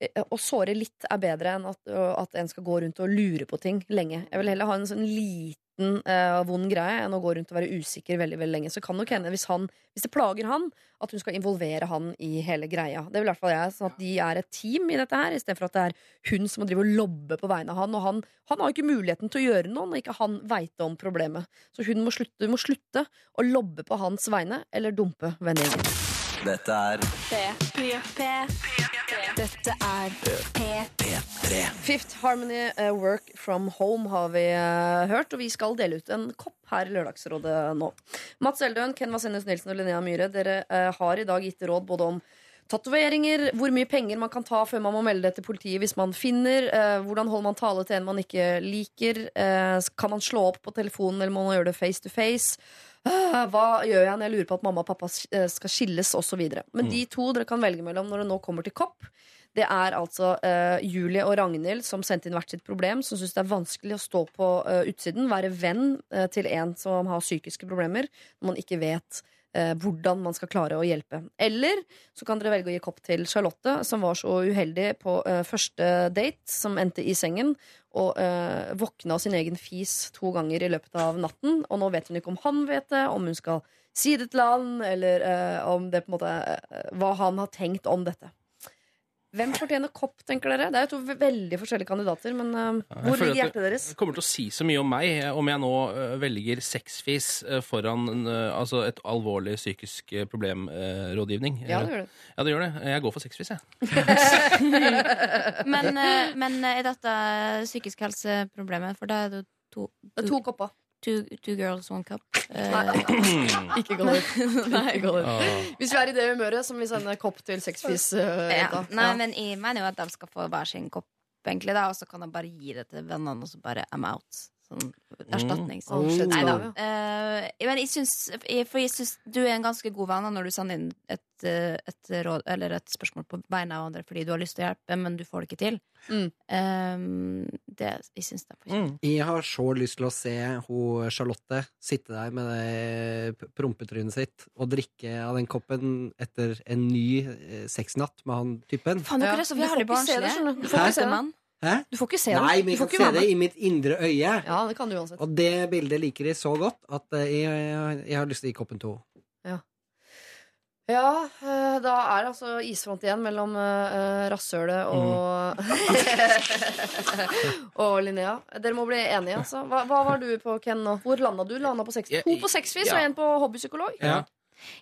eh, å såre litt er bedre enn at, at en skal gå rundt og lure på ting lenge. Jeg vil heller ha en sånn liten eh, vond greie enn å gå rundt og være usikker veldig veldig lenge. Så kan nok hende, hvis, han, hvis det plager han, at hun skal involvere han i hele greia. Det vil i hvert fall jeg, sånn at de er et team i dette her, istedenfor at det er hun som må drive og lobbe på vegne av han. Og han, han har jo ikke muligheten til å gjøre noe når ikke han veit om problemet. Så hun må slutte, må slutte å lobbe på hans vegne, eller dumpe vennegjengen. Dette er P3. Dette er P3. Fifth Harmony uh, Work From Home har vi uh, hørt, og vi skal dele ut en kopp her i Lørdagsrådet nå. Mats Eldøen, Ken Vasenius Nilsen og Linnea Myhre, dere uh, har i dag gitt råd både om tatoveringer, hvor mye penger man kan ta før man må melde det til politiet hvis man finner, eh, hvordan holder man tale til en man ikke liker, eh, kan man slå opp på telefonen eller må man gjøre det face to face, Ah, hva gjør jeg når jeg lurer på at mamma og pappa eh, skal skilles, osv. Men de to dere kan velge mellom når det nå kommer til kopp, det er altså uh, Julie og Ragnhild som sendte inn hvert sitt problem, som syns det er vanskelig å stå på uh, utsiden, være venn uh, til en som har psykiske problemer, når man ikke vet eh, hvordan man skal klare å hjelpe. Eller så kan dere velge å gi kopp til Charlotte, som var så uheldig på eh, første date, som endte i sengen, og eh, våkna av sin egen fis to ganger i løpet av natten. Og nå vet hun ikke om han vet det, om hun skal si det til han, eller eh, om det på en måte eh, hva han har tenkt om dette. Hvem fortjener kopp, tenker dere? Det er jo to veldig forskjellige kandidater, men uh, hvor ligger hjertet deres? Det kommer til å si så mye om meg eh, om jeg nå uh, velger sexfis uh, foran altså et alvorlig psykisk problemrådgivning. Ja, det gjør det. Ja, det gjør det. Jeg går for sexfis, jeg. Men, men er dette psykisk helseproblemet? For da er det jo to, er to kopper. Two, two girls, one cup. Eh, Ikke gå dit. Ikke gå dit. Ah. Hvis vi er i det humøret, så må vi sende kopp til sexfis. Uh, ja. Nei, Ja. men jeg mener jo at de skal få hver sin kopp, egentlig, da, og så kan de bare gi det til vennene, og så bare I'm out. Sånn erstatning. Oh, Nei da. ja. Eh, men jeg syns, for jeg syns du er en ganske god venn når du sender inn et, eh, et råd Eller et spørsmål på vegne av andre fordi du har lyst til å hjelpe, men du får det ikke til. Mm. Eh, det, jeg syns det er for mm. Jeg har så lyst til å se hun Charlotte sitte der med det prompetrynet sitt og drikke av den koppen etter en ny eh, sexnatt med han typen. Faen, dere er så ikke se det, barnslige. skjønner du. Du får ikke se det. Hæ? Du får ikke se det. Nei, men jeg får kan se det i mitt indre øye. Ja, det kan du uansett. Og det bildet liker jeg så godt at jeg, jeg, jeg har lyst til å gi koppen to. Ja, ja. da er det altså isfront igjen mellom uh, rasshølet og Og Linnea. Dere må bli enige, altså. Hva, hva var du på, Ken? nå? Hvor landa du? Landa på sex? To på sexfis ja. og en på hobbypsykolog? Ja.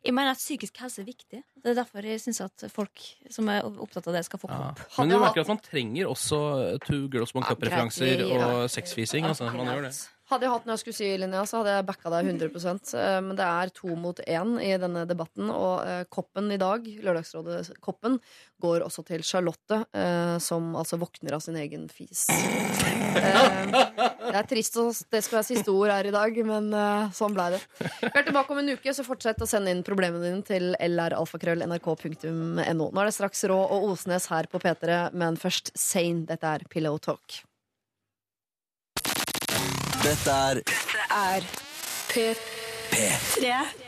Jeg mener at psykisk helse er viktig. Det er derfor jeg syns at folk som er opptatt av det, skal få Ja. Men du merker at man trenger også Two Girls One Cup-referanser og sexfising. Altså, man gjør det. Hadde jeg hatt noe jeg skulle si, Linnea, så hadde jeg backa deg 100 eh, Men det er to mot én i denne debatten, og eh, koppen i dag, Lørdagsrådet-koppen, går også til Charlotte, eh, som altså våkner av sin egen fis. Det er trist at det skal være siste ord her i dag, men sånn blei det. Vi er tilbake om en uke, så fortsett å sende inn problemene dine til lralfakrøll.nrk.no. Nå er det straks Rå og Osnes her på P3, men først Sane. Dette er Pillow Talk. Dette er er P3.